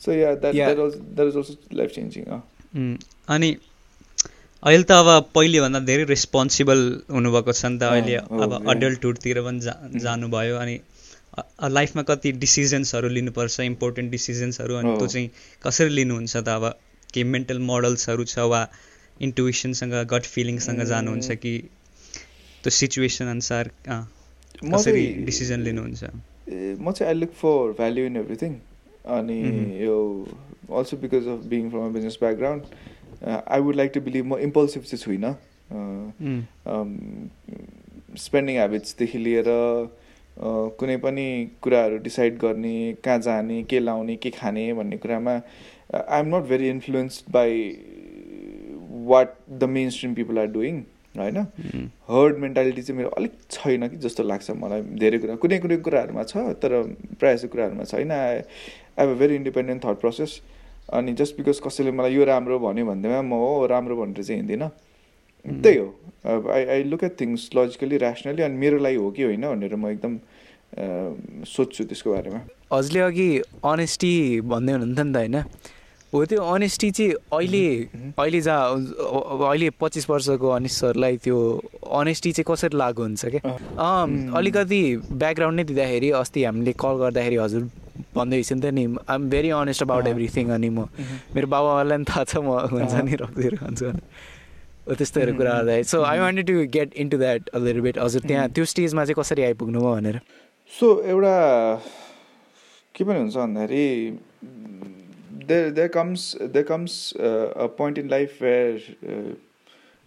So yeah that is also life changing अनि अहिले त अब पहिलेभन्दा धेरै रेस्पोन्सिबल हुनुभएको छ नि त अहिले अब अडल्टहुडतिर पनि जा जानुभयो अनि लाइफमा कति डिसिजन्सहरू लिनुपर्छ इम्पोर्टेन्ट डिसिजन्सहरू अनि त्यो चाहिँ कसरी लिनुहुन्छ त अब? केही मेन्टल मोडल्सहरू छ वा इन्टुविसनसँग गट फिलिङसँग जानुहुन्छ कि त्यो सिचुएसन अनुसार कसरी डिसिजन लिनुहुन्छ? म चाहिँ I look for value in everything अनि यो also because of being from a business background I would like to believe म इम्पल्सिभ चाहिँ छुइनँ। स्पेन्डिङ हेबिट्सदेखि लिएर कुनै पनि कुराहरू डिसाइड गर्ने कहाँ जाने के लाउने के खाने भन्ने कुरामा I am not very influenced by what the mainstream people are doing होइन? हर्ड मेन्टालिटी चाहिँ मेरो अलिक छैन कि जस्तो लाग्छ मलाई। धेरै कुरा कुनै कुनै कुराहरूमा छ तर प्रायः जस्तो कुराहरूमा छैन। I have a very independent thought process अनि जस्ट बिकज कसैले मलाई यो राम्रो भन्यो भन्दैमा म हो राम्रो भनेर चाहिँ हिँड्दिनँ। त्यही हो। I I look at things logically rationally अनि मेरो लागि हो कि होइन भनेर म एकदम सोध्छु त्यसको बारेमा। हजुरले अघि अनेस्टी भन्दै हुनुहुन्थ्यो नि त होइन? हो त्यो अनेस्टी चाहिँ अहिले अहिले जहाँ अहिले पच्चिस वर्षको अनिसहरूलाई त्यो अनेस्टी चाहिँ कसरी लागु हुन्छ क्या अलिकति ब्याकग्राउन्ड नै दिँदाखेरि अस्ति हामीले कल गर्दाखेरि हजुर भन्दै नि त नि I am very honest about everything अनि म मेरो बाबालाई पनि थाहा छ म हुन्छ नि रक्सीहरू खान्छु हो त्यस्तोहरू कुरा गर्दाखेरि। So I wanted to get into that अलिर बेट हजुर त्यहाँ त्यो स्टेजमा चाहिँ कसरी आइपुग्नु भयो भनेर? सो एउटा के पनि हुन्छ भन्दाखेरि there there comes there comes uh, a point in life where uh,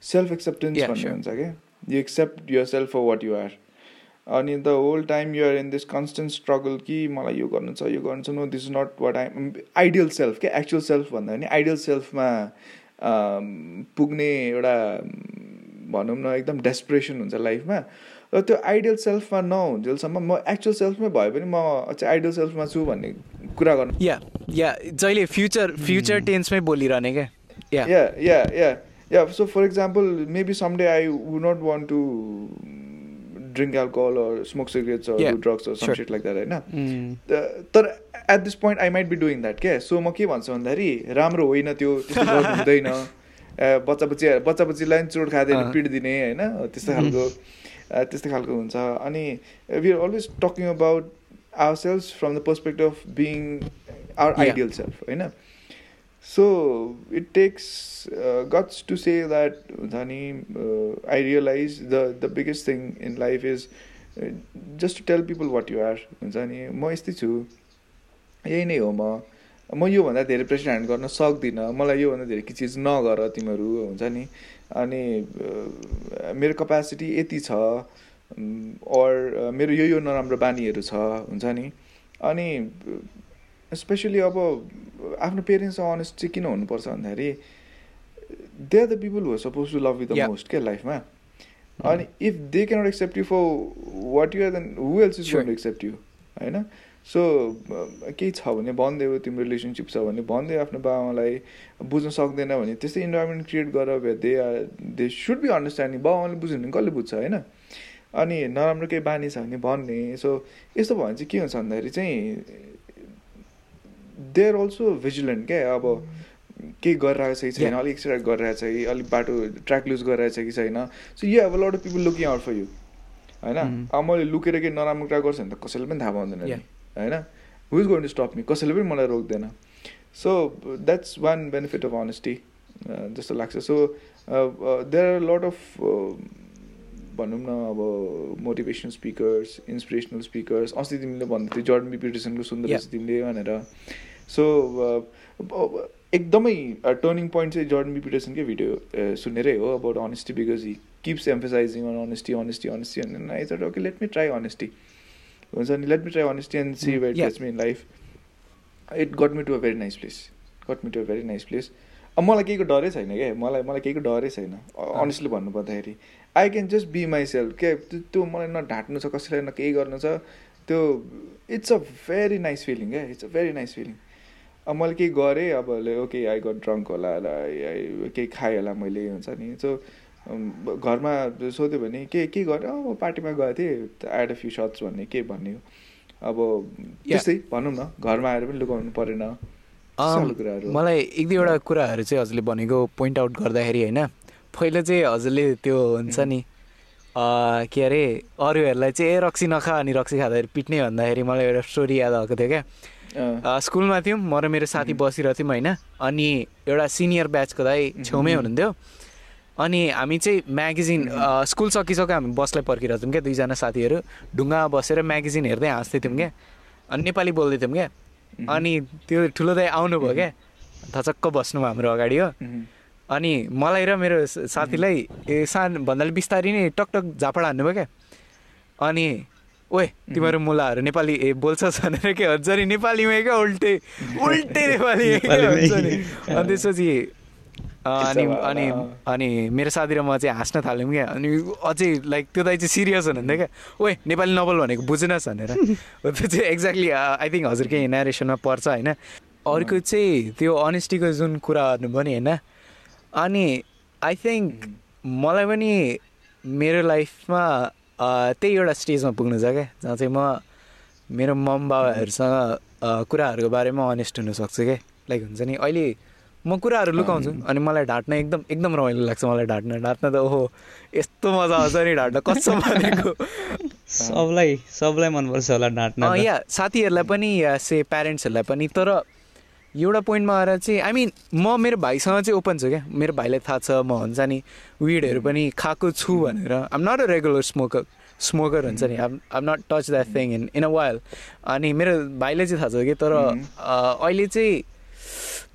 self acceptance yeah, sure. हुन्छ क्या you accept yourself for what you are. अनि the whole time you're in this constant struggle कि मलाई यो गर्नु छ यो गर्नु छ no this is not what I ideal self क्या एक्चुअल सेल्फ भन्दा पनि आइडियल सेल्फमा पुग्ने एउटा भनौँ न एकदम डेस्परेसन हुन्छ लाइफमा र त्यो आइडियल सेल्फमा नहुन्जेलसम्म म एक्चुअल सेल्फमै भए पनि म चाहिँ आइडियल सेल्फमा छु भन्ने कुरा गर्नु। या या जहिले फ्युचर फ्युचर टेन्समै बोलिरहने क्या। Yeah yeah yeah yeah so for example maybe someday I would not want to drink alcohol or smoke cigarettes or drugs or some shit like that होइन तर at this point I might be doing that क्या so म के भन्छु भन्दाखेरि राम्रो होइन त्यो हुँदैन। बच्चा बच्ची बच्चा बच्चीलाई पनि चोट खाँदैन पिट दिने होइन? त्यस्तो खालको। त्यस्तै खालको हुन्छ। अनि we are always talking about ourselves from the perspective of being our ideal self होइन? So it takes guts to say that हुन्छ नि realize the the biggest thing in life is just to tell people what you're हुन्छ नि म यस्तै छु। यही नै हो म। म योभन्दा धेरै प्रेसर गर्न सक्दिनँ। मलाई योभन्दा धेरै केही चिज नगर तिमीहरू हुन्छ नि अनि मेरो कपेसिटी यति छ अर मेरो यो यो नराम्रो बानीहरू छ हुन्छ नि? अनि स्पेसली अब आफ्नो पेरेन्ट्स अनेस्ट चाहिँ किन हुनुपर्छ भन्दाखेरि they are the people who suppose to love you the most क्या लाइफमा अनि if they cannot accept you for what you are then who else is to accept you होइन? सो केही छ भने भनिदियो तिम्रो रिलेसनसिप छ भने भनिदियो आफ्नो बाबालाई बुझ्न सक्दैन भने त्यस्तै इन्भाइरोमेन्ट क्रिएट गरेर they they should be understanding बाबाले बुझ्यो भने कसले बुझ्छ होइन? अनि नराम्रो केही बानी छ भने भन्ने। सो यस्तो भयो भने चाहिँ के हुन्छ भन्दाखेरि चाहिँ दे आर अल्सो भिजिलेन्ट क्या? अब केही गरिरहेको छ कि छैन? अलिक एक्सट्रा गरिरहेको छ कि? अलिक बाटो ट्र्याक लुज गरिरहेको छ कि छैन? सो यो अब lot of people looking out for you होइन? अब मैले लुकेर केही नराम्रो कुरा गर्छु भने त कसैले पनि थाहा पाउँदैन होइन who is going to stop me कसैले पनि मलाई रोक्दैन। So that's one benefit of honesty जस्तो लाग्छ। So there are lot of भनौँ न अब मोटिभेसनल स्पिकर्स इन्सपिरेसनल स्पिकर्स अस्ति तिमीले भन्दै थियो जर्डन बिपिटेसनको सुन्दर रहेछ तिमीले भनेर। सो एकदमै टर्निङ पोइन्ट चाहिँ जर्डन बिपिटेसनकै भिडियो सुनेरै हो about honesty because he keeps emphasising on honesty honesty honesty अनि I okay let me try honesty हुन्छ नि let me try honesty and see what gets me in life it got me to a very nice place got me to a very nice place अब मलाई केहीको डरै छैन क्या मलाई मलाई केहीको डरै छैन। अनेस्टली भन्नुपर्दाखेरि I can just be myself के? त्यो मलाई न ढाँट्नु छ कसैलाई न केही गर्नु छ त्यो it's a very nice feeling क्या it's a very nice feeling अब मैले केही गरेँ अब ओके आई गट ड्रङ्क होला केही खाएँ होला मैले हुन्छ नि। सो घरमा सोध्यो भने के के गरेँ अब पार्टीमा गएको थिएँ एड अ फ्यु सर्ट्स भन्ने के भन्ने अब त्यस्तै भनौँ न घरमा आएर पनि लुकाउनु परेन। मलाई एक दुईवटा कुराहरू चाहिँ हजुरले भनेको पोइन्ट आउट गर्दाखेरि होइन पहिला चाहिँ हजुरले त्यो हुन्छ नि के अरे अरूहरूलाई चाहिँ ए रक्सी नखा अनि रक्सी खाँदाखेरि पिट्ने भन्दाखेरि मलाई एउटा स्टोरी याद आएको थियो क्या। स्कुलमा थियौँ म र मेरो साथी बसिरहेको थियौँ होइन अनि एउटा सिनियर ब्याचको दाइ छेउमै हुनुहुन्थ्यो। अनि हामी चाहिँ म्यागजिन स्कुल सकिसक्यो हामी बसलाई पर्खिरहेको थियौँ क्या दुईजना साथीहरू। ढुङ्गामा बसेर म्यागजिन हेर्दै हाँस्दै थियौँ क्या अनि नेपाली बोल्दै थियौँ क्या अनि त्यो ठुलो दाइ आउनुभयो क्या। थचक्क बस्नु हाम्रो अगाडि हो. अनि मलाई र मेरो साथीलाई ए सान भन्नाले बिस्तारी नै टकटक झापड हान्नुभयो क्या। अनि ओए तिमीहरू मुलाहरू नेपाली ए बोल्छस् भनेर के हुन्छ नि नेपालीमै क्या उल्टे उल्टे नेपाली अनि त्यसपछि अनि अनि। अनि मेरो साथी र म चाहिँ हाँस्न थाल्यौँ क्या। अनि अझै लाइक त्यो दाइ चाहिँ सिरियस हुनुहुन्थ्यो क्या। ओए नेपाली नबोल भनेको बुझ्नुहोस् भनेर। त्यो चाहिँ एक्ज्याक्टली आई थिङ्क हजुर केही नेरेसनमा पर्छ होइन। अर्को चाहिँ त्यो अनेस्टीको जुन कुरा गर्नुभयो नि होइन। अनि आई थिङ्क मलाई पनि मेरो लाइफमा त्यही एउटा स्टेजमा पुग्नु छ क्या जहाँ चाहिँ म मेरो मम बाबाहरूसँग कुराहरूको बारेमा अनेस्ट हुनसक्छु क्या। लाइक हुन्छ नि अहिले म कुराहरू लुकाउँछु अनि मलाई ढाँट्न एकदम एकदम रमाइलो लाग्छ मलाई ढाँट्न। ढाँट्न त ओहो यस्तो मजा आउँछ नि ढाँट्न कसम भनेको? सबलाई सबलाई मनपर्छ होला त। या साथीहरूलाई पनि या से प्यारेन्ट्सहरूलाई पनि तर एउटा पोइन्टमा आएर चाहिँ आई मिन म मेरो भाइसँग चाहिँ ओपन छु क्या। मेरो भाइलाई थाहा छ म हुन्छ नि विडहरू पनि खाएको छु भनेर। I'm not a regular smoker smoker हुन्छ नि। I'm I'm not touch that thing in in a while अनि मेरो भाइले चाहिँ थाहा छ कि तर अहिले चाहिँ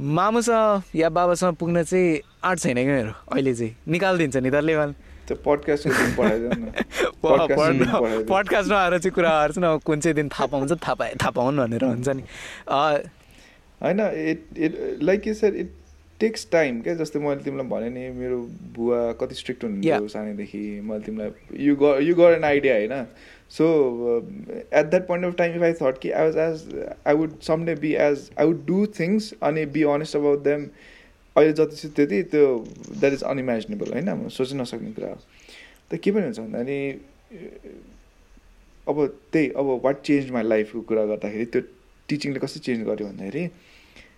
मामुसँग या बाबासँग पुग्न चाहिँ आँट छैन क्या मेरो? अहिले चाहिँ। निकालिदिन्छ नि वाल त्यो दिन पठाइदिनु। पडकास्टमा आएर चाहिँ कुरा गर्छु न कुन चाहिँ दिन थाहा पाउँछ थाहा पाए थाहा पाउन् भनेर हुन्छ नि। होइन it it like you sir it takes time क्या? जस्तै मैले तिमीलाई भने नि मेरो बुवा कति स्ट्रिक्ट हुनुहुन्थ्यो. सानैदेखि मैले तिमीलाई यु ग यु गर एन आइडिया होइन? So at that point of time if I thought कि I was as I would someday be as I would do things अनि बी अनेस्ट अबाउट देम अहिले जति छ त्यति त्यो द्याट इज अनइमेजिनेबल होइन? म सोच्न नसक्ने कुरा हो। त के पनि हुन्छ भन्दा नि अब त्यही अब वाट चेन्ज माई लाइफको कुरा गर्दाखेरि त्यो टिचिङले कसरी चेन्ज गर्यो भन्दाखेरि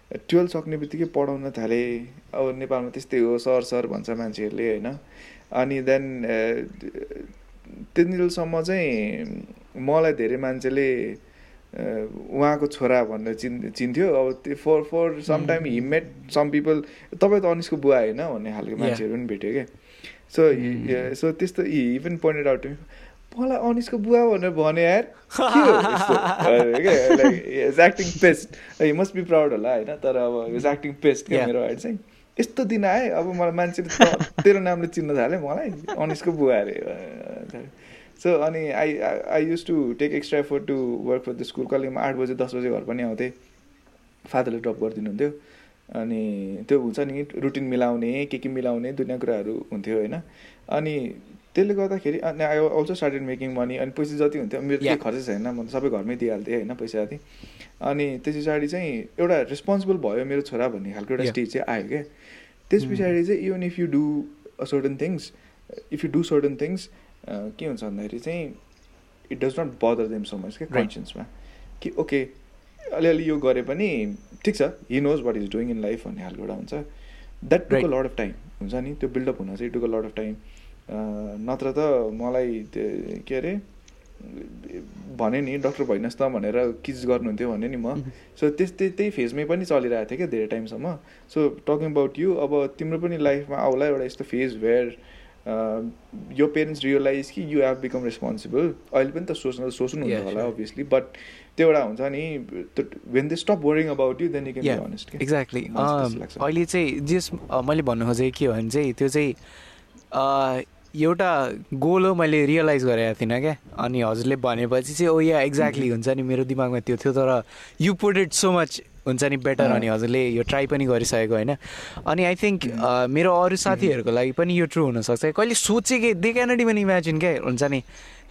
टुवेल्भ सक्ने बित्तिकै पढाउन थालेँ। अब नेपालमा त्यस्तै हो सर सर भन्छ मान्छेहरूले होइन? अनि देन त्यतिन्जेलसम्म चाहिँ मलाई धेरै मान्छेले उहाँको छोरा भनेर चिन् चिन्थ्यो। अब त्यो for for some time he met some people तपाईँ त अनिसको बुवा होइन भन्ने खालको. मान्छेहरू पनि भेट्यो क्या? सो सो त्यस्तो इभन पोइन्टेड आउट मलाई अनिसको बुवा भनेर भने यार। Acting pest must be proud होला होइन? तर अब इज एक्टिङ पेस्ट क्या. मेरो अहिले चाहिँ। यस्तो दिन आएँ अब मलाई मान्छेले तेरो नामले चिन्न थाल्यो मलाई अनिसको बुवा अरे। सो अनि I I used to take extra effort to work for the school कहिले म आठ बजे दस बजे घर पनि आउँथेँ। फादरले ड्रप गरिदिनुहुन्थ्यो अनि त्यो हुन्छ नि रुटिन मिलाउने के के मिलाउने दुनियाँ कुराहरू हुन्थ्यो होइन? अनि त्यसले गर्दाखेरि अनि I also started making money अनि पैसा जति हुन्थ्यो मेरो केही Yeah. खर्च छैन म सबै घरमै दिइहाल्थेँ होइन पैसा जति अनि त्यस पछाडि चाहिँ एउटा रेस्पोन्सिबल भयो मेरो छोरा भन्ने खालको एउटा. स्टेज चाहिँ आयो क्या त्यस पछाडि चाहिँ even if you do certain things if you do certain things के हुन्छ भन्दाखेरि चाहिँ it does not bother them so much क्या. कन्सियन्समा कि ओके अलिअलि यो गरे पनि ठिक छ he knows what is doing in life भन्ने खालको एउटा हुन्छ that took a. Lot of time हुन्छ नि त्यो बिल्डअप हुन चाहिँ took a lot of time नत्र त मलाई त्यो के अरे भने नि डक्टर भइनस् त भनेर किज गर्नुहुन्थ्यो भने नि म। सो त्यस्तै त्यही फेजमै पनि चलिरहेको थियो क्या धेरै टाइमसम्म। सो टकिङ अबाउट यु अब तिम्रो पनि लाइफमा आउला एउटा यस्तो phase where your parents realise कि यु हेभ बिकम रेस्पोन्सिबल अहिले पनि त सोच्नु सोच्नुहुन्छ Yeah, होला. अभियसली बट त्यो एउटा हुन्छ नि when they stop worrying about you then you can honest exactly. अहिले चाहिँ जस मैले भन्नु खोजेको के हो भने चाहिँ त्यो चाहिँ एउटा गोल हो मैले रियलाइज गरेको थिइनँ क्या। अनि हजुरले भनेपछि चाहिँ ओ या एक्ज्याक्टली हुन्छ नि। मेरो दिमागमा त्यो थियो तर you put it so much हुन्छ नि बेटर। अनि हजुरले यो ट्राई पनि गरिसकेको होइन। अनि आई थिङ्क मेरो अरू साथीहरूको लागि पनि यो ट्रु हुनसक्छ। कहिले सोचेकै दे क्यानट इभन इमेजिन क्या हुन्छ नि।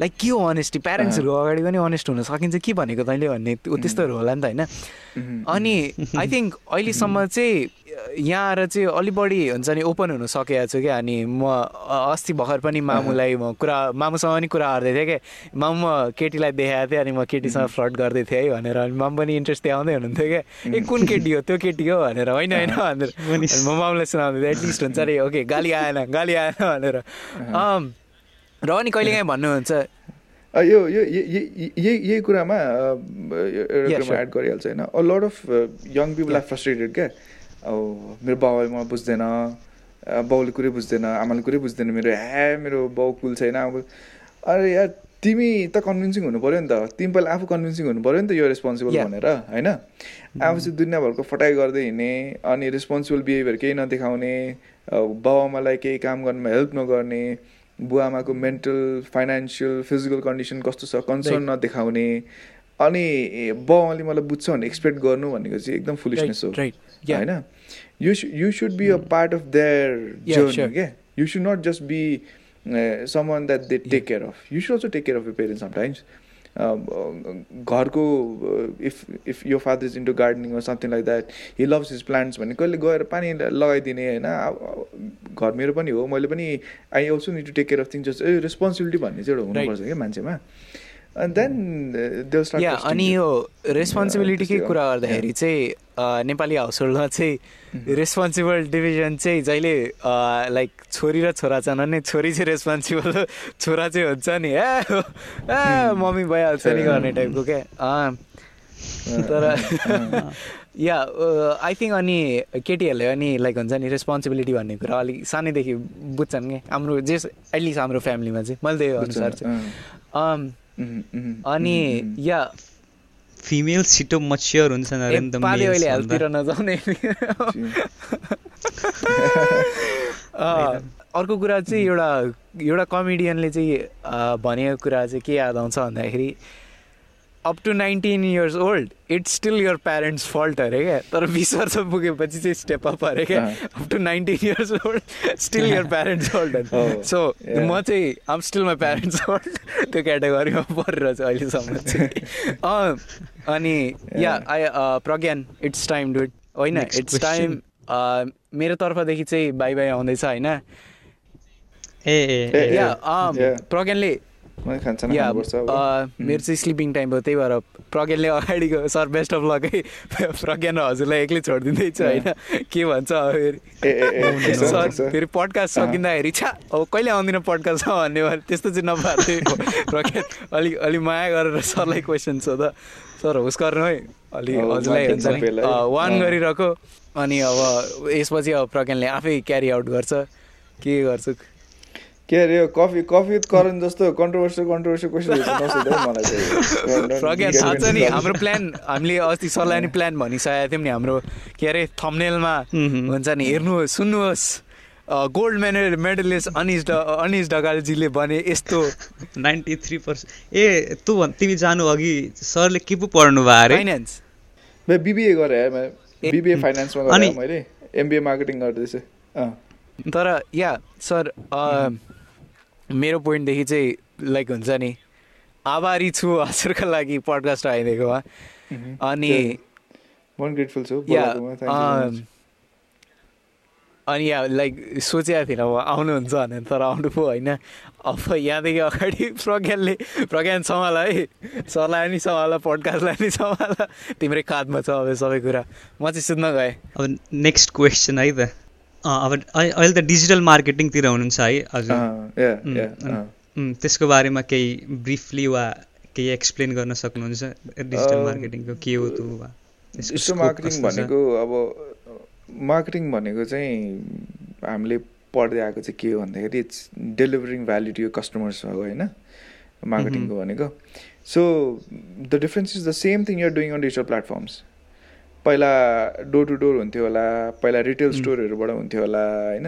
लाइक के हो अनेस्टी प्यारेन्ट्सहरूको अगाडि पनि अनेस्ट हुन सकिन्छ। के भनेको तैँले भन्ने त्यो- त्यस्तोहरू होला नि त होइन। Mhm. अनि आई थिङ्क अहिलेसम्म चाहिँ यहाँ आएर चाहिँ अलि बढी हुन्छ नि ओपन हुन सकेको छु क्या। अनि म अस्ति भर्खर पनि मामुलाई म कुरा मामुसँग पनि कुरा गर्दै थिएँ क्या। मामु म केटीलाई देखाएको थिएँ अनि म केटीसँग फ्लड गर्दै थिएँ है भनेर। अनि मामु पनि इन्ट्रेस्ट देखाउँदै हुनुहुन्थ्यो क्या। ए कुन केटी हो? त्यो केटी हो भनेर। होइन होइन भनेर। अनि म मामुलाई सुनाउँदै थिएँ एटलिस्ट हुन्छ अरे ओके गाली आएन गाली आएन भनेर। अम्, र अनि कहिलेकाहीँ भन्नुहुन्छ? यो यो यही यही कुरामा एउटा. एड गरिहाल्छ होइन। A lot of young people are frustrated क्या? अब मेरो बाउले मलाई बुझ्दैन। बाउले कुरै बुझ्दैन आमाले कुरै बुझ्दैन। मेरो ह्या मेरो बाउ कुल छैन। अब अरे यार तिमी त कन्भिन्सिङ हुनु पऱ्यो नि त। तिमी पहिला आफू कन्भिन्सिङ हुनु पऱ्यो नि त यो रेस्पोन्सिबल. भनेर होइन? आफू चाहिँ दुनियाँभरको फटाइ गर्दै हिँड्ने अनि रेस्पोन्सिबल बिहेभियर केही नदेखाउने बाउ आमालाई केही काम गर्नुमा हेल्प नगर्ने बुवा आमाको मेन्टल फाइनेन्सियल फिजिकल कन्डिसन कस्तो छ कन्सर्न नदेखाउने अनि बाउ आमाले मलाई बुझ्छ भने एक्सपेक्ट गर्नु भनेको चाहिँ एकदम फुलिसनेस हो। होइन? You you should be a part of their journey. क्या you should not just be someone that they take care of you should also take care of you parents sometimes घरको if if your father is into gardening or something like that he loves his plants भने कहिले गएर पानी लगाइदिने होइन। अब घर मेरो पनि हो मैले पनि I also need to take care of things just a responsibility भन्ने चाहिँ एउटा हुनुपर्छ क्या मान्छेमा। अनि या अनि यो रेस्पोन्सिबिलिटीकै कुरा गर्दाखेरि चाहिँ नेपाली हाउस होल्डमा चाहिँ रेस्पोन्सिबल डिभिजन चाहिँ जहिले लाइक छोरी र छोरा छन् भने छोरी चाहिँ रेस्पोन्सिबल छोरा चाहिँ हुन्छ नि। ए ए मम्मी भइहाल्छ नि गर्ने टाइपको क्या। तर या आई थिङ्क अनि केटीहरूले अनि लाइक हुन्छ नि रेस्पोन्सिबिलिटी भन्ने कुरा अलिक सानैदेखि बुझ्छन् क्या हाम्रो जे एटलिस्ट हाम्रो फ्यामिलीमा चाहिँ मैले त्यही अनुसार चाहिँ। अनि या फिमेल छिटो मच्योर हुन्छ अरे नि त पाले males अहिले भन्दा। हेल्थतिर नजाउने। अँ, अर्को कुरा चाहिँ एउटा एउटा कमेडियनले चाहिँ भनेको कुरा चाहिँ के याद आउँछ भन्दाखेरि up to nineteen years old it's still your parents fault अरे क्या? तर बिस वर्ष पुगेपछि चाहिँ स्टेप अप अरे क्या? Up to nineteen years old still your parents fault so. म चाहिँ I'm still my parents fault त्यो क्याटेगोरीमा परेर चाहिँ अहिलेसम्म चाहिँ। अँ, अनि yeah I Pragyan it's time dude होइन Next इट्स टाइम मेरो तर्फदेखि चाहिँ बाई बाई आउँदैछ होइन? ए ए ए, ए। या yeah. प्रज्ञानले खानसाना खानुपर्छ मेरो चाहिँ स्लिपिङ टाइम हो त्यही भएर प्रज्ञानले अगाडिको सर बेस्ट अफ लकै प्रज्ञान र हजुरलाई एक्लै छोडिदिँदैछ होइन? के भन्छ फेरि? सर। फेरि पडकास्ट सकिँदाखेरि छा अब कहिले आउँदिनँ पडकास्टमा भन्ने भयो त्यस्तो चाहिँ नपार्दै प्रज्ञान अलिक अलिक माया गरेर सरलाई क्वेसन सोध। सर होस् गर्नु है। अलिक अब हजुरलाई हुन्छ नि। वान। गरिरहेको। अनि अब यसपछि अब प्रज्ञानले आफै क्यारी आउट गर्छ। के गर्छु? के अरे यो कफी कफी करण जस्तो कन्ट्रोभर्सियल कन्ट्रोभर्सियल क्वेसन मलाई थाहा छ नि हाम्रो प्लान हामीले अस्ति सरलाई नि प्लान भनिसकेको थियौँ नि हाम्रो के अरे थम्नेलमा। हुन्छ नि हेर्नुहोस् सुन्नुहोस् गोल्ड मेडल मेडलिस्ट अनिस ड अनिस ढकालजीले भने यस्तो। नाइन्टी थ्री पर्सेन्ट ए तँ भन् तिमी जानु अघि सरले के पो पढ्नु भयो अरे? फाइनेन्स मैं बिबिए गरेँ बिबिए फाइनेन्समा गरेँ मैले। एमबिए मार्केटिङ गर्दैछ। अँ। तर या सर मेरो पोइन्टदेखि चाहिँ लाइक हुन्छ नि आभारी छु हजुरको लागि पडकास्ट आइदिएकोमा अनि you very much. अनि या लाइक सोचेको थिइनँ अब आउनुहुन्छ भनेर तर आउनु पो होइन। अब यहाँदेखि अगाडि प्रज्ञानले प्रज्ञान सम्हाल है। सरलाई नि सम्हाल पडकास्टलाई नि सम्हाल। तिम्रै काँधमा छ अब सबै कुरा। म चाहिँ सुत्न गएँ अब नेक्स्ट क्वेसन है त। अब अहिले अहिले त डिजिटल मार्केटिङतिर हुनुहुन्छ है हजुर। अँ। उम्, त्यसको बारेमा केही ब्रिफली वा केही एक्सप्लेन गर्न सक्नुहुन्छ डिजिटल मार्केटिङको के हो त वा डिजिटल मार्केटिङ? भनेको अब मार्केटिङ भनेको चाहिँ हामीले पढ्दै आएको चाहिँ के हो भन्दाखेरि इट्स डेलिभरिङ भ्याल्यु टु यो कस्टमर्स हो होइन? मार्केटिङको भनेको। So the difference is the same thing you're doing on digital platforms पहिला डोर टु डोर हुन्थ्यो होला पहिला रिटेल. स्टोरहरूबाट हुन्थ्यो होला होइन.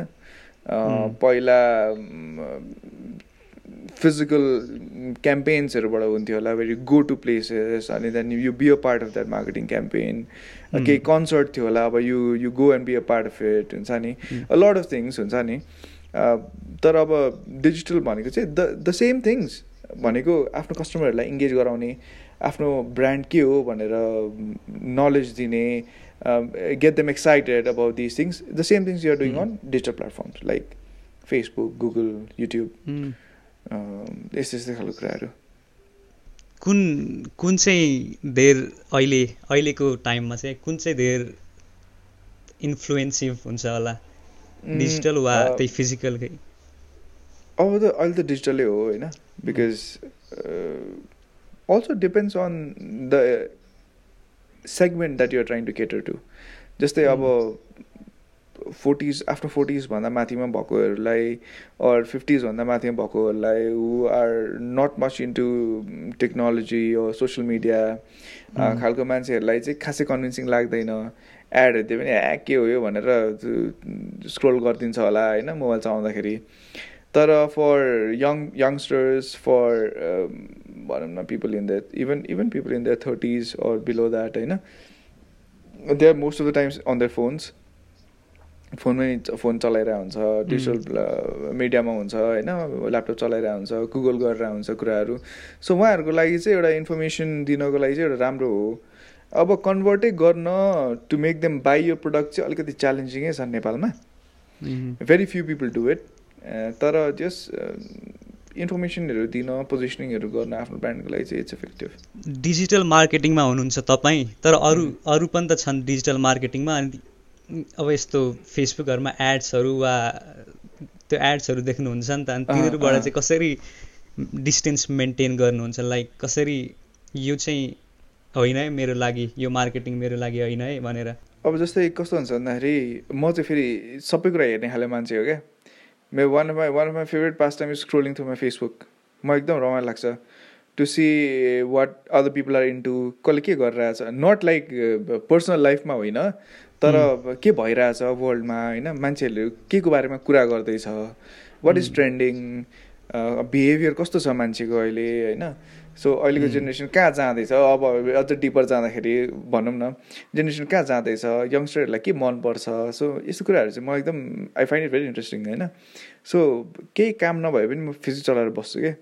पहिला फिजिकल क्याम्पेन्सहरूबाट हुन्थ्यो होला वेरी गो टु प्लेसेस अनि then you be a part of that marketing campaign. केही कन्सर्ट थियो होला अब you you go and be a part of it हुन्छ नि लट अफ थिङ्स हुन्छ नि तर अब डिजिटल भनेको चाहिँ द द सेम थिङ्स भनेको आफ्नो कस्टमरहरूलाई इङ्गेज गराउने आफ्नो ब्रान्ड के हो भनेर नलेज दिने get them excited about this things the same things you're doing. On digital platforms like Facebook Google YouTube यस्तो यस्तै खालको कुराहरू। कुन कुन चाहिँ धेर अहिले अहिलेको टाइममा चाहिँ कुन चाहिँ धेर इन्फ्लुएन्सिभ हुन्छ होला? डिजिटल वा uh, त्यही फिजिकलकै अब त अहिले त डिजिटलै हो होइन because also depends on the segment that you're trying to cater to जस्तै अब फोर्टिज आफ्नो फोर्टिजभन्दा माथिमा भएकोहरूलाई अर फिफ्टिजभन्दा माथिमा भएकोहरूलाई who are not much into technology social media खालको मान्छेहरूलाई चाहिँ खासै कन्भिन्सिङ लाग्दैन। एड हेरिदियो भने ए के हो यो? भनेर स्क्रोल गरिदिन्छ होला होइन मोबाइल चलाउँदाखेरि। तर फर यङ यङ्स्टर्स फर भनौँ न people in the even even people in the thirties or below that होइन they are most of the times on their phones फोनमै फोन चलाइरहेको हुन्छ डिजिटल मिडियामा हुन्छ होइन ल्यापटप चलाइरहेको हुन्छ गुगल गरेर हुन्छ कुराहरू सो उहाँहरूको लागि चाहिँ एउटा इन्फर्मेसन दिनको लागि चाहिँ एउटा राम्रो हो अब कन्भर्टै गर्न to make them buy your product चाहिँ अलिकति च्यालेन्जिङै छ नेपालमा very few people do it तर त्यस इन्फर्मेसनहरू दिन पोजिसनिङहरू गर्न आफ्नो ब्रान्डको लागि चाहिँ इट्स इफेक्टिभ डिजिटल मार्केटिङमा हुनुहुन्छ तपाईँ तर अरू अरू पनि त छन् डिजिटल मार्केटिङमा अनि अब यस्तो फेसबुकहरूमा एड्सहरू वा त्यो एड्सहरू देख्नुहुन्छ नि त अनि तिनीहरूबाट चाहिँ कसरी डिस्टेन्स मेन्टेन गर्नुहुन्छ? लाइक कसरी यो चाहिँ होइन है मेरो लागि यो मार्केटिङ मेरो लागि होइन है भनेर? अब जस्तै कस्तो हुन्छ भन्दाखेरि म चाहिँ फेरि सबै कुरा हेर्ने खाले मान्छे हो क्या। मेरो one of my one of my favourite pastime is scrolling through my Facebook म एकदम रमाइलो लाग्छ। To see what other people are into कसले के गरिरहेछ? नट लाइक पर्सनल लाइफमा होइन तर के भइरहेछ वर्ल्डमा होइन? मान्छेहरूले के को बारेमा कुरा गर्दैछ। वाट इज ट्रेन्डिङ बिहेभियर कस्तो छ मान्छेको अहिले होइन? सो अहिलेको जेनेरेसन कहाँ जाँदैछ? अब अझ डिपर जाँदाखेरि भनौँ न जेनेरेसन कहाँ जाँदैछ? यङ्स्टरहरूलाई के मनपर्छ सो यस्तो कुराहरू चाहिँ म एकदम I find it very interesting होइन? सो केही काम नभए पनि म फेसबुक चलाएर बस्छु क्या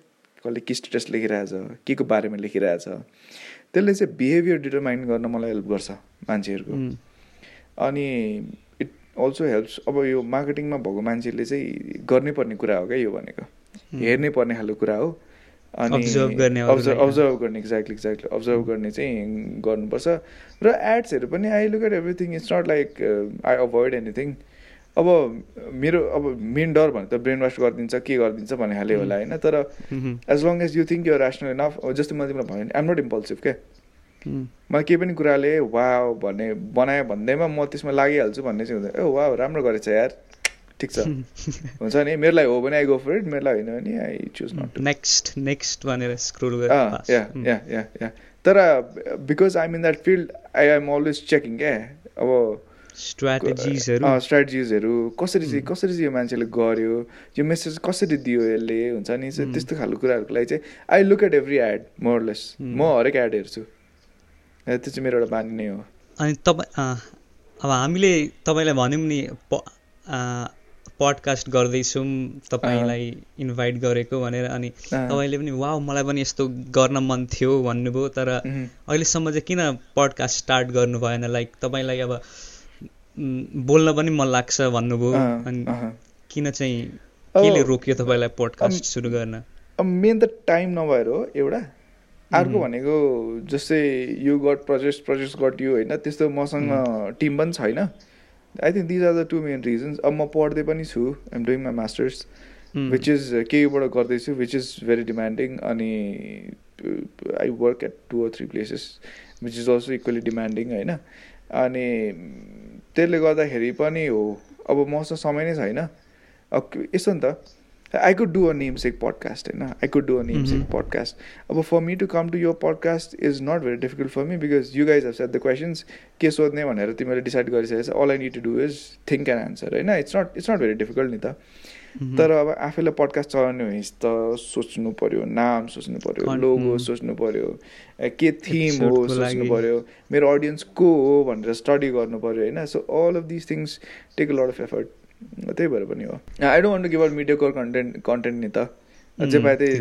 कसले के स्टेटस लेखिरहेछ? के को बारेमा लेखिरहेछ? त्यसले चाहिँ बिहेभियर डिटरमाइन गर्न मलाई हेल्प गर्छ मान्छेहरूको। अनि इट अल्सो हेल्प्स अब यो मार्केटिङमा भएको मान्छेले चाहिँ गर्नै पर्ने कुरा हो क्या यो भनेको। हेर्नै पर्ने खालको कुरा हो। अनि अब्जर्भ अब्जर्भ गर्ने एक्ज्याक्टली एक्ज्याक्टली अब्जर्भ गर्ने चाहिँ गर्नुपर्छ। र एड्सहरू पनि I look at everything it's not like I avoid anything अब मेरो अब मेन डर भने त ब्रेन वास गरिदिन्छ के गरिदिन्छ भन्ने खाले होला होइन? तर as long as you think you rational enough जस्तो मैले तिमीलाई भने आइम नट इम्पल्सिभ क्या? मलाई केही पनि कुराले वा भन्ने बनायो भन्दैमा म त्यसमा लागिहाल्छु भन्ने चाहिँ हुँदैन। ए वा राम्रो गरेछ यार। ठिक छ। हुन्छ नि मेरो लागि हो भने आई गो फर इट मेरो लागि होइन भने I choose not next next भनेर स्क्रोल या या या या तर because I mean that field I am always checking क्या अब स्ट्राटेजिजहरू स्ट्राटेजिजहरू कसरी चाहिँ कसरी चाहिँ यो मान्छेले गर्यो यो मेसेज कसरी दियो यसले हुन्छ नि? त्यस्तो खालको कुराहरूको लागि चाहिँ I look at every ad more or less म हरेक एड हेर्छु। त्यो चाहिँ मेरो एउटा बानी नै हो। अनि तपाईँ अब हामीले तपाईँलाई भन्यौँ नि पडकास्ट गर्दैछौँ तपाईँलाई इन्भाइट गरेको भनेर अनि तपाईँले पनि वा मलाई पनि यस्तो गर्न मन थियो भन्नुभयो। तर अहिलेसम्म चाहिँ किन पडकास्ट स्टार्ट गर्नु भएन? लाइक तपाईँलाई अब बोल्न पनि मन लाग्छ भन्नुभयो। अनि किन चाहिँ केले रोक्यो तपाईँलाई पोडकास्ट सुरु गर्न? मेन त टाइम नभएर हो एउटा। अर्को भनेको जस्तै यो गट प्रोजेक्ट प्रोजेक्ट गट यो होइन त्यस्तो मसँग टिम पनि छैन। I think these are the two main reasons अब म पढ्दै पनि छु I'm doing my masters which is केबाट गर्दैछु विच इज भेरी डिमान्डिङ अनि I work at two or three places which is also equally demanding होइन? अनि त्यसले गर्दाखेरि पनि हो अब मसँग समय नै छैन। यस्तो नि त I could do a namesake podcast होइन I could do a namesake podcast अब for me to come to your podcast is not very difficult for me because you guys have set the questions के सोध्ने भनेर तिमीले decide गरिसकेको छ all I need to do is think and answer होइन it's not it's not very difficult नि त तर अब आफैलाई पडकास्ट चलाउने भने त सोच्नु पऱ्यो नाम सोच्नु पऱ्यो लोगो सोच्नु पऱ्यो के थिम हो सोच्नु पऱ्यो मेरो अडियन्स को हो भनेर स्टडी गर्नु पऱ्यो होइन so all of this things take a lot of effort त्यही भएर पनि हो। I don't want to give out मिडियाको कन्टेन्ट कन्टेन्ट नि त। जे पाए त्यही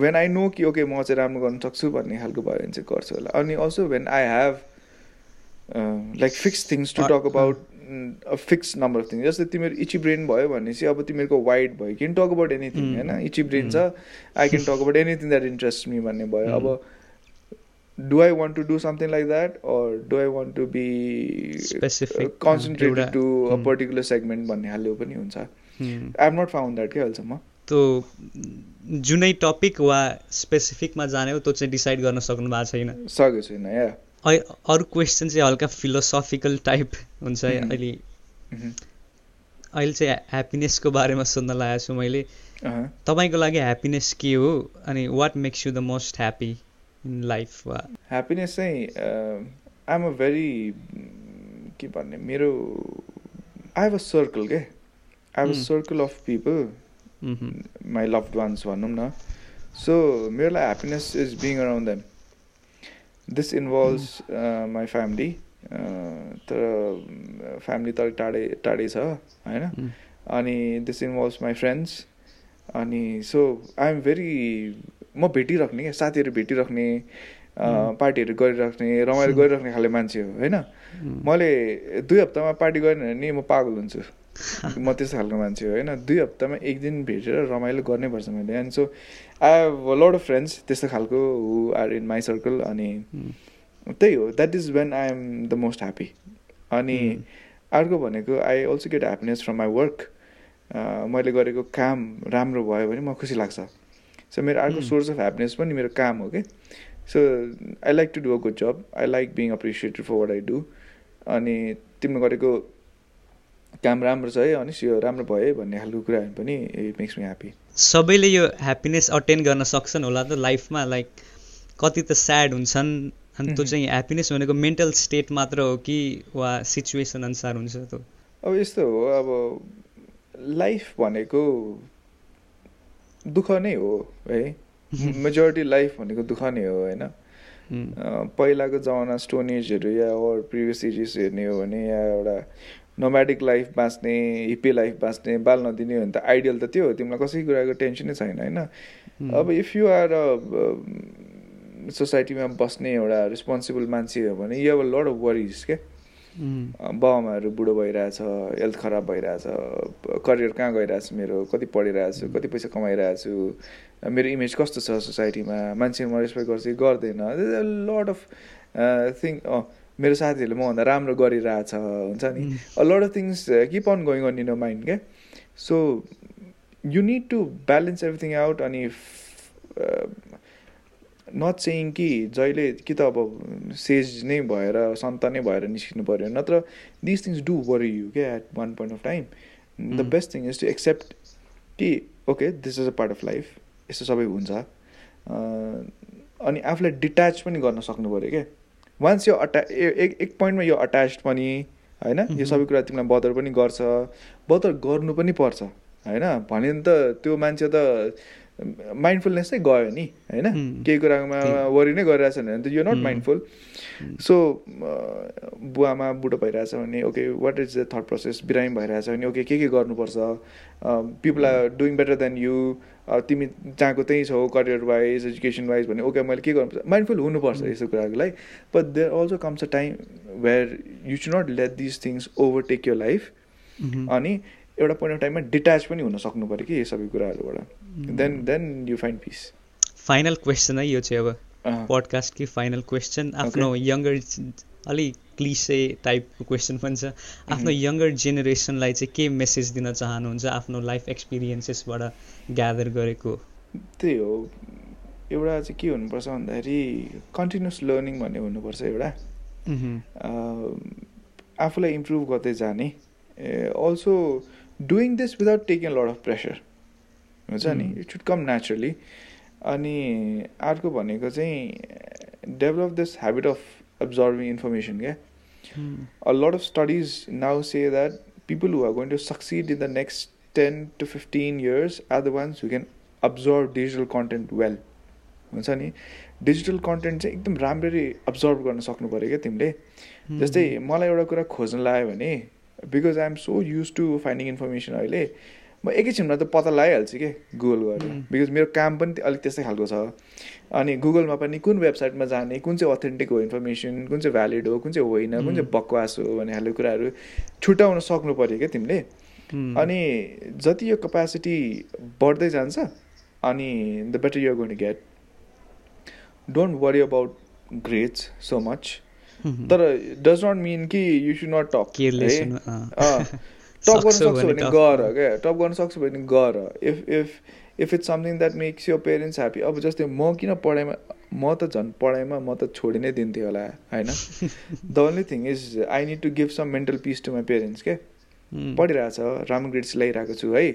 वेन आई नो कि ओके म चाहिँ राम्रो गर्न सक्छु भन्ने खालको भयो भने चाहिँ गर्छु होला। अनि also when I have like fix things to talk about fix number of things जस्तै तिमीहरू इची ब्रेन भयो भने चाहिँ अब तिमीहरूको वाइड भयो। क्यान टक अबाउट एनिथिङ होइन? इची ब्रेन छ। I can talk about anything that interest me भन्ने भयो। अब do I want to do something like that or do I want to be specific concentrated to a particular segment भन्ने खाले पनि हुन्छ। I have not found that के अहिलेसम्म। त्यो जुनै टपिक वा स्पेसिफिकमा जाने हो त्यो चाहिँ डिसाइड गर्न सक्नु भएको छैन। सकेको छैन या अरू क्वेसन चाहिँ हल्का फिलोसफिकल टाइप हुन्छ है Mhm. अहिले। Mhm. अहिले चाहिँ ह्याप्पिनेसको बारेमा सोध्न लागेको छु मैले। अहँ। तपाईँको लागि ह्याप्पिनेस के हो अनि what makes you the most happy in life वा? ह्याप्पिनेस चाहिँ आइएम अ भेरी के भन्ने मेरो आई हेभ अ सर्कल के I have a. Circle of people my loved ones भनौँ न। सो मेरो लागि happiness is being around them this involves my family तर फ्यामिली त अलिक टाढै टाढै छ होइन? Mm. अनि दिस इन्भल्भ्स माई फ्रेन्ड्स अनि सो आई एम भेरी म भेटिराख्ने क्या साथीहरू भेटिराख्ने. पार्टीहरू गरिराख्ने रमाइलो गरिराख्ने खाले मान्छे हो होइन? मैले दुई हप्तामा पार्टी गरेन भने नि म पागल हुन्छु। म त्यस्तो खालको मान्छे हो होइन? दुई हप्तामा एक दिन भेटेर रमाइलो गर्नै पर्छ मैले। And so I have lot of friends त्यस्तो खालको who are in my circle अनि त्यही हो that is when I am the most happy अनि अर्को भनेको I also get happiness from my work मैले गरेको काम राम्रो भयो भने म खुसी लाग्छ। सो मेरो अर्को. सोर्स अफ ह्याप्पिनेस पनि मेरो काम हो कि so I like to do a good job I like being appreciated for what I do अनि तिमीले गरेको काम राम्रो छ है अनि यो राम्रो भयो है भन्ने खालको कुराहरू पनि इट मेक्स मी ह्याप्पी सबैले यो ह्याप्पिनेस अटेन गर्न सक्छन् होला त लाइफमा लाइक कति त स्याड हुन्छन् अनि त्यो. चाहिँ ह्याप्पिनेस भनेको मेन्टल स्टेट मात्र हो कि वा सिचुएसन अनुसार हुन्छ त्यो? अब यस्तो हो अब लाइफ भनेको दुःख नै हो है? मेजोरिटी लाइफ भनेको दुःख नै हो होइन? पहिलाको जमाना स्टोन एजहरू या अर प्रिभियस एजेस हेर्ने हो भने या एउटा नोम्याडिक लाइफ बाँच्ने हिप्पी लाइफ बाँच्ने बाल नदिने हो भने त आइडियल त त्यो हो तिमीलाई कसै कुराको टेन्सनै छैन होइन? अब इफ यु आर अ सोसाइटीमा बस्ने एउटा रेस्पोन्सिबल मान्छे हो भने you have a lot of worries के उम्, बाबामाहरू बुढो भइरहेछ हेल्थ खराब भइरहेछ करियर कहाँ गइरहेछ मेरो कति पढिरहेछु कति पैसा कमाइरहेछु मेरो इमेज कस्तो छ सोसाइटीमा मान्छे म रेस्पेक्ट गर्छ कि गर्दैन? लड अफ थिङ मेरो साथीहरूले मभन्दा राम्रो गरिरहेछ हुन्छ नि? उम्, a lot of things uh, keep on going on in your mind okay? So you need to balance not saying कि जहिले कि त अब सेज नै भएर सन्त नै भएर निस्किनु पऱ्यो नत्र this things do worry you क्या at one point of time the. Best thing is to accept कि okay this is a part of life यस्तो सबै हुन्छ। अनि आफूलाई डिट्याच पनि गर्न सक्नु पऱ्यो क्या वान्स यो अट्या एक एक पोइन्टमा यो अट्याच पनि होइन? यो Mhm. सबै कुरा तिमीलाई बदर पनि गर्छ। बदर गर्नु पनि पर्छ होइन? भने त त्यो मान्छे त माइन्डफुलनेस नै गयो नि होइन. केही कुरामा। वरि नै गरिरहेछ भने त यो नट. माइन्डफुल. सो बुवामा बुढो भइरहेछ भने okay what is the thought process बिरामी भइरहेछ भने ओके के के गर्नुपर्छ? People are doing better than you तिमी जहाँको त्यहीँ छौ करियर वाइज एजुकेसन वाइज भने ओके मैले के गर्नुपर्छ? माइन्डफुल हुनुपर्छ यस्तो कुराहरूको लागि। But there also comes a time where you should not let this things overtake your life अनि एउटा पोइन्ट अफ टाइममा डिट्याच पनि हुन सक्नु पऱ्यो कि यो सबै कुराहरूबाट। Then then you find peace final question है यो चाहिँ अब पोडकास्ट कि फाइनल क्वेसन आफ्नो यङ्गर अलिक क्लिसे टाइपको क्वेसन पनि छ। आफ्नो यङ्गर जेनेरेसनलाई चाहिँ के मेसेज दिन चाहनुहुन्छ? आफ्नो लाइफ एक्सपिरियन्सेसबाट ग्यादर गरेको। त्यही हो। एउटा चाहिँ के हुनुपर्छ भन्दाखेरि कन्टिन्युस लर्निङ भन्ने हुनुपर्छ एउटा। अह, आफूलाई इम्प्रुभ गर्दै जाने। Also doing this without taking lot of pressure हुन्छ नि Mm. It should come naturally अनि अर्को भनेको चाहिँ develop this habit of absorbing information yeah उम्, a lot of studies now say that people who are going to succeed in the next 10 to 15 years are the ones who can absorb digital content well हुन्छ नि digital content चाहिँ एकदम राम्ररी observe गर्न सक्नु पऱ्यो क्या तिमीले जस्तै मलाई एउटा कुरा खोज्न लाग्यो भने because I am so used to finding information अहिले म एकैछिनमा त पत्ता लगाइहाल्छु कि गुगल गरेर Mm. बिकज मेरो काम पनि अलिक त्यस्तै खालको छ। अनि गुगलमा पनि कुन वेबसाइटमा जाने कुन चाहिँ अथेन्टिक हो इन्फर्मेसन कुन चाहिँ भ्यालिड हो कुन चाहिँ होइन कुन चाहिँ Mm. बकवास हो भन्ने खालको कुराहरू छुट्याउन सक्नु पऱ्यो क्या तिमीले। उम्, अनि जति यो कपेसिटी बढ्दै जान्छ अनि the better you're going get don't worry about grades so much तर डज नट मिन कि you should not talk. Top गर्न सक्छौ भने गर क्या? टप गर्न सक्छौ भने गर if if if it's something that makes your parents happy अब जस्तै म किन पढाइमा म त झन् पढाइमा म त छोडि नै दिन्थेँ होला होइन? The only thing is I need to give some mental peace to my parents के उम्, पढिरहेछ राम्रो ग्रेड्स ल्याइरहेको छु है?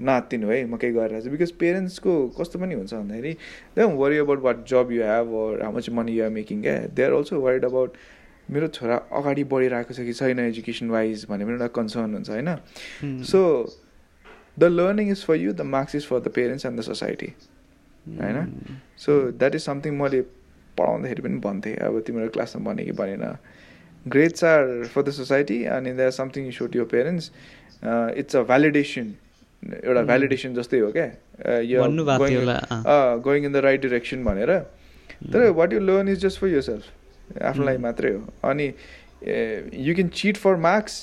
नआत्तिनु है म केही गरिरहेको छु। बिकज पेरेन्ट्सको कस्तो पनि हुन्छ भन्दाखेरि they worry about what job you have or how much money you're making क्या they are also worried about मेरो छोरा अगाडि बढिरहेको छ कि छैन एजुकेसन वाइज भन्ने पनि एउटा कन्सर्न हुन्छ होइन? So the learning is for you the marks is for the parents and the society होइन? सो द्याट इज समथिङ मैले पढाउँदाखेरि पनि भन्थेँ। अब तिम्रो क्लासमा भने कि भनेन। Grades are for the society अनि that something you suit your parents it's a validation एउटा. भ्यालिडेसन जस्तै हो क्या? Going in the right direction भनेर। तर what you learn is just for yourself आफ्नो लागि. मात्रै हो। अनि you can cheat for marks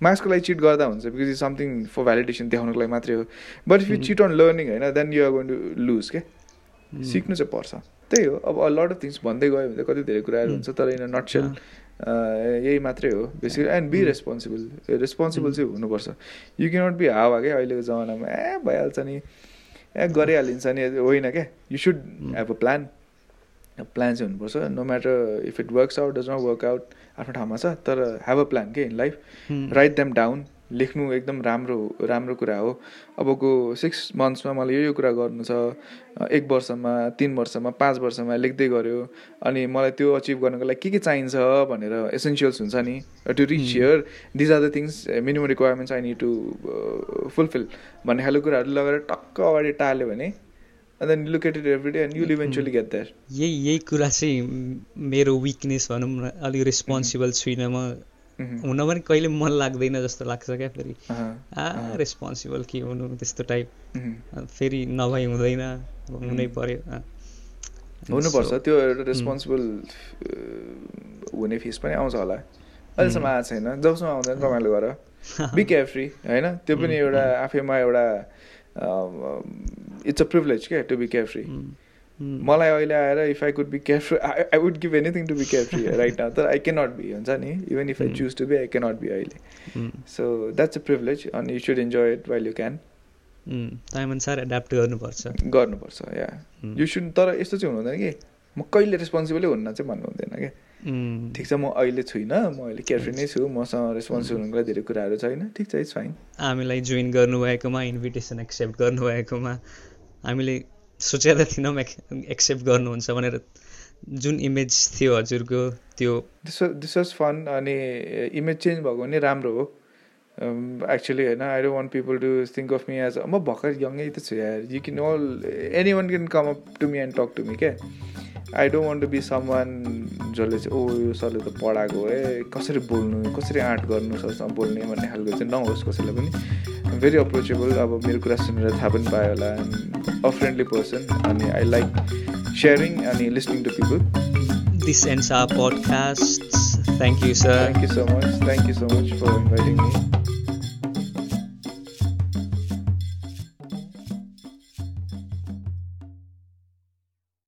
मार्क्सको लागि चिट गर्दा हुन्छ because is something for validation देखाउनुको लागि मात्रै हो। But if you. Cheat on learning होइन then you are going to lose के उम्, सिक्नु चाहिँ पर्छ। त्यही हो। अब लट अफ थिङ्स भन्दै गयो भने त कति धेरै कुराहरू. हुन्छ तर इन नटसेल अँ, यही मात्रै हो basic and be. Responsible responsible. चाहिँ हुनुपर्छ। यु क्यानट बी हावा क्या अहिलेको जमानामा ए भइहाल्छ नि। ए गरिहालिन्छ नि होइन क्या you should. Have a plan plan चाहिँ हुनुपर्छ। No matter if it works out does not work out आफ्नो ठाउँमा छ तर हेभ अ प्लान के in life write them down लेख्नु एकदम राम्रो राम्रो कुरा हो। अबको सिक्स मन्थ्समा मलाई यो यो कुरा गर्नु छ। एक वर्षमा तिन वर्षमा पाँच वर्षमा लेख्दै गऱ्यो। अनि मलाई त्यो अचिभ गर्नको लागि के के चाहिन्छ भनेर एसेन्सियल्स हुन्छ नि। To reach. Here these are the things minimum requirements I need to fulfil भन्ने खालको कुराहरू लगेर टक्क अगाडि टाल्यो भने then look at it every day and you'll eventually get there. यही यही कुरा चाहिँ मेरो विकनेस भनौँ न अलिक रेस्पोन्सिबल छुइनँ म. हुन पनि कहिले मन लाग्दैन जस्तो लाग्छ क्या फेरि. आ। रेस्पोन्सिबल के हुनु त्यस्तो टाइप Mhm. फेरि नभई हुँदैन अब हुनै. पर्यो। हुनुपर्छ त्यो एउटा रेस्पोन्सिबल हुने फेस पनि आउँछ होला अहिलेसम्म. आएको छैन जबसम्म आउँदैन रमाइलो गर बी फ्री होइन त्यो पनि एउटा. आफैमा एउटा इट्स अ प्रिभिलेज क्या टु बी फ्री. मलाई अहिले आएर if I could be carefree I would give anything to be carefree right now तर आई क्यानट बी हुन्छ नि? Even if I. Choose to be I cannot be अहिले. So that's a privilege अनि you should enjoy it while you can. टाइमअनुसार adapt गर्नुपर्छ. गर्नुपर्छ या. You should तर यस्तो चाहिँ हुनु हुँदैन कि? म कहिले रेस्पोन्सिबलै हुन्न चाहिँ भन्नु हुँदैन क्या उम्. ठिक छ म अहिले छुइनँ म अहिले केयरफ्री नै छु मसँग रेस्पोन्सिबल हुनुको लागि धेरै कुराहरू छैन ठिक छ इट्स फाइन हामीलाई जोइन गर्नुभएकोमा इन्भिटेसन एक्सेप्ट गर्नुभएकोमा हामीले सोचेर थिएनौँ एक्सेप्ट गर्नुहुन्छ भनेर जुन इमेज थियो हजुरको त्यो दिस वाज फन अनि इमेज चेन्ज भएको पनि राम्रो हो। एक्चुली होइन I don't want people to think of me as म भर्खर यङ्गै त छु यार। You can all anyone can come up to me and talk to me क्या I don't want to be someone जसले चाहिँ ओ यो सरले त पढाएको है कसरी बोल्नु कसरी आर्ट गर्नु सरसँग बोल्ने भन्ने खालको चाहिँ नहोस् कसैलाई पनि। भेरी अप्रोचेबल अब मेरो कुरा सुनेर थाहा पनि पायो होला। अ फ्रेन्डली पर्सन अनि आई लाइक सेयरिङ अनि listening to people this ends our podcast thank you sir Thank you so much. Thank you so much for inviting me.